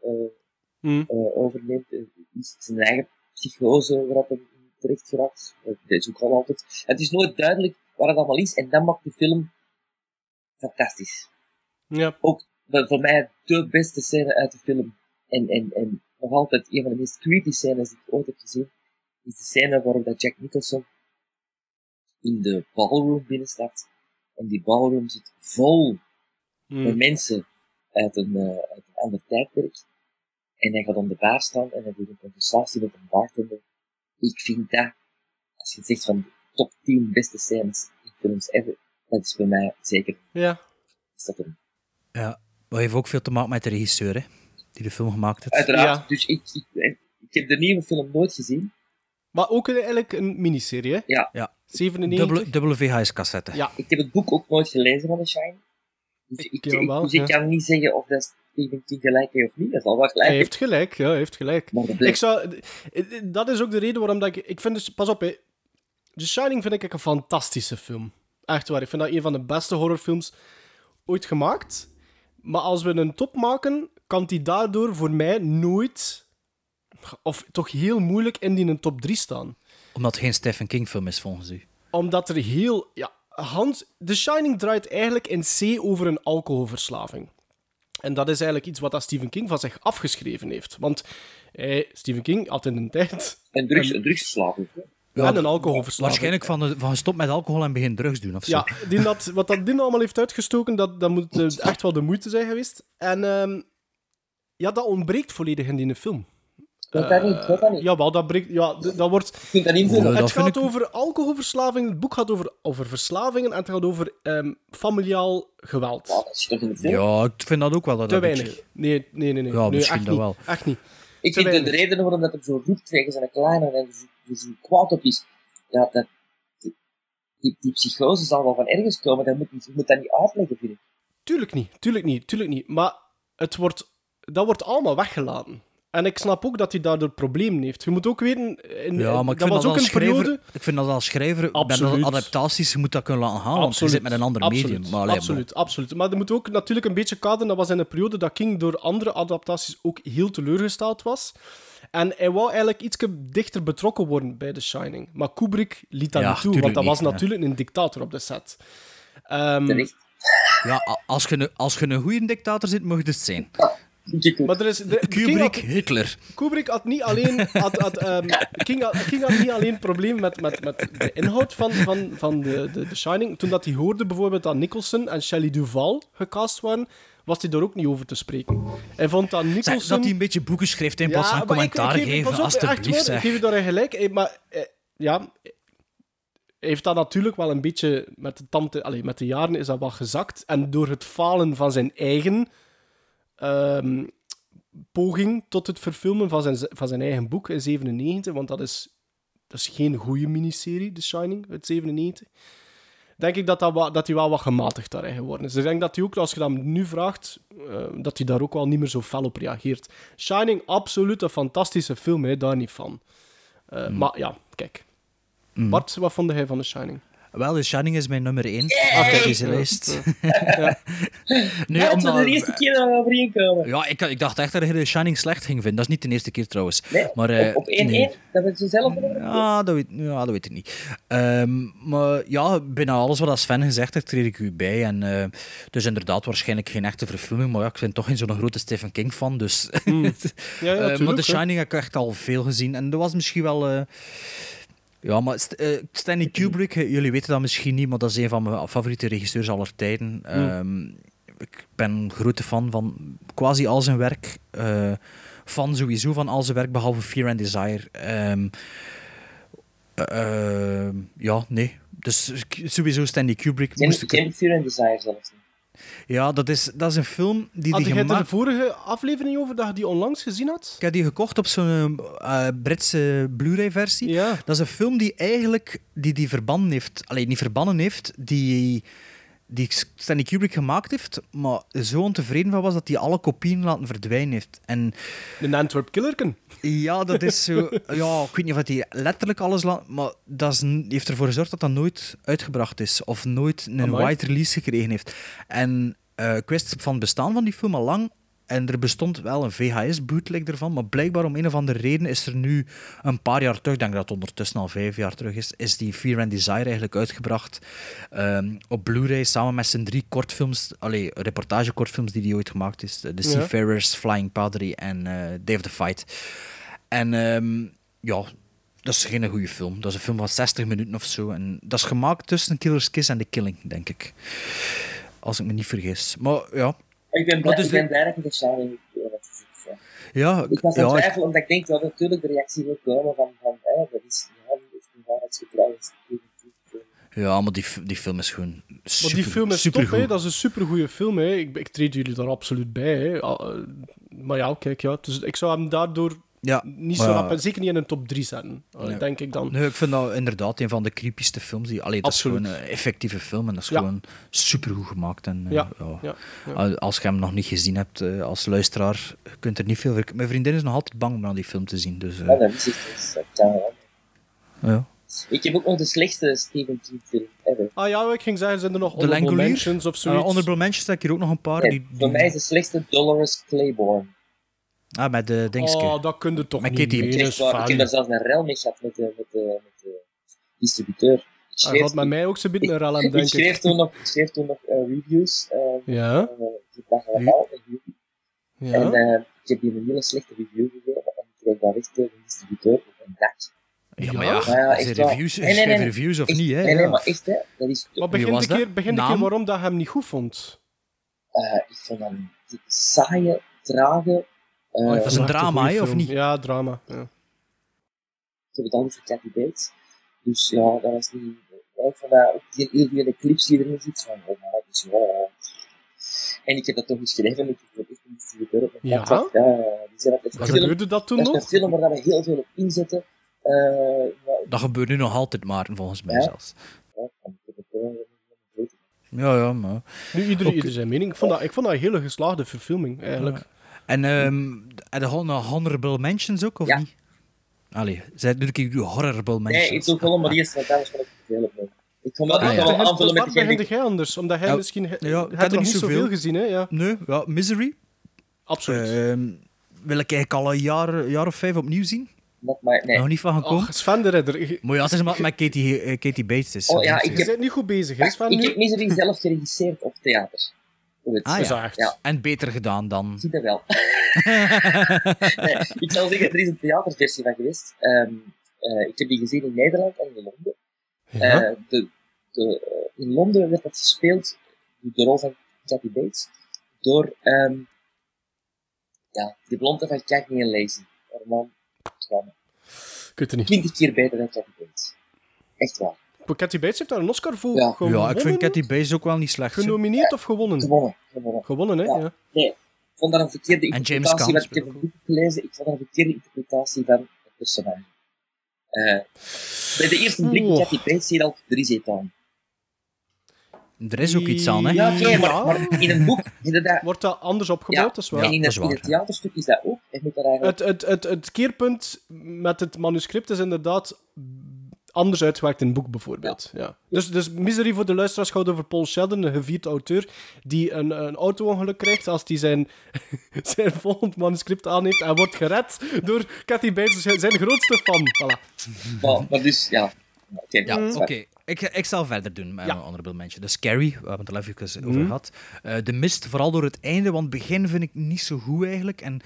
eh, overneemt. Is het zijn eigen psychose waar dat hem terecht geraakt? Eh, Dat is ook al altijd. Het is nooit duidelijk waar het allemaal is en dat maakt de film fantastisch. Ja. Ook voor mij de beste scène uit de film. En, en, en nog altijd een van de meest creepy scènes die ik ooit heb gezien. Is de scène waarop dat Jack Nicholson in de ballroom binnenstapt. En die ballroom zit vol Hmm. met mensen uit een, eh, uit een ander tijdperk. En hij gaat om de bar staan en hij doet een conversatie met een bartender. Ik vind dat, als je zegt van de top 10 beste scènes in films ever, dat is bij mij zeker. Ja. Is dat een, Ja, dat heeft ook veel te maken met de regisseur, hè, die de film gemaakt heeft. uiteraard. Dus ik, ik, ik heb de nieuwe film nooit gezien. Maar ook eigenlijk een miniserie, hè? Ja. Ja. 97. Dubbele, dubbele VHS-cassette. Ja. Ik heb het boek ook nooit gelezen van The Shine. Dus ik, ja, ik- wel, dus ik ja. kan niet zeggen of dat Stephen King gelijk heeft of niet. Dat zal wel gelijk Hij heeft gelijk, ja, hij heeft gelijk. Ik zou, dat is ook de reden waarom dat ik... Ik vind dus... Pas op, hè. The Shining vind ik een fantastische film. Echt waar. Ik vind dat een van de beste horrorfilms ooit gemaakt. Maar als we een top maken, kan die daardoor voor mij nooit... Of toch heel moeilijk in die een top 3 staan. Omdat het geen Stephen King-film is, volgens u. Omdat er heel... Ja, Hans... The Shining draait eigenlijk in C over een alcoholverslaving. En dat is eigenlijk iets wat dat Stephen King van zich afgeschreven heeft. Want hij, Stephen King had in een tijd... Een drugs, een drugsverslaving. en een alcoholverslaving. Waarschijnlijk van, de, van stop met alcohol en begin drugs doen of zo. Ja, die dat, wat dat Din allemaal heeft uitgestoken, dat, dat moet eh, echt wel de moeite zijn geweest. En ehm, ja, dat ontbreekt volledig in die film. Dat dat niet, dat niet. Jawel, dat, breekt, ja, dat wordt... Dat. Ja, dat het gaat ik- over alcoholverslaving, het boek gaat over, over verslavingen en het gaat over ehm, familiaal geweld. Ja, dat zit toch in de film? Ja, ik vind dat ook wel. Dat Te weinig. beetje- Nee, nee, nee. nee. Ja, nee misschien echt dat niet. wel. Echt niet. Ik Te vind de reden waarom dat hem zo roept tegen zijn kleine en er zo, er zo kwaad op is, ja, dat, die, die, die psychose zal wel van ergens komen, dat moet, niet- je moet dat niet uitleggen, vind ik. Tuurlijk niet, tuurlijk niet, tuurlijk niet. Maar het wordt, dat wordt allemaal weggelaten. En ik snap ook dat hij daardoor problemen heeft. Je moet ook weten, in, Ja, maar ik dat vind was dat ook als een schrijver, periode... ik vind dat als schrijver bij adaptaties, je moet dat kunnen laten gaan, want je zit met een ander absoluut, medium. Maar, allee, absoluut, absoluut. Maar er moet ook natuurlijk een beetje kaderen. Dat was in een periode dat King door andere adaptaties ook heel teleurgesteld was. En hij wou eigenlijk iets dichter betrokken worden bij The Shining. Maar Kubrick liet dat Ja, niet toe, want dat was ja. natuurlijk een dictator op de set. Ehm. Ja, als je, een- als je een goede dictator zit, mag je het zijn. Maar er is, de, King Kubrick, had, Hitler. Kubrick had niet alleen, had, had, ehm, King, had, King had niet alleen problemen met, met, met de inhoud van, van, van de, de, The Shining. Toen dat hij hoorde bijvoorbeeld dat Nicholson en Shelley Duvall gecast waren, was hij daar ook niet over te spreken. Hij vond dat Nicholson... Zeg, dat hij een beetje boeken schrijft in plaats van maar ik- ik commentaar geef- geven, zeg. Ik geef je daar gelijk. Maar eh, ja, hij heeft dat natuurlijk wel een beetje met de, tante, allee, met de jaren is dat wat gezakt. En door het falen van zijn eigen ehm, poging tot het verfilmen van zijn, van zijn eigen boek in 97, want dat is, dat is geen goede miniserie, The Shining, uit 97. Denk ik dat, dat, dat hij wel wat gematigd daarin geworden is. Dus ik denk dat hij ook, als je dat hem nu vraagt, eh, dat hij daar ook wel niet meer zo fel op reageert. Shining, absoluut een fantastische film, hè, daar niet van. Eh, Maar ja, kijk. Mm. Bart, wat vond jij van The Shining? Wel, The Shining is mijn nummer 1 Oké. op deze lijst. Ja. *laughs* Nee, Ja, het is omdat- de eerste keer dat we overeen komen. Ja, ik, ik dacht echt dat je The Shining slecht ging vinden. Dat is niet de eerste keer trouwens. Nee, maar, eh, op 1-1, nee. dat we ze zelf. Ja, dat weet, ja, dat weet ik niet. Ehm, maar ja, bijna alles wat Sven gezegd heeft, treed ik u bij. En, eh, dus inderdaad, waarschijnlijk geen echte verfilming. Maar ja, ik ben toch geen zo'n grote Stephen King fan. Dus. Hmm. *laughs* Ja, ja, Eh, maar hè. Shining heb ik echt al veel gezien. En dat was misschien wel. Ja, maar St- eh, Stanley Kubrick, eh, jullie weten dat misschien niet, maar dat is een van mijn favoriete regisseurs aller tijden. Ehm, ik ben een grote fan van quasi al zijn werk. eh, fan sowieso van al zijn werk, behalve Fear and Desire. Ehm, eh, ja, nee. Dus sowieso Stanley Kubrick. Geen, moest ik- geen Fear and Desire zelfs niet. Ja, dat is, dat is een film die Had die jij er de gemaakt... vorige aflevering over dat je die onlangs gezien had? Ik heb die gekocht op zo'n eh, Britse Blu-ray-versie. Ja. Dat is een film die eigenlijk die, die verbannen heeft. Alleen niet verbannen heeft, die, die Stanley Kubrick gemaakt heeft, maar zo ontevreden van was dat hij alle kopieën laten verdwijnen heeft. En De Antwerp Killerken. ja, dat is zo. *laughs* Ja, ik weet niet of hij letterlijk alles laat, maar dat is, een- heeft ervoor gezorgd dat dat nooit uitgebracht is of nooit een Amai. wide release gekregen heeft. En eh, ik wist van het bestaan van die film al lang. En er bestond wel een VHS-bootleg ervan, maar blijkbaar om een of andere reden is er nu een paar jaar terug, ik denk dat het ondertussen al vijf jaar terug is, is die Fear and Desire eigenlijk uitgebracht ehm, op Blu-ray samen met zijn drie kortfilms, allee, reportagekortfilms die hij ooit gemaakt is. The Ja. Seafarers, Flying Padre en eh of the Fight. En ehm, ja, dat is geen goede film. Dat is een film van 60 minuten of zo. En dat is gemaakt tussen Killer's Kiss en The Killing, denk ik. Als ik me niet vergis. Maar ja. Ik ben blij, Wat is ik ben de- blij dat je de Shining hebt gezien. Ja, Ik was aan ja, het ik- twijfelen, omdat ik denk dat natuurlijk de reactie wil komen van, van eh, dat is ja, een waarheidsgetrouw. ja, maar die, die film is gewoon super, Maar die film is top, hè. dat is een supergoeie film. Hè. Ik, ik treed jullie daar absoluut bij. Hè. Ah, eh, Maar ja, kijk, ja. Dus ik zou hem daardoor Ja, niet zo rap, en zeker niet in een top 3 zetten, eh, Nee. denk ik dan. Nee, ik vind dat inderdaad een van de creepyste films. Die, allee, dat Absoluut. is gewoon een effectieve film en dat is Ja. gewoon supergoed gemaakt. En, eh, Ja, ja. ja, ja. Al- Als je hem nog niet gezien hebt eh, als luisteraar, je kunt er niet veel... ver- Mijn vriendin is nog altijd bang om naar die film te zien. Dus, eh, Ja, dat is echt wel. ja. Ik heb ook nog de slechtste Stephen King film ever. Ah ja, ik ging zeggen, zijn er nog De honorable mentions of Uh, zoiets? honorable Mentions heb ik hier ook nog een paar. Nee, die, Voor mij is de slechtste Dolores Claiborne. Ah, met de dingske. Oh, dat kun je toch Met niet Echt waar, ik heb daar zelfs een rel mee gehad met de, met de, met de distributeur. Ik Hij schreef, gaat met mij ook zo'n beetje een rel aan, ik, denk schreef ik. toen nog, ik schreef toen nog eh, reviews. eh, Ja, eh, ik dacht allemaal, een review. En ja. eh, ik heb hier een hele slechte review gegeven en ik kreeg daar echt eh, de distributeur op een dak. Ja, maar Ja? ja, Ja, echt waar. reviews, Nee, nee, schrijf nee. reviews of Echt- niet, hè? Nee, nee, ja. maar echt, hè. Dat is... Maar begin een dat? keer, begin een Naam? keer waarom dat je hem niet goed vond. eh, ik vond dat een dikke saaie, trage... eh, ik dat is een het echt drama, hè, of niet? Ja, drama. Ja. Ik heb het al niet voor Kathy Bates. Dus ja, dat was niet... Ik vond dat ook die, heel die clips die erin zit, van, oh, maar dat is wel... En ik heb dat toch geschreven, ik heb echt een op mijn Ja? gehad. Ja, die zei dat het is een film, Gebeurde dat toen dat is nog? een film waar we heel veel op inzetten. Eh, ja, Dat gebeurt nu nog altijd maar, volgens mij Ja. zelfs. ja, eh, Ja, maar... Nu, ieder, Ook- ieder zijn mening. Ik vond, dat, ik vond dat een hele geslaagde verfilming, eigenlijk. En ehm en de hon- honorable mentions ook, of Ja. niet? Allee, zij doe ik horrible mentions. Nee, ik doe gewoon maar eerst, want anders vond ik het heel leuk. Ik kon wel, Ah, ja. wel aanvullen met begint jij anders? Omdat hij Ja, misschien... ja, ik hij heb had er niet zoveel. gezien, hè? Ja, Nee, ja, Misery. absoluut. Ehm, wil ik eigenlijk al een jaar, jaar of vijf opnieuw zien. Mij, nee. Nog niet van gekomen. Och, Sven de Redder. Je, Maar ja, het is met Katie, eh, Katie Bates is. Oh, ja, Dus, ik je heb- bent niet goed bezig, hè, Sven? Ik nu? heb Misery zelf geregisseerd op theater. Hoe het Ah, is. ja. En beter gedaan dan. Ik zie dat wel. *laughs* nee, ik zal zeggen, er is een theaterversie van geweest. Ehm, eh, ik heb die gezien in Nederland en in Londen. Ja. Eh, de, de, eh, in Londen werd dat gespeeld, de rol van Kathy Bates, door ehm, ja, die blonde van Cagney en Lacey. Normaal, trouwens, Ik weet het niet. twintig keer beter dan Kathy Bates. Echt waar. Kathy Bates heeft daar een Oscar voor Ja. gewonnen. Ja, ik vind Cathy Bates ook wel niet slecht. Genomineerd of gewonnen? Gewonnen. gewonnen. Gewonnen, hè? Ja. Ja. Nee, ik vond dat een verkeerde En James interpretatie. Want ik heb een boek gelezen, ik vond dat een verkeerde interpretatie van het personage. Eh, bij de eerste blik Oeh. Kathy Bates zie je al, er is iets aan. Er is ook iets aan, hè? Ja, oké, maar, in een boek inderdaad. Wordt dat anders opgebouwd, dat is waar. en in, dat het, in het theaterstuk is dat ook. Je moet dat eigenlijk... Het, het, het, het keerpunt met het manuscript is inderdaad anders uitgewerkt in het boek, bijvoorbeeld. Ja. Dus, dus Misery voor de luisteraars gaat over Paul Sheldon, een gevierd auteur, die een, een auto-ongeluk krijgt als hij zijn, *laughs* zijn volgend manuscript aan heeft en wordt gered door Kathy Bates, zijn zijn grootste fan. Voilà. Dus, ja. Oké, Ja, oké. Ik, ik zal verder doen met Ja. mijn honorable mention. De Scary, we hebben het al even over Mhm. gehad. Eh, de Mist, vooral door het einde, want het begin vind ik niet zo goed eigenlijk. En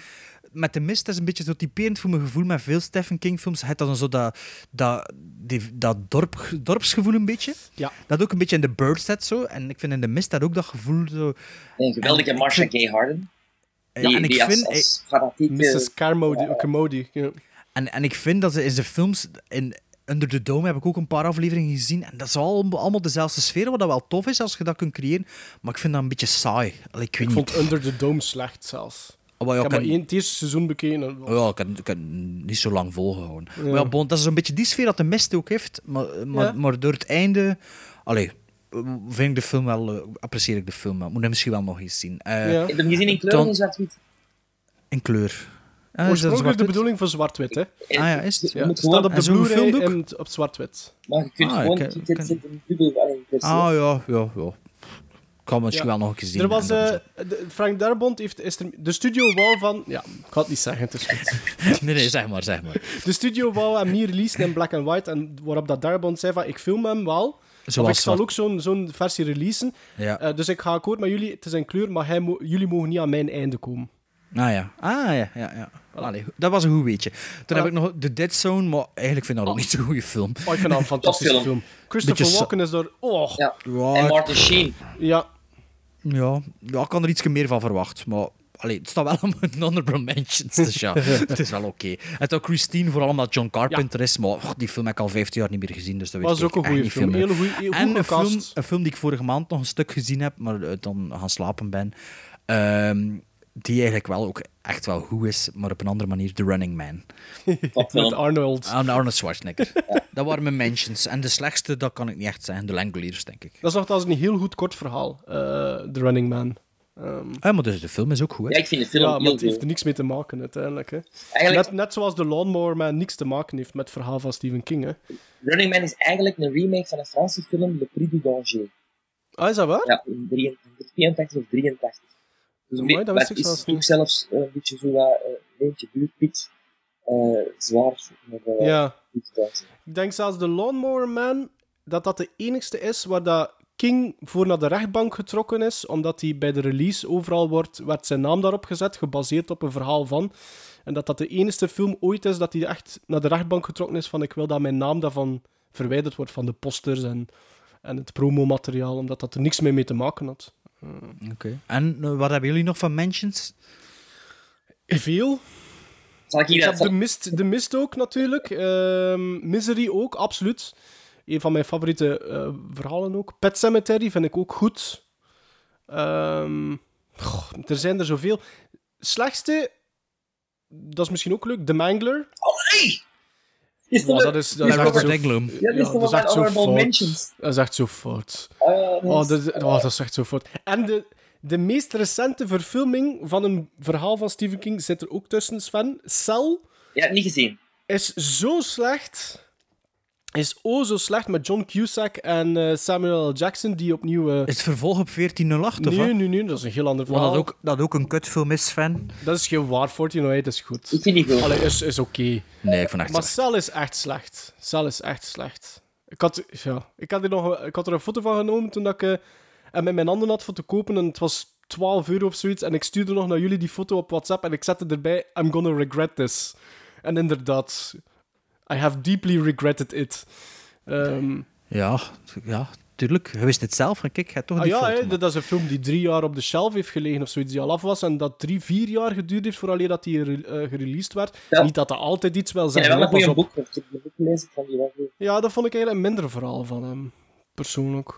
met de Mist is een beetje zo typerend voor mijn gevoel met veel Stephen King films. Het dan zo dat, dat, die, dat dorp, dorpsgevoel een beetje. Ja. Dat ook een beetje in de Birds zet zo. En ik vind in de Mist dat ook dat gevoel zo... Een geweldige Marsha Gay Harden. Ja, Die, en ik vind... als fanatieke... Mrs. Carmody. Carmody ja. En, en ik vind dat ze in de films... In, Under the Dome heb ik ook een paar afleveringen gezien. En dat is al, allemaal dezelfde sfeer, wat dat wel tof is als je dat kunt creëren. Maar ik vind dat een beetje saai. Allee, ik weet Ik niet. vond Under the Dome slecht zelfs. Maar ja, ik heb ik maar heb- één, het eerste seizoen bekeken. en- ja, ik heb, ik heb niet zo lang volgehouden. Ja. Maar ja, bon, dat is een beetje die sfeer dat de mist ook heeft. Maar, maar, Ja. maar door het einde... Allee, vind ik de film wel... eh, apprecieer ik de film wel. Moet hem misschien wel nog eens zien. Eh, Ja. Ik heb hem gezien in kleur Dan- en in zwart-wit. In kleur. Ah, Oorspronkelijk de bedoeling van zwart-wit, hè? Ah ja, is het? Je Ja, moet het staat op de Blu-ray ook? en het- op zwart-wit. Maar je kunt Ah, gewoon... ik- zit een dubbel... Ah ja, ja, ja. Ik kan misschien Ja. wel nog een keer zien. Er was, eh, Frank Darabont heeft is er, de studio wou van... Ja, ik ga het niet zeggen, het is goed. *laughs* Nee, nee, zeg maar, zeg maar. De studio wou hem niet releasen in black and white, en waarop dat Darabont zei van, ik film hem wel, of Zoals ik zal ook zo'n zo'n versie releasen. Ja. Eh, dus ik ga akkoord met jullie, het is in kleur, maar hij mo- jullie mogen niet aan mijn einde komen. Ah ja, ah ja, ja, ja. Allee, dat was een goed weetje. Toen heb ik nog The Dead Zone, maar eigenlijk vind ik dat ook niet zo'n goede film. Oh, ik vind dat een *laughs* fantastische film. Christopher Beetje Walken is door... Oh, Ja. En Martin Sheen. ja. Ja, ja, ik kan er iets meer van verwacht, maar... Allee, het staat wel op mijn honorable mentions, dus ja, het is wel oké. En ook Christine, vooral omdat John Carpenter is, maar och, die film heb ik al 15 jaar niet meer gezien, dus dat weet was ik ook een goede film. Hele goeie, heel En een film, een film die ik vorige maand nog een stuk gezien heb, maar eh, dan gaan slapen ben, ehm, die eigenlijk wel ook echt wel goed is, maar op een andere manier, The Running Man. Met Arnold. Aan Arnold Schwarzenegger. Dat waren mijn mentions. En de slechtste, dat kan ik niet echt zeggen. De Langoliers, denk ik. Dat is nogthans een heel goed kort verhaal, eh The Running Man. Ehm, Ah, maar dus de film is ook goed, hè? Ja, ik vind de film ja, maar heel het heeft er niks mee te maken uiteindelijk. Hè. Eigenlijk, Net, net zoals The Lawnmower Man niks te maken heeft met het verhaal van Stephen King. Hè. Running Man is eigenlijk een remake van een Franse film, Le Prix du Danger. Ah, is dat waar? Ja, in 83 of 83. Dus beetje- dat wist ik zelfs niet. zelfs eh, een beetje zo wat uh, leentje buurtpiet. eh zwaar. Met, eh, Ja. Ik denk zelfs The Lawnmower Man, dat dat de enigste is waar dat King voor naar de rechtbank getrokken is, omdat hij bij de release overal wordt, werd zijn naam daarop gezet, gebaseerd op een verhaal van. En dat dat de enige film ooit is dat hij echt naar de rechtbank getrokken is van ik wil dat mijn naam daarvan verwijderd wordt van de posters en, en het promomateriaal, omdat dat er niks meer mee te maken had. Oké. En eh, wat hebben jullie nog van mentions? Veel. Zal ik heb de mist, de mist ook natuurlijk. Ehm, Misery ook, absoluut. Een van mijn favoriete eh, verhalen ook. Pet Cemetery vind ik ook goed. Ehm, goh, er zijn er zoveel. Slechtste, dat is misschien ook leuk, The Mangler. Is Maar dat is, dat is Robert Englund. Ja, dat is echt zo fout. mentions. Dat is echt zo fout. Oh, oh, dat is echt zo fout. En de, de meest recente verfilming van een verhaal van Stephen King zit er ook tussen, Sven. Cell Ja, niet gezien. is zo slecht. Is oh zo slecht met John Cusack en eh, Samuel L. Jackson, die opnieuw... eh, Is het vervolg op 1408 of nee, nee, nee, dat is een heel ander verhaal. dat ook, dat ook een kutfilm is, fan? Dat is geen waar, 1408 is goed. Ik vind die goed. Allee, is, is oké. Nee, ik vond echt Maar slecht. Cell is echt slecht. Cell is echt slecht. Ik had, ja, ik had, er nog, ik had er een foto van genomen toen dat ik eh, hem in mijn handen had voor te kopen en het was 12 euro of zoiets. En ik stuurde nog naar jullie die foto op WhatsApp en ik zette erbij: I'm gonna regret this. En inderdaad, I have deeply regretted it. Ehm, Ja, ja, tuurlijk. Je wist het zelf. En kijk, je hebt toch ah die ja, foto. hè, dat is een film die drie jaar op de shelf heeft gelegen of zoiets, die al af was. En dat drie, vier jaar geduurd heeft vooraleer dat die re- eh, gereleased werd. Ja. Niet dat dat altijd iets wel een goede op. boek. Ik heb een boek gelezen van die wel goed. Ja, dat vond ik eigenlijk een minder verhaal van hem. Persoonlijk.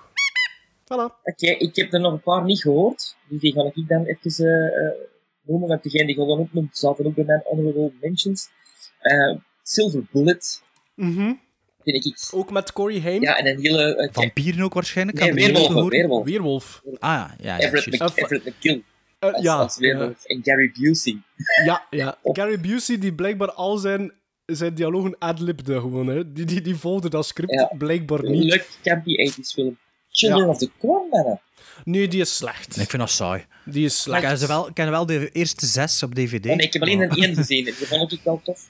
Voilà. Oké, ik heb er nog een paar niet gehoord. Dus die ga ik dan even eh, eh, noemen. Want degene die ik al opnoemt, zaten ook bij mijn honorable mentions. Eh, Silver Bullet, Mhm. vind ik. Ook met Corey Haim. Ja, en een hele... eh, Vampieren ook waarschijnlijk. Nee, ik gehoord. weerwolf. Weerwolf. Ah ja, ja, ja Everett, juist. Mc, Everett McGill. Eh, als, ja, als weerwolf. En Gary Busey. Ja, ja. *laughs* Gary Busey, die blijkbaar al zijn, zijn dialogen adlibde gewoon. Hè. Die, die, die volgde dat script Ja. blijkbaar niet. leuk campy 80s film. Children Ja. of the Corn, mannen. Nee, die is slecht. Ik vind dat saai. Die is Ik slecht. ken, ze wel, ik ken wel de eerste zes op DVD. Oh, nee, ik heb alleen een één gezien. Die vond ik wel tof.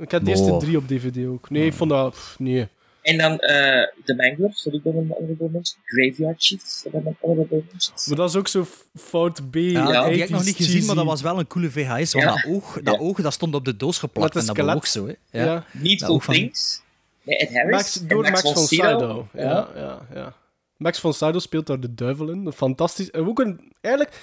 Ik heb de eerste Wow. drie op DVD ook. Nee, ik vond dat... pff, nee. En dan eh The Manglers, dat ook bij mijn honorable mentions. Graveyard Shifts, dat honorable mentions. Maar dat is ook zo fout B. Ja, die heb ik 80s nog niet gezien, maar dat was wel een coole VHS. Want Ja. dat, oog, dat Ja. oog dat stond op de doos geplakt Met en een dat bewoog skelet. zo. Hè. Ja. Ja. Ook van- Things. Nee, Ed Harris. Max, door Max, von von Sydow. Sydow. Ja, ja, ja. Max von Sydow speelt daar de duivel in. Fantastisch. En ook een... Eigenlijk...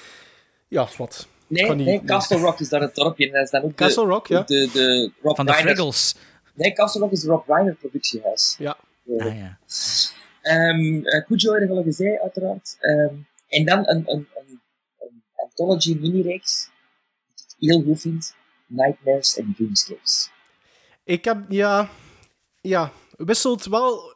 Ja, wat. Nee, niet- Castle Rock is daar het dorpje. En dat is dan ook Castle de, Rock, ja. De, de Rob Van de Fraggles. Nee, Castle Rock is de Rob Reiner productiehuis. Ja. Eh, Ah, ja. Ehm eh, Cujo al gezegd, uiteraard. Ehm, en dan een, een, een, een anthology mini-reeks, die ik heel goed vind. Nightmares and Dreamscapes. Ik heb... Ja... Ja. Wisselt wel...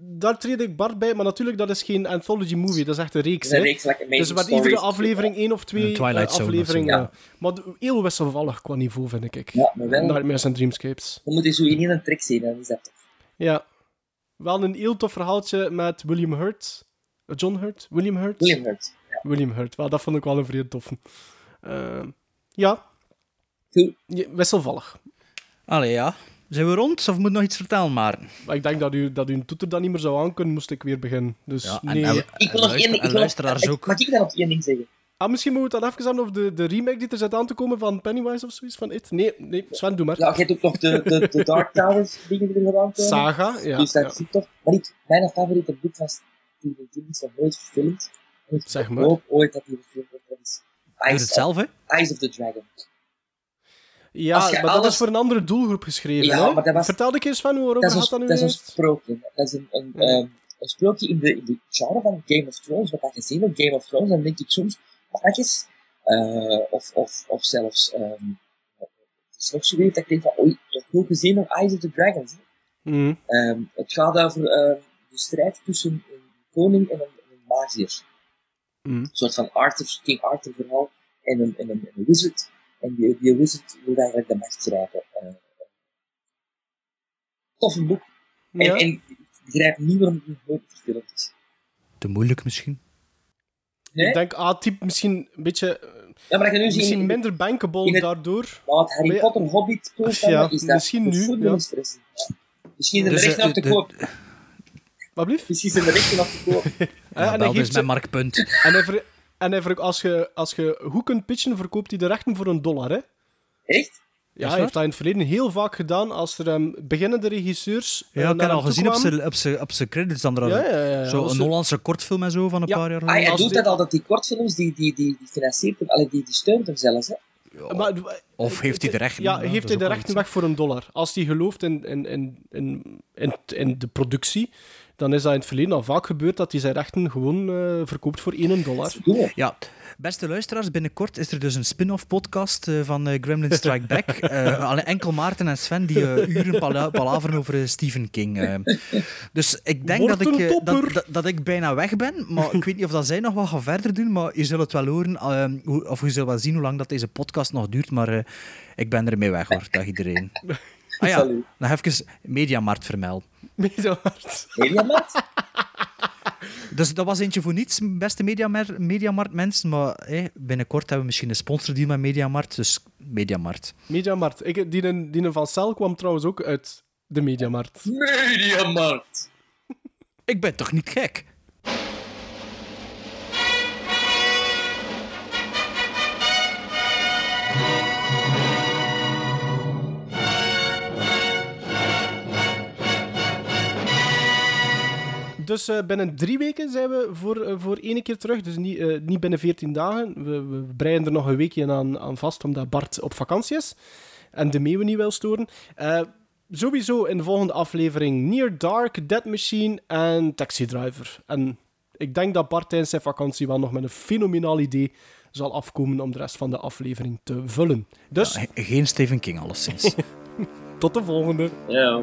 Daar treed ik Bart bij, maar natuurlijk, dat is geen anthology movie. Dat is echt een reeks. Dat een reeks, like dus met iedere aflevering één of twee Een Twilight eh, Zone afleveringen. Ja. Maar heel wisselvallig qua niveau, vind ik. Ja, maar wel. Nightmares Dreamscapes. Je moet die zo in één trek zien, dan is dat. Ja. Wel een heel tof verhaaltje met William Hurt. John Hurt? William Hurt? William Hurt. Ja. William Hurt. Wel, dat vond ik wel een vrij toffe. Eh. Ja, Wisselvallig. Allee, ja. Zijn we rond? Of moet nog iets vertellen, maar... Ik denk dat u, dat u een toeter dan niet meer zou aankunnen, moest ik weer beginnen. Dus Ja, en- nee. en- Ik wil nog één ding. Ik en wil nog, luisteraars ik- ook. Mag ik daar op één ding zeggen? Ah, misschien moeten we het dan even hebben over de, de remake die er zit aan te komen van Pennywise of zoiets van It. Nee, nee, Sven, doe maar. Ja, je hebt ook nog de, de, de Dark Towers dingen die er aan komen. Saga, ja. dus dat ja. is tof. Maar ik, mijn favoriete boek van Stephen King is nog nooit verfilmd. En ik Zeg maar. hoop ooit dat die verfilmd wordt. Dat is het zelf, hè? Eyes of the Dragon. Ja, maar dat is voor een andere doelgroep geschreven. Ja, hè? maar dat was- Vertel ik eens van hoe Dat gaat dat nu dat is een sprookje. Dat is een, een, Ja. ehm, een sprookje in de, in de genre van Game of Thrones. Wat je ziet op Game of Thrones, dan denk ik soms, mannetjes, eh of, of, of zelfs, het is nog zo weer dat ik denk van, oei, toch goed gezien op Eyes of the Dragons. Mhm. Ehm, het gaat over de strijd tussen een koning en een, en een magier. Mhm. Een soort van Arthur, King Arthur verhaal en een, en een, een wizard. En die, die wizard wil eigenlijk de macht grijpen. Eh tof een boek. Ja. En, en ik begrijp niet waarom het nooit verfilmd is. Te moeilijk misschien. Nee? Ik denk A-type misschien een beetje... eh, Ja, maar dat je nu Misschien in, in, minder bankable het- daardoor. het Harry Maar ja, Potter Hobbit toestanden ja, is dat misschien nu, ja. en. Misschien zijn Dus, de rechten eh, op te de- koop. Wat blieft? Misschien zijn de rechten op te koop. *laughs* Ja, Ja, en bel hij dus geeft met ze- Mark Punt. En, hij ver- en hij als, je, als je goed kunt pitchen, verkoopt hij de rechten voor een dollar. Hè? Echt? Ja, Is hij heeft dat in het verleden heel vaak gedaan als er ehm, beginnende regisseurs. eh, Ja, ik naar heb al gezien op kwamen. zijn- op zijn op zijn credits. Dan er Ja, ja, ja, ja. Zo een Hollandse kortfilm en zo van een Ja. paar jaar Ah, hij geleden. Doet die- dat al, dat die kortfilms, die, die, die, die financiert hem, die, die steunt hem zelfs. Hè. Maar, Of heeft hij de rechten? Ja, heeft hij de rechten weg voor een dollar. Als hij gelooft in, in, in, in, in, in de productie, dan is dat in het verleden al vaak gebeurd dat hij zijn rechten gewoon eh, verkoopt voor 1 dollar. Ja, beste luisteraars, binnenkort is er dus een spin-off podcast eh, van eh, Gremlin Strike Back. *laughs* Eh, alleen enkel Maarten en Sven die uren pala palaveren over Stephen King. Dus ik denk Wordt dat ik, dat, dat, dat ik bijna weg ben, maar ik weet niet of dat zij nog wat gaan verder doen, maar je zult het wel horen, eh, hoe- of je zult wel zien hoe lang dat deze podcast nog duurt, maar eh, ik ben ermee weg hoor, dag iedereen. *laughs* Ah ja, nog even Mediamarkt vermeld. Mega hard. Mediamarkt? *laughs* Dus dat was eentje voor niets, beste Mediamar- Mediamarkt mensen. Maar hé, binnenkort hebben we misschien een sponsordeal met Mediamarkt. Dus Mediamarkt. Mediamarkt. Ik, die, een- die een van Cel kwam trouwens ook uit de Mediamarkt. Mediamarkt. Ik ben toch niet gek? Dus eh, binnen drie weken zijn we voor, eh, voor één keer terug. Dus niet, eh, niet binnen veertien dagen. We, we breien er nog een weekje aan, aan vast, omdat Bart op vakantie is. En de meeuwen niet wil storen. Eh, sowieso in de volgende aflevering Near Dark, Dead Machine en Taxi Driver. En ik denk dat Bart tijdens zijn vakantie wel nog met een fenomenaal idee zal afkomen om de rest van de aflevering te vullen. Dus Ja, geen Stephen King, alleszins. *laughs* tot de volgende. Ja.